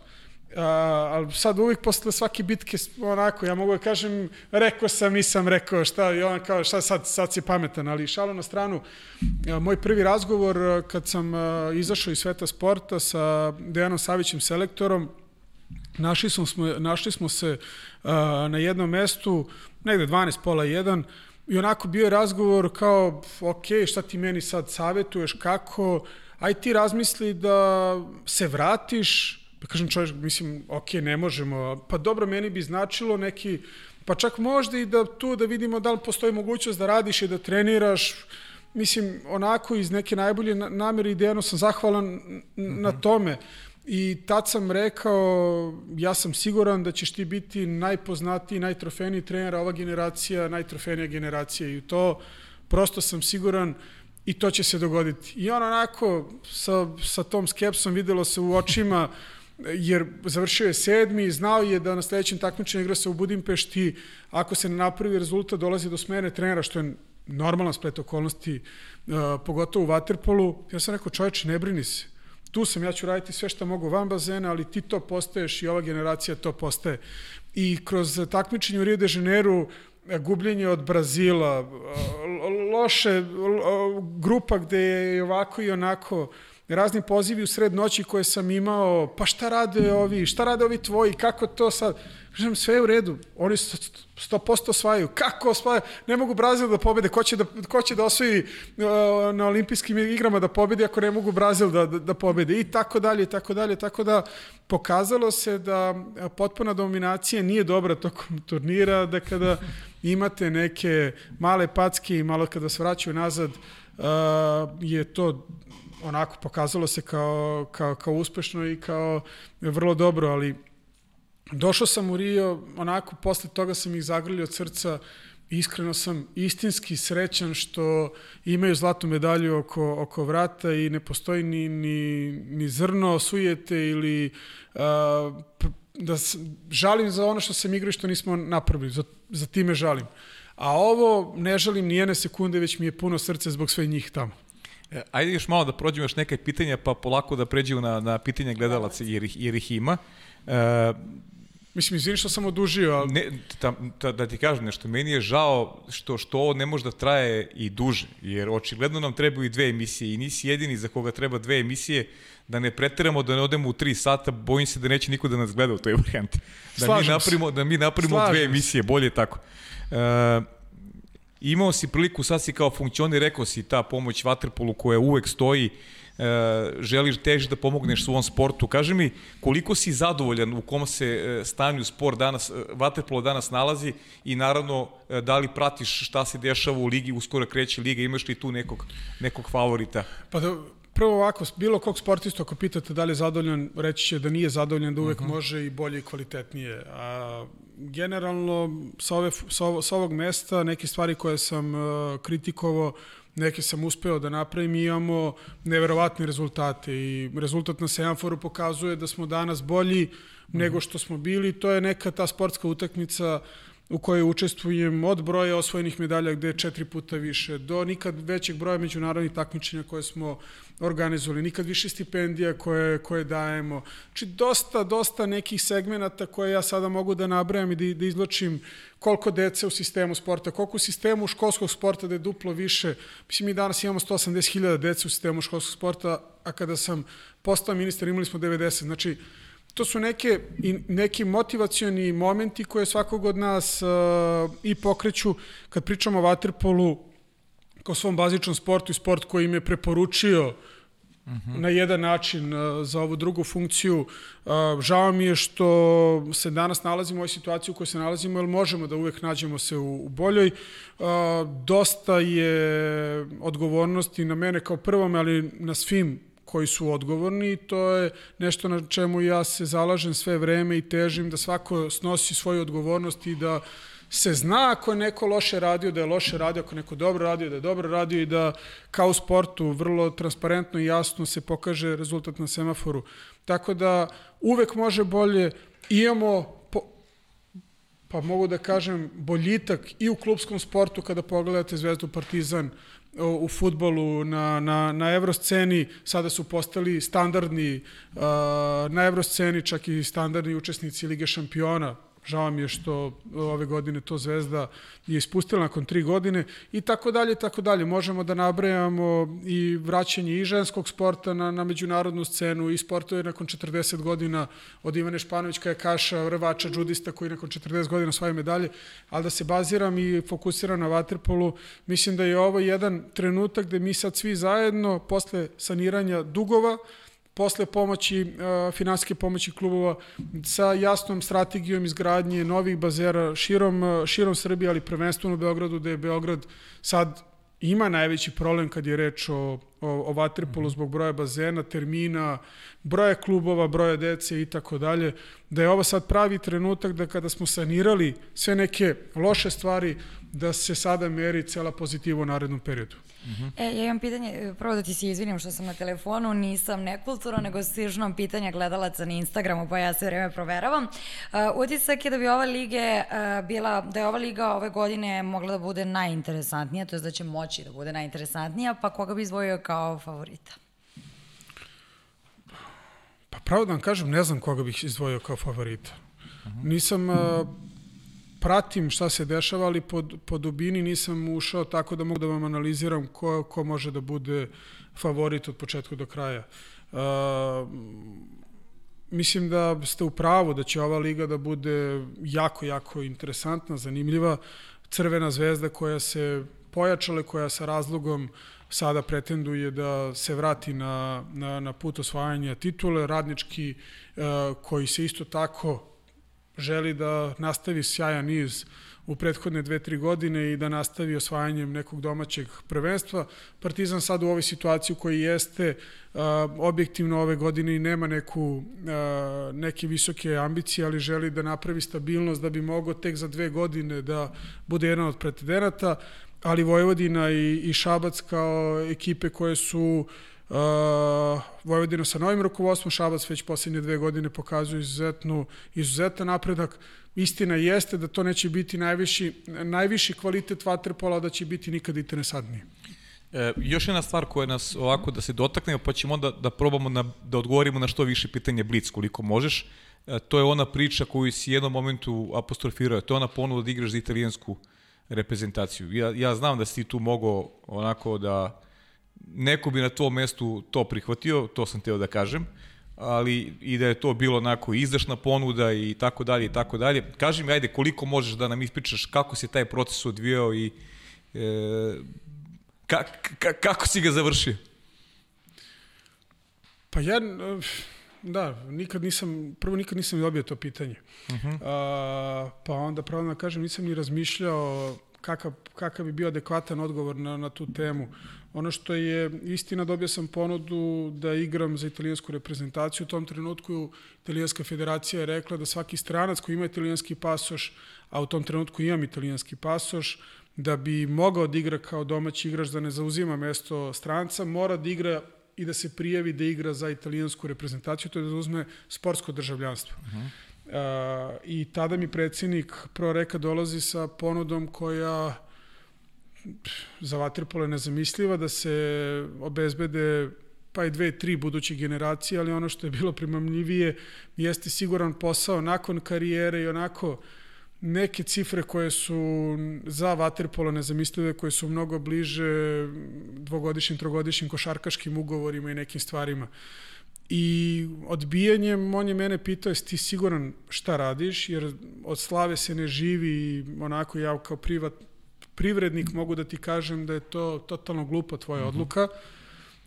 Uh, ali sad uvijek posle svake bitke onako, ja mogu da kažem rekao sam, nisam rekao šta i on kao šta sad, sad si pametan, ali šalo na stranu uh, moj prvi razgovor uh, kad sam uh, izašao iz sveta sporta sa Dejanom Savićem selektorom našli smo, smo, našli smo se uh, na jednom mestu negde 12 pola 1 i onako bio je razgovor kao ok, šta ti meni sad savetuješ, kako aj ti razmisli da se vratiš, pa kažem čovjek, mislim, ok, ne možemo, pa dobro, meni bi značilo neki, pa čak možda i da tu da vidimo da li postoji mogućnost da radiš i da treniraš, mislim, onako iz neke najbolje namere idejno sam zahvalan mm -hmm. na tome. I tad sam rekao, ja sam siguran da ćeš ti biti najpoznatiji, najtrofejniji trener, ova generacija, najtrofejnija generacija i to prosto sam siguran i to će se dogoditi. I on onako sa, sa tom skepsom videlo se u očima, jer završio je sedmi, znao je da na sledećem takmičenju igra se u Budimpešti, ako se ne napravi rezultat, dolazi do smene trenera, što je normalna splet okolnosti, uh, pogotovo u Waterpolu. Ja sam rekao, čoveče, ne brini se. Tu sam, ja ću raditi sve što mogu van bazena, ali ti to postaješ i ova generacija to postaje. I kroz takmičenje u Rio de Janeiro gubljenje od Brazila, loše grupa gde je ovako i onako razni pozivi u sred noći koje sam imao, pa šta rade ovi, šta rade ovi tvoji, kako to sad? Kažem, sve je u redu, oni 100% osvajaju. Kako osvajaju? Ne mogu Brazil da pobede, ko će da, ko će da osvoji na olimpijskim igrama da pobedi ako ne mogu Brazil da, da, da pobede i tako dalje i tako dalje, tako da pokazalo se da potpuna dominacija nije dobra tokom turnira, da kada imate neke male packe i malo kada se vraćaju nazad, je to onako pokazalo se kao, kao, kao uspešno i kao vrlo dobro, ali Došao sam u Rio, onako, posle toga sam ih zagrlio od srca, iskreno sam istinski srećan što imaju zlatnu medalju oko, oko vrata i ne postoji ni, ni, ni zrno sujete ili uh, da žalim za ono što sam igrao i što nismo napravili, za, za time žalim. A ovo ne žalim ni jedne sekunde, već mi je puno srce zbog sve njih tamo. E, ajde još malo da prođemo još neke pitanja, pa polako da pređemo na, na pitanja gledalaca, jer ih, jer ih ima. E, Mislim, izvini što sam odužio, ali... Ne, ta, ta, da ti kažem nešto, meni je žao što, što ovo ne može da traje i duže, jer očigledno nam trebaju i dve emisije i nisi jedini za koga treba dve emisije, da ne preteramo, da ne odemo u tri sata, bojim se da neće niko da nas gleda u toj varijanti. Da Slažem mi napravimo, da mi napravimo Slažem dve emisije, bolje tako. E, imao si priliku, sad si kao funkcioner, rekao si ta pomoć Vaterpolu koja uvek stoji, e, želiš teži da pomogneš svom sportu. Kaži mi, koliko si zadovoljan u kom se e, stanju sport danas, e, Vaterpolo danas nalazi i naravno e, da li pratiš šta se dešava u ligi, uskoro kreće liga, imaš li tu nekog, nekog favorita? Pa da, prvo ovako, bilo kog sportista ako pitate da li je zadovoljan, reći će da nije zadovoljan, da uvek uh mhm. -huh. može i bolje i kvalitetnije. A, generalno, sa, ove, sa, ovo, sa ovog mesta, neke stvari koje sam uh, kritikovao, neke sam uspeo da napravim i imamo neverovatne rezultate i rezultat na Seanforu pokazuje da smo danas bolji uh -huh. nego što smo bili. To je neka ta sportska utakmica u kojoj učestvujem od broja osvojenih medalja gde je četiri puta više, do nikad većeg broja međunarodnih takmičenja koje smo organizovali, nikad više stipendija koje, koje dajemo. Znači, dosta, dosta nekih segmenata koje ja sada mogu da nabrajam i da, da izločim koliko dece u sistemu sporta, koliko u sistemu školskog sporta da je duplo više. Mislim, mi danas imamo 180.000 dece u sistemu školskog sporta, a kada sam postao ministar imali smo 90. Znači, to su neke, neki motivacioni momenti koje svakog od nas uh, i pokreću kad pričamo o vaterpolu kao svom bazičnom sportu i sport koji im je preporučio uh mhm. -huh. na jedan način uh, za ovu drugu funkciju. Uh, žao mi je što se danas nalazimo u ovoj situaciji u kojoj se nalazimo, jer možemo da uvek nađemo se u, u boljoj. Uh, dosta je odgovornosti na mene kao prvom, ali na svim koji su odgovorni i to je nešto na čemu ja se zalažem sve vreme i težim da svako snosi svoju odgovornost i da se zna ako je neko loše radio, da je loše radio, ako je neko dobro radio, da je dobro radio i da kao u sportu vrlo transparentno i jasno se pokaže rezultat na semaforu. Tako da uvek može bolje, imamo pa mogu da kažem boljitak i u klubskom sportu kada pogledate Zvezdu Partizan u futbolu na, na, na evrosceni, sada su postali standardni na evrosceni, čak i standardni učesnici Lige šampiona, Žao mi je što ove godine to Zvezda je ispustila nakon tri godine i tako dalje, tako dalje. Možemo da nabrajamo i vraćanje i ženskog sporta na, na međunarodnu scenu i sportove nakon 40 godina od Ivane Španović kaša, rvača, džudista koji nakon 40 godina svoje medalje, ali da se baziram i fokusiram na vaterpolu, mislim da je ovo jedan trenutak gde mi sad svi zajedno posle saniranja dugova posle pomoći, e, finansijske pomoći klubova sa jasnom strategijom izgradnje novih bazera širom, e, širom Srbije, ali prvenstveno u Beogradu, da je Beograd sad ima najveći problem kad je reč o, o, o vaterpolu zbog broja bazena, termina, broja klubova, broja dece i tako dalje, da je ovo sad pravi trenutak da kada smo sanirali sve neke loše stvari, da se sada meri cela pozitiva u narednom periodu. Uh -huh. E, ja imam pitanje, prvo da ti se izvinim što sam na telefonu, nisam nekulturno, nego stižno pitanja gledalaca na Instagramu, pa ja sve vreme proveravam. Uh, utisak je da bi ova lige uh, bila, da je ova liga ove godine mogla da bude najinteresantnija, to je da će moći da bude najinteresantnija, pa koga bi izvojio kao favorita? Pa pravo da vam kažem, ne znam koga bih izdvojio kao favorita. Uh -huh. Nisam... Uh, pratim šta se dešava, ali po, po dubini nisam ušao tako da mogu da vam analiziram ko, ko može da bude favorit od početka do kraja. Uh, mislim da ste u pravu da će ova liga da bude jako, jako interesantna, zanimljiva. Crvena zvezda koja se pojačala, koja sa razlogom sada pretenduje da se vrati na, na, na put osvajanja titule, radnički uh, koji se isto tako želi da nastavi sjajan niz u prethodne dve, tri godine i da nastavi osvajanjem nekog domaćeg prvenstva. Partizan sad u ovoj situaciji u kojoj jeste, objektivno ove godine i nema neku, neke visoke ambicije, ali želi da napravi stabilnost da bi mogao tek za dve godine da bude jedan od pretendenata, ali Vojvodina i, i Šabac kao ekipe koje su Uh, Vojvodina sa novim rukovodstvom, Šabac već posljednje dve godine pokazuju izuzetnu, izuzetan napredak. Istina jeste da to neće biti najviši, najviši kvalitet vaterpola, da će biti nikad interesantnije. E, još jedna stvar koja nas ovako da se dotaknemo, pa ćemo onda da probamo na, da odgovorimo na što više pitanje Blic, koliko možeš. E, to je ona priča koju si jednom momentu apostrofirao, to je ona ponuda da igraš za italijansku reprezentaciju. Ja, ja znam da si tu mogao onako da neko bi na tom mestu to prihvatio, to sam teo da kažem, ali i da je to bilo onako izdašna ponuda i tako dalje i tako dalje. Kaži mi, ajde, koliko možeš da nam ispričaš kako se taj proces odvijao i e, ka, ka, kako si ga završio? Pa ja, da, nikad nisam, prvo nikad nisam dobio to pitanje. Uh -huh. A, pa onda, pravo da kažem, nisam ni razmišljao kakav, kakav bi bio adekvatan odgovor na, na tu temu. Ono što je istina, dobio sam ponudu da igram za italijansku reprezentaciju. U tom trenutku italijanska federacija je rekla da svaki stranac koji ima italijanski pasoš, a u tom trenutku imam italijanski pasoš, da bi mogao da igra kao domaći igrač, da ne zauzima mesto stranca, mora da igra i da se prijavi da igra za italijansku reprezentaciju, to je da uzme sportsko državljanstvo. Uh -huh. Uh, I tada mi predsednik Proreka dolazi sa ponudom koja za Vatrpole nezamisliva da se obezbede pa i dve, tri buduće generacije, ali ono što je bilo primamljivije jeste siguran posao nakon karijere i onako neke cifre koje su za Vaterpolo nezamislive, koje su mnogo bliže dvogodišnjim, trogodišnjim košarkaškim ugovorima i nekim stvarima. I odbijanjem, on je mene pitao, jesi ti siguran šta radiš, jer od slave se ne živi onako ja kao privat, privrednik mogu da ti kažem da je to totalno glupa tvoja mm -hmm. odluka.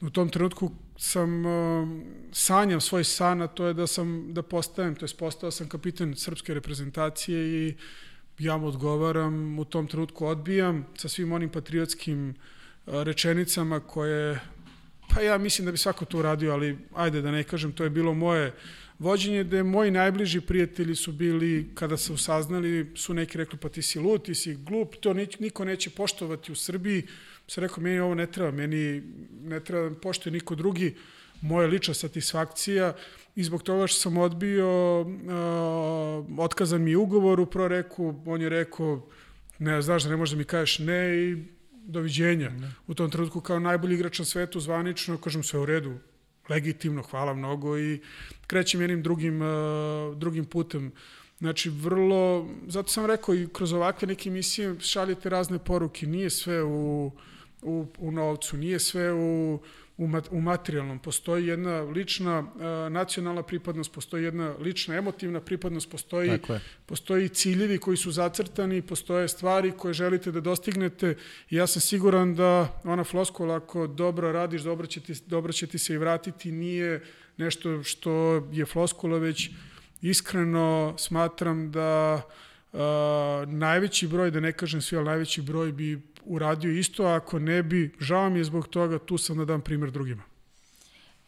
U tom trenutku sam uh, sanjam svoj san, a to je da sam da postajem, to je postao sam kapitan srpske reprezentacije i ja mu odgovaram, u tom trenutku odbijam sa svim onim patriotskim uh, rečenicama koje pa ja mislim da bi svako to uradio, ali ajde da ne kažem, to je bilo moje vođenje gde moji najbliži prijatelji su bili, kada su saznali, su neki rekli pa ti si lud, ti si glup, to niko neće poštovati u Srbiji. Sam rekao, meni ovo ne treba, meni ne treba da poštuje niko drugi, moja lična satisfakcija i zbog toga što sam odbio, uh, otkazan mi ugovor u proreku, on je rekao, ne, znaš da ne možeš da mi kažeš ne i doviđenja. Ne. U tom trenutku kao najbolji igrač na svetu zvanično, kažem sve u redu, legitimno, hvala mnogo i krećem jednim drugim, uh, drugim putem. Znači, vrlo, zato sam rekao i kroz ovakve neke emisije šaljete razne poruke, nije sve u, u, u novcu, nije sve u, u, mat, u materijalnom. Postoji jedna lična uh, nacionalna pripadnost, postoji jedna lična emotivna pripadnost, postoji, postoji ciljevi koji su zacrtani, postoje stvari koje želite da dostignete i ja sam siguran da ona floskola ako dobro radiš, dobro će ti, dobro će ti se i vratiti, nije nešto što je floskula, već iskreno smatram da uh, najveći broj, da ne kažem svi, ali najveći broj bi uradio isto, ako ne bi, žao mi je zbog toga, tu sam da dam primer drugima.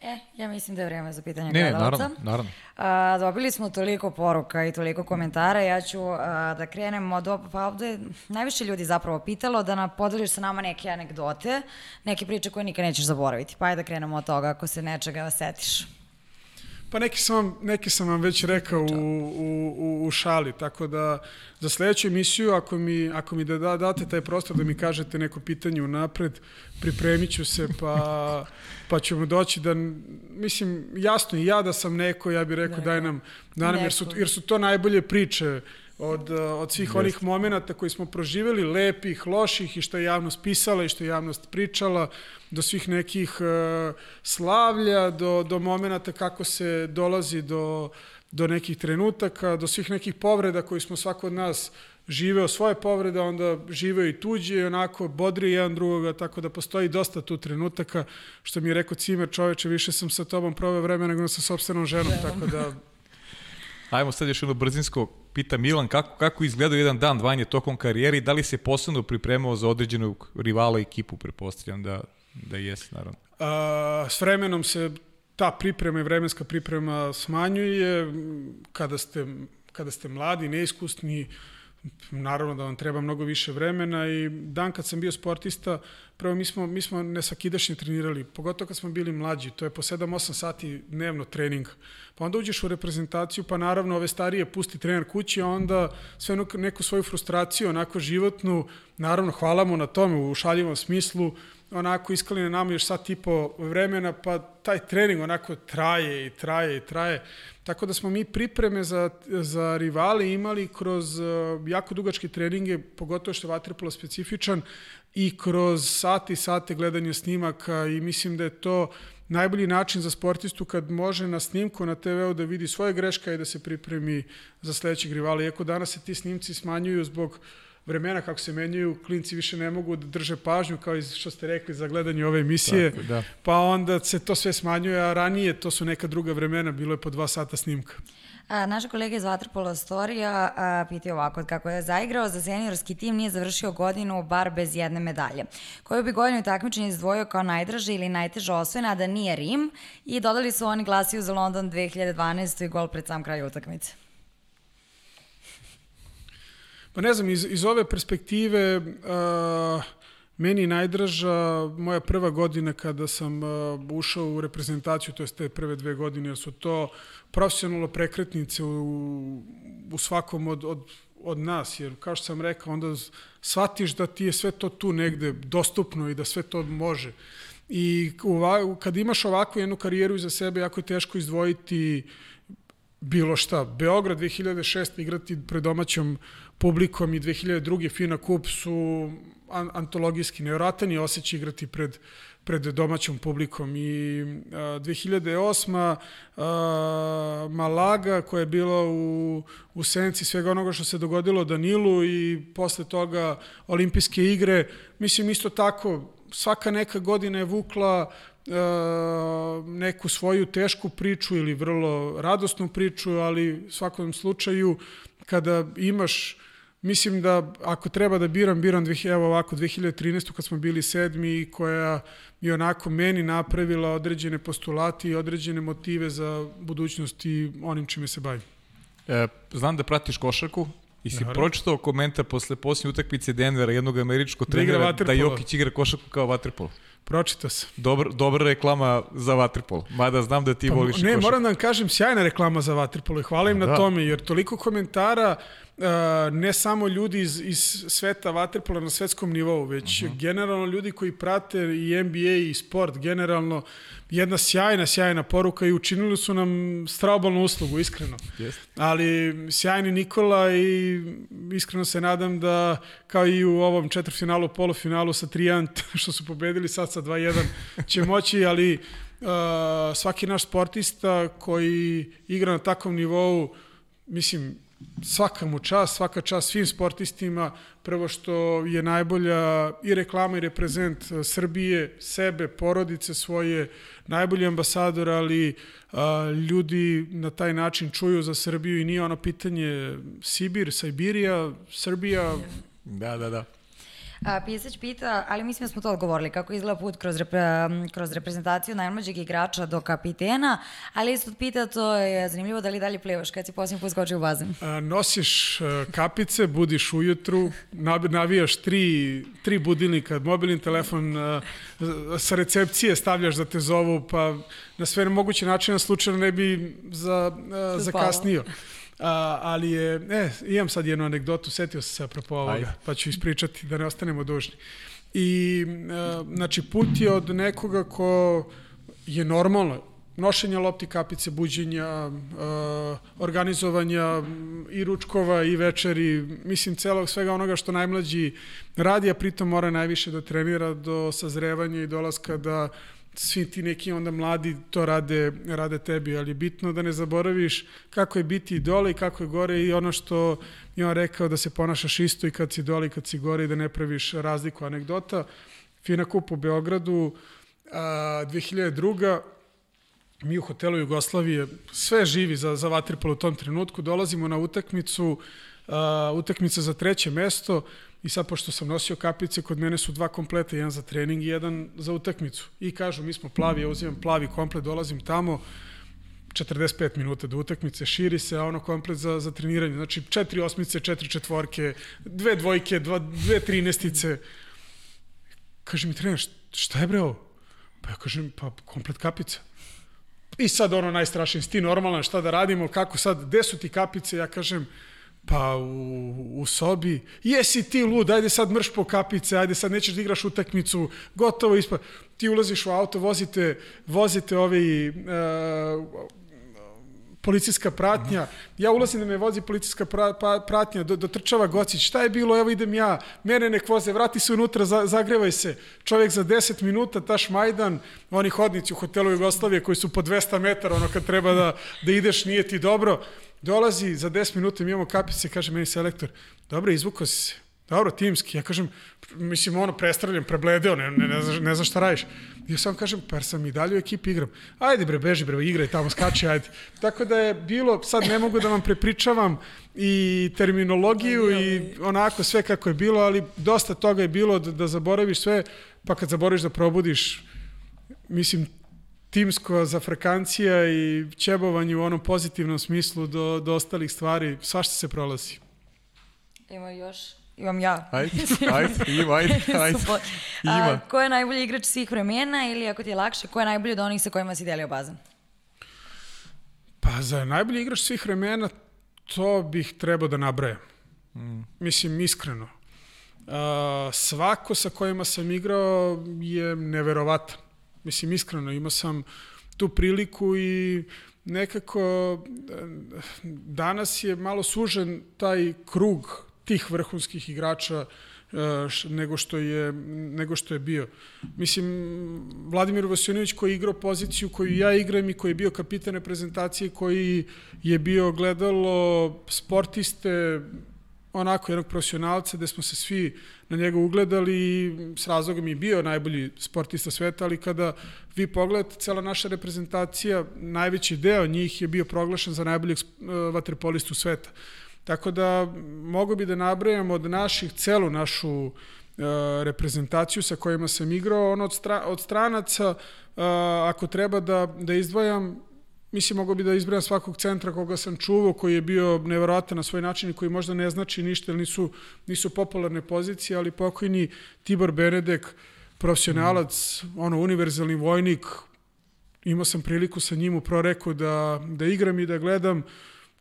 E, ja mislim da je vreme za pitanje ne, gledalca. naravno, naravno. A, dobili smo toliko poruka i toliko komentara, ja ću a, da krenem od, pa ovde najviše ljudi zapravo pitalo da nam podeliš sa nama neke anegdote, neke priče koje nikad nećeš zaboraviti, pa ajde da krenemo od toga ako se nečega setiš. Pa neki sam vam, neki sam vam već rekao u, u, u, u šali, tako da za sledeću emisiju, ako mi, ako mi da, da date taj prostor da mi kažete neko pitanje unapred, pripremit ću se, pa, pa ćemo doći da, mislim, jasno i ja da sam neko, ja bih rekao da, daj nam, da nam jer, su, jer su to najbolje priče od, od svih onih momenta koji smo proživeli, lepih, loših i što je javnost pisala i što je javnost pričala, do svih nekih uh, slavlja, do, do momenta kako se dolazi do, do nekih trenutaka, do svih nekih povreda koji smo svako od nas živeo svoje povrede, onda živeo i tuđe i onako bodri jedan drugoga, tako da postoji dosta tu trenutaka, što mi je rekao Cimer, čoveče, više sam sa tobom proveo vremena nego sa sobstvenom ženom, tako da... Ajmo sad još jedno brzinsko, pita Milan, kako, kako izgledao jedan dan dvanje tokom karijeri i da li se posebno pripremao za određenog rivala ekipu, prepostavljam da, da jesi, naravno. A, s vremenom se ta priprema i vremenska priprema smanjuje kada ste, kada ste mladi, neiskusni, naravno da vam treba mnogo više vremena i dan kad sam bio sportista, prvo mi smo, mi smo nesvakidašnje trenirali, pogotovo kad smo bili mlađi, to je po 7-8 sati dnevno trening. Pa onda uđeš u reprezentaciju, pa naravno ove starije pusti trener kući, a onda sve neku svoju frustraciju, onako životnu, naravno hvala mu na tome u šaljivom smislu, onako iskali na nama još sat i po vremena, pa taj trening onako traje i traje i traje. Tako da smo mi pripreme za, za rivale imali kroz uh, jako dugačke treninge, pogotovo što je Vatrepolo specifičan, i kroz sati i sate gledanja snimaka i mislim da je to najbolji način za sportistu kad može na snimku na TV-u da vidi svoje greška i da se pripremi za sledećeg rivala. Iako danas se ti snimci smanjuju zbog uh, vremena kako se menjaju, klinci više ne mogu da drže pažnju, kao i što ste rekli za gledanje ove emisije, Tako, da. pa onda se to sve smanjuje, a ranije to su neka druga vremena, bilo je po dva sata snimka. A, naša kolega iz Vatrpola Storija a, piti ovako, kako je zaigrao za seniorski tim, nije završio godinu bar bez jedne medalje. Koju bi godinu takmičenja izdvojio kao najdraže ili najteža osvojena, da nije Rim, i dodali su oni glasiju za London 2012. i gol pred sam kraj utakmice. Pa ne znam, iz, iz ove perspektive uh, meni najdraža moja prva godina kada sam uh, ušao u reprezentaciju, to je te prve dve godine, jer su to profesionalno prekretnice u, u svakom od, od, od nas, jer kao što sam rekao, onda shvatiš da ti je sve to tu negde dostupno i da sve to može. I kad imaš ovakvu jednu karijeru iza sebe, jako je teško izdvojiti bilo šta. Beograd 2006. igrati pred domaćom publikom i 2002. Fina Kup su antologijski nevjeratan je osjećaj igrati pred, pred domaćom publikom i a, 2008. A, Malaga koja je bila u, u senci svega onoga što se dogodilo Danilu i posle toga olimpijske igre, mislim isto tako svaka neka godina je vukla neku svoju tešku priču ili vrlo radosnu priču, ali u svakom slučaju kada imaš Mislim da ako treba da biram, biram evo ovako 2013. kad smo bili sedmi koja je onako meni napravila određene postulati i određene motive za budućnost i onim čime se bavim. E, znam da pratiš košarku i si Naravno. pročitao komentar posle posljednje utakmice Denvera, jednog američkog da trenera, da, da Jokić igra košarku kao vaterpolo. Pročitao sam. Dobar, dobra reklama za Vatripol. Mada znam da ti pa, voliš Ne, košarku. moram da vam kažem, sjajna reklama za Vatripol i hvala im da. na tome, jer toliko komentara ne samo ljudi iz, iz sveta vaterpola na svetskom nivou, već uh mhm. -huh. generalno ljudi koji prate i NBA i sport generalno, jedna sjajna, sjajna poruka i učinili su nam straobalnu uslugu, iskreno. Yes. Ali sjajni Nikola i iskreno se nadam da kao i u ovom četvrfinalu, polufinalu sa Trijant, što su pobedili sad sa 2-1, će moći, ali uh, svaki naš sportista koji igra na takvom nivou, mislim, svaka mu čast, svaka čast svim sportistima, prvo što je najbolja i reklama i reprezent e, Srbije, sebe, porodice svoje, najbolji ambasador, ali a, ljudi na taj način čuju za Srbiju i nije ono pitanje Sibir, Sajbirija, Srbija. Da, da, da. A, Pisać pita, ali mislim da smo to odgovorili, kako izgleda put kroz, repre, kroz reprezentaciju najmlađeg igrača do kapitena, ali isto pita, to je zanimljivo, da li dalje plivaš kad si posljednji put skočio u bazen? A, nosiš kapice, budiš ujutru, navijaš tri, tri budilnika, mobilni telefon a, sa recepcije stavljaš da te zovu, pa na sve moguće načine slučajno ne bi za, a, zakasnio. A, ali je, e, imam sad jednu anegdotu, setio sam se apropo ovoga, Ajde. pa ću ispričati da ne ostanemo dužni. I, a, znači, put je od nekoga ko je normalno, nošenja lopti, kapice, buđenja, uh, organizovanja i ručkova i večeri, mislim celog svega onoga što najmlađi radi, a pritom mora najviše da trenira do sazrevanja i dolaska da svi ti neki onda mladi to rade, rade tebi, ali bitno da ne zaboraviš kako je biti dole i kako je gore i ono što je on rekao da se ponašaš isto i kad si dole i kad si gore i da ne praviš razliku anegdota. Fina kup u Beogradu, a, 2002. mi u hotelu Jugoslavije, sve živi za, za vaterpolo u tom trenutku, dolazimo na utakmicu, uh, utakmica za treće mesto i sad pošto sam nosio kapice, kod mene su dva kompleta, jedan za trening i jedan za utakmicu. I kažu, mi smo plavi, ja uzimam plavi komplet, dolazim tamo, 45 minuta do utakmice, širi se, a ono komplet za, za treniranje. Znači, četiri osmice, četiri četvorke, dve dvojke, dva, dve trinestice. Kaže mi trener, šta je bre ovo? Pa ja kažem, pa komplet kapica. I sad ono najstrašnije, ti normalno šta da radimo, kako sad, gde su ti kapice? Ja kažem, pa u, u sobi, jesi ti lud, ajde sad mrš po kapice, ajde sad nećeš da igraš utakmicu, gotovo ispa. Ti ulaziš u auto, vozite, vozite ovi uh, policijska pratnja. Ja ulazim da me vozi policijska pra, pa, pratnja, do, dotrčava Gocić. Šta je bilo? Evo idem ja. Mene nek voze, vrati se unutra, za, zagrevaj se. Čovjek za 10 minuta, taš Majdan, oni hodnici u hotelu Jugoslavije koji su po 200 metara, ono kad treba da, da ideš, nije ti dobro. Dolazi za 10 minuta, mi imamo kapice, kaže meni selektor, dobro, izvukao si se. Dobro, timski. Ja kažem, mislim, ono, prestravljam, prebledeo, ne, ne, ne, znaš, ne znaš šta radiš. Ja sam kažem, pa sam i dalje u ekipi igram. Ajde bre, beži bre, igraj tamo, skači, ajde. Tako da je bilo, sad ne mogu da vam prepričavam i terminologiju i onako sve kako je bilo, ali dosta toga je bilo da, da zaboraviš sve, pa kad zaboraviš da probudiš, mislim, timsko zafrakancija i ćebovanje u onom pozitivnom smislu do, do ostalih stvari, svašta se prolazi. Ima još Imam ja. Ajde, ajde, ima, ajde, ajde. Ima. A, ko je najbolji igrač svih vremena ili ako ti je lakše, ko je najbolji od onih sa kojima si delio bazen? Pa za najbolji igrač svih vremena to bih trebao da nabrajam. Mm. Mislim, iskreno. Uh, svako sa kojima sam igrao je neverovatan. Mislim, iskreno, imao sam tu priliku i nekako danas je malo sužen taj krug tih vrhunskih igrača e, nego što je nego što je bio. Mislim Vladimir Vasiljević koji je igrao poziciju koju ja igram i koji je bio kapitan reprezentacije koji je bio gledalo sportiste onako jednog profesionalca gde smo se svi na njega ugledali i s razlogom je bio najbolji sportista sveta, ali kada vi pogledate, cela naša reprezentacija, najveći deo njih je bio proglašen za najboljeg e, vaterpolistu sveta. Tako da mogu bi da nabrajam od naših celu našu e, reprezentaciju sa kojima sam igrao, ono od, stra, od stranaca, e, ako treba da, da izdvajam, mislim mogu bi da izbrajam svakog centra koga sam čuvao, koji je bio neverovatan na svoj način i koji možda ne znači ništa, nisu, nisu popularne pozicije, ali pokojni Tibor Benedek, profesionalac, mm. ono, univerzalni vojnik, imao sam priliku sa njim u proreku da, da igram i da gledam, uh,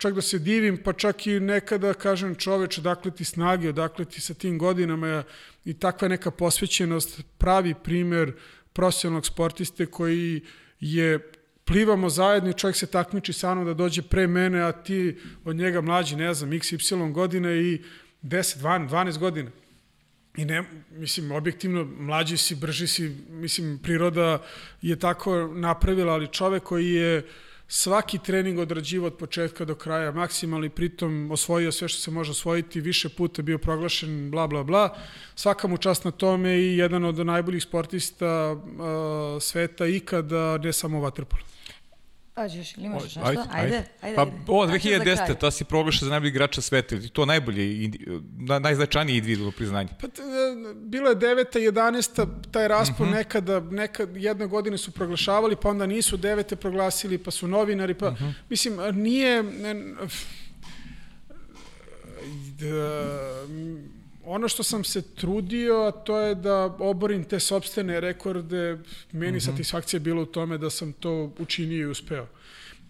čak da se divim, pa čak i nekada kažem čoveč, odakle ti snage, odakle ti sa tim godinama i takva neka posvećenost, pravi primer profesionalnog sportiste koji je plivamo zajedno i čovjek se takmiči sa mnom da dođe pre mene, a ti od njega mlađi, ne znam, x, y godina i 10, 12, 12 godina. I ne, mislim, objektivno, mlađi si, brži si, mislim, priroda je tako napravila, ali čovek koji je uh, svaki trening odrađivo od početka do kraja, maksimalni pritom osvojio sve što se može osvojiti, više puta bio proglašen, bla, bla, bla. Svaka mu čast na tome i jedan od najboljih sportista uh, sveta ikada, ne samo u Vatrpolu. Pađeš, ili imaš nešto? Ajde, ajde. ajde, pa ovo 2010. ta si proglaša za najbolji igrača sveta, ili to najbolje, na, najznačajnije individualno priznanje? Pa, bilo je 9. 11. taj raspon mhm. -huh. nekada, nekad, jedne godine su proglašavali, pa onda nisu devete proglasili, pa su novinari, pa, mhm. -huh. mislim, nije... Ne, da, ono što sam se trudio, to je da oborim te sobstvene rekorde. Meni mm -hmm. satisfakcija bila u tome da sam to učinio i uspeo.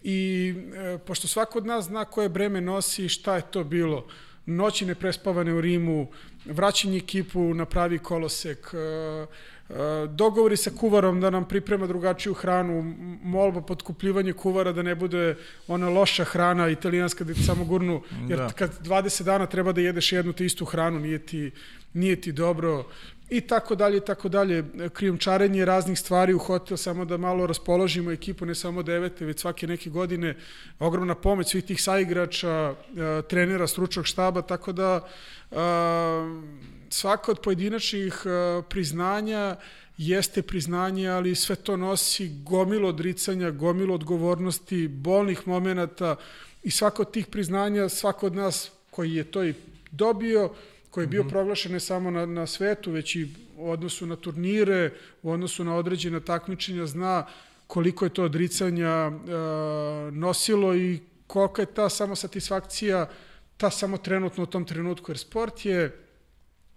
I e, pošto svako od nas zna koje breme nosi i šta je to bilo, noći neprespavane u Rimu, vraćanje ekipu na pravi kolosek, e, dogovori sa kuvarom da nam priprema drugačiju hranu, molba podkupljivanje kuvara da ne bude ona loša hrana italijanska da ti samo gurnu, jer da. kad 20 dana treba da jedeš jednu te istu hranu, nije ti, nije ti dobro i tako dalje i tako dalje. Krijumčarenje raznih stvari u hotel samo da malo raspoložimo ekipu, ne samo devete, već svake neke godine. Ogromna pomoć svih tih saigrača, trenera, stručnog štaba, tako da svaka od pojedinačnih uh, priznanja jeste priznanje, ali sve to nosi gomilo odricanja, gomilo odgovornosti, bolnih momenata i svako od tih priznanja, svako od nas koji je to i dobio, koji je bio mm -hmm. proglašen ne samo na, na svetu, već i u odnosu na turnire, u odnosu na određena takmičenja, zna koliko je to odricanja e, nosilo i kolika je ta samo satisfakcija, ta samo trenutno u tom trenutku, jer sport je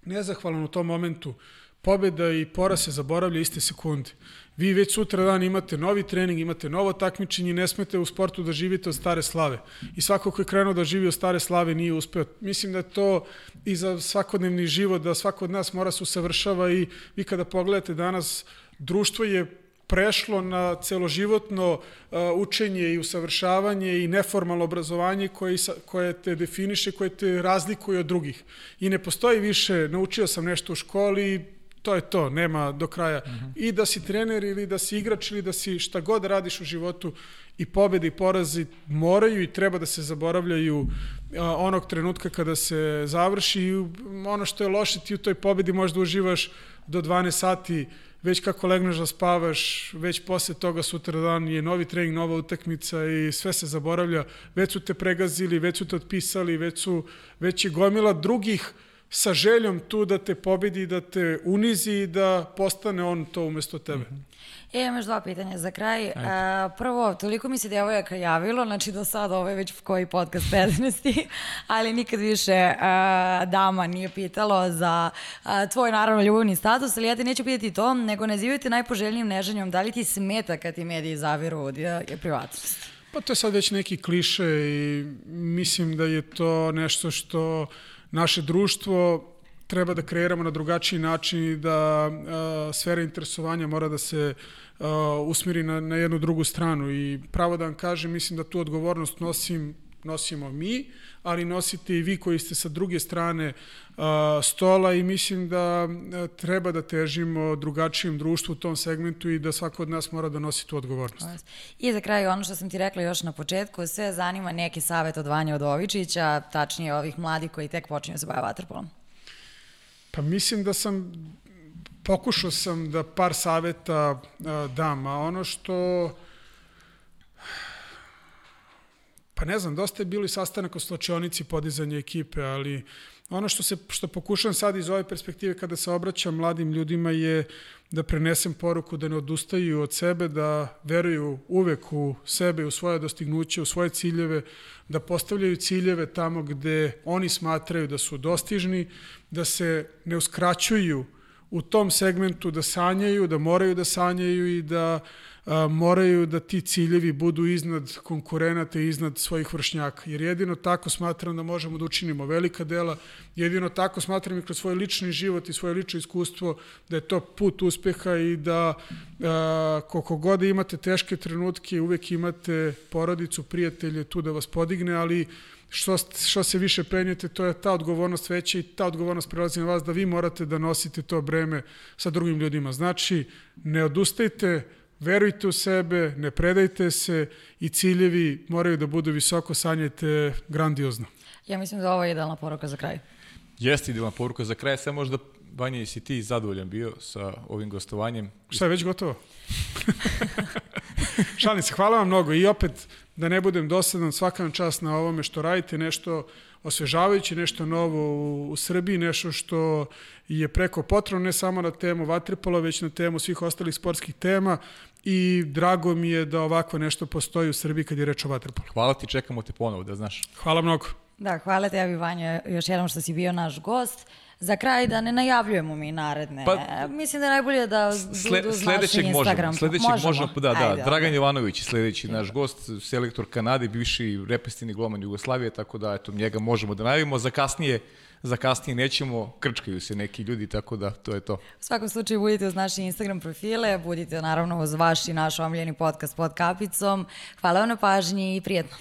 nezahvalan u tom momentu. Pobeda i pora se zaboravlja iste sekunde. Vi već sutra dan imate novi trening, imate novo takmičenje i ne smete u sportu da živite od stare slave. I svako ko je krenuo da živi od stare slave nije uspeo. Mislim da je to i za svakodnevni život, da svako od nas mora se usavršava i vi kada pogledate danas, društvo je prešlo na celoživotno učenje i usavršavanje i neformalno obrazovanje koje, koje te definiše, koje te razlikuje od drugih. I ne postoji više, naučio sam nešto u školi, to je to, nema do kraja. Mhm. -huh. I da si trener ili da si igrač ili da si šta god radiš u životu i pobede i porazi moraju i treba da se zaboravljaju a, onog trenutka kada se završi i ono što je loše ti u toj pobedi možda uživaš do 12 sati već kako legneš da spavaš, već posle toga sutra dan je novi trening, nova utakmica i sve se zaboravlja. Već su te pregazili, već su te otpisali, već, su, već je gomila drugih sa željom tu da te pobedi, da te unizi i da postane on to umesto tebe. Mm -hmm. E, imaš dva pitanja za kraj. A, prvo, toliko mi se devojaka javilo, znači do sada ovo je već koji podcast 15. ali nikad više a, dama nije pitalo za a, tvoj naravno ljubavni status, ali ja te neću pitati to, nego nazivajte najpoželjnijim neženjom, da li ti smeta kad ti mediji zaviru od je privatnost? Pa to je sad već neki kliše i mislim da je to nešto što naše društvo treba da kreiramo na drugačiji način i da uh, sfera interesovanja mora da se uh, usmiri na, na jednu drugu stranu i pravo da vam kažem, mislim da tu odgovornost nosim nosimo mi, ali nosite i vi koji ste sa druge strane uh, stola i mislim da uh, treba da težimo drugačijem društvu u tom segmentu i da svako od nas mora da nosi tu odgovornost. I za kraj ono što sam ti rekla još na početku, sve zanima neki savet od Vanja Odovičića, tačnije ovih mladih koji tek počinju da se bave vaterpolom. Pa mislim da sam pokušao sam da par saveta uh, dam, a ono što pa ne znam, dosta je bilo i sastanak o slačionici podizanja ekipe, ali ono što se što pokušam sad iz ove perspektive kada se obraćam mladim ljudima je da prenesem poruku da ne odustaju od sebe, da veruju uvek u sebe, u svoje dostignuće, u svoje ciljeve, da postavljaju ciljeve tamo gde oni smatraju da su dostižni, da se ne uskraćuju u tom segmentu da sanjaju, da moraju da sanjaju i da a, moraju da ti ciljevi budu iznad konkurenata i iznad svojih vršnjaka. Jer jedino tako smatram da možemo da učinimo velika dela, jedino tako smatram i kroz svoj lični život i svoje lično iskustvo da je to put uspeha i da a, koliko god da imate teške trenutke, uvek imate porodicu, prijatelje tu da vas podigne, ali što, što se više penjete, to je ta odgovornost veća i ta odgovornost prelazi na vas da vi morate da nosite to breme sa drugim ljudima. Znači, ne odustajte, verujte u sebe, ne predajte se i ciljevi moraju da budu visoko, sanjajte grandiozno. Ja mislim da ovo je idealna poruka za kraj. Jeste idealna poruka za kraj, samo možda Vanja, jesi ti zadovoljan bio sa ovim gostovanjem? Šta je već gotovo? Šalim se, hvala vam mnogo i opet da ne budem dosadan svaka čast na ovome što radite, nešto osvežavajuće, nešto novo u, u Srbiji, nešto što je preko potrebno ne samo na temu Vatripola, već na temu svih ostalih sportskih tema i drago mi je da ovako nešto postoji u Srbiji kad je reč o Vatripolu. Hvala ti, čekamo te ponovo, da znaš. Hvala mnogo. Da, hvala tebi Vanja još jednom što si bio naš gost. Za kraj da ne najavljujemo mi naredne. Pa, Mislim da je najbolje da budu uz naš Instagram. Možemo, sledećeg možemo. možemo, da, da, Ajde, Dragan okay. Jovanović sledeći naš gost, selektor Kanade, bivši repestini gloman Jugoslavije, tako da eto, njega možemo da najavimo. Za kasnije za kasnije nećemo, krčkaju se neki ljudi, tako da to je to. U svakom slučaju budite uz naše Instagram profile, budite naravno uz vaš i naš omljeni podcast pod kapicom. Hvala vam na pažnji i prijetno.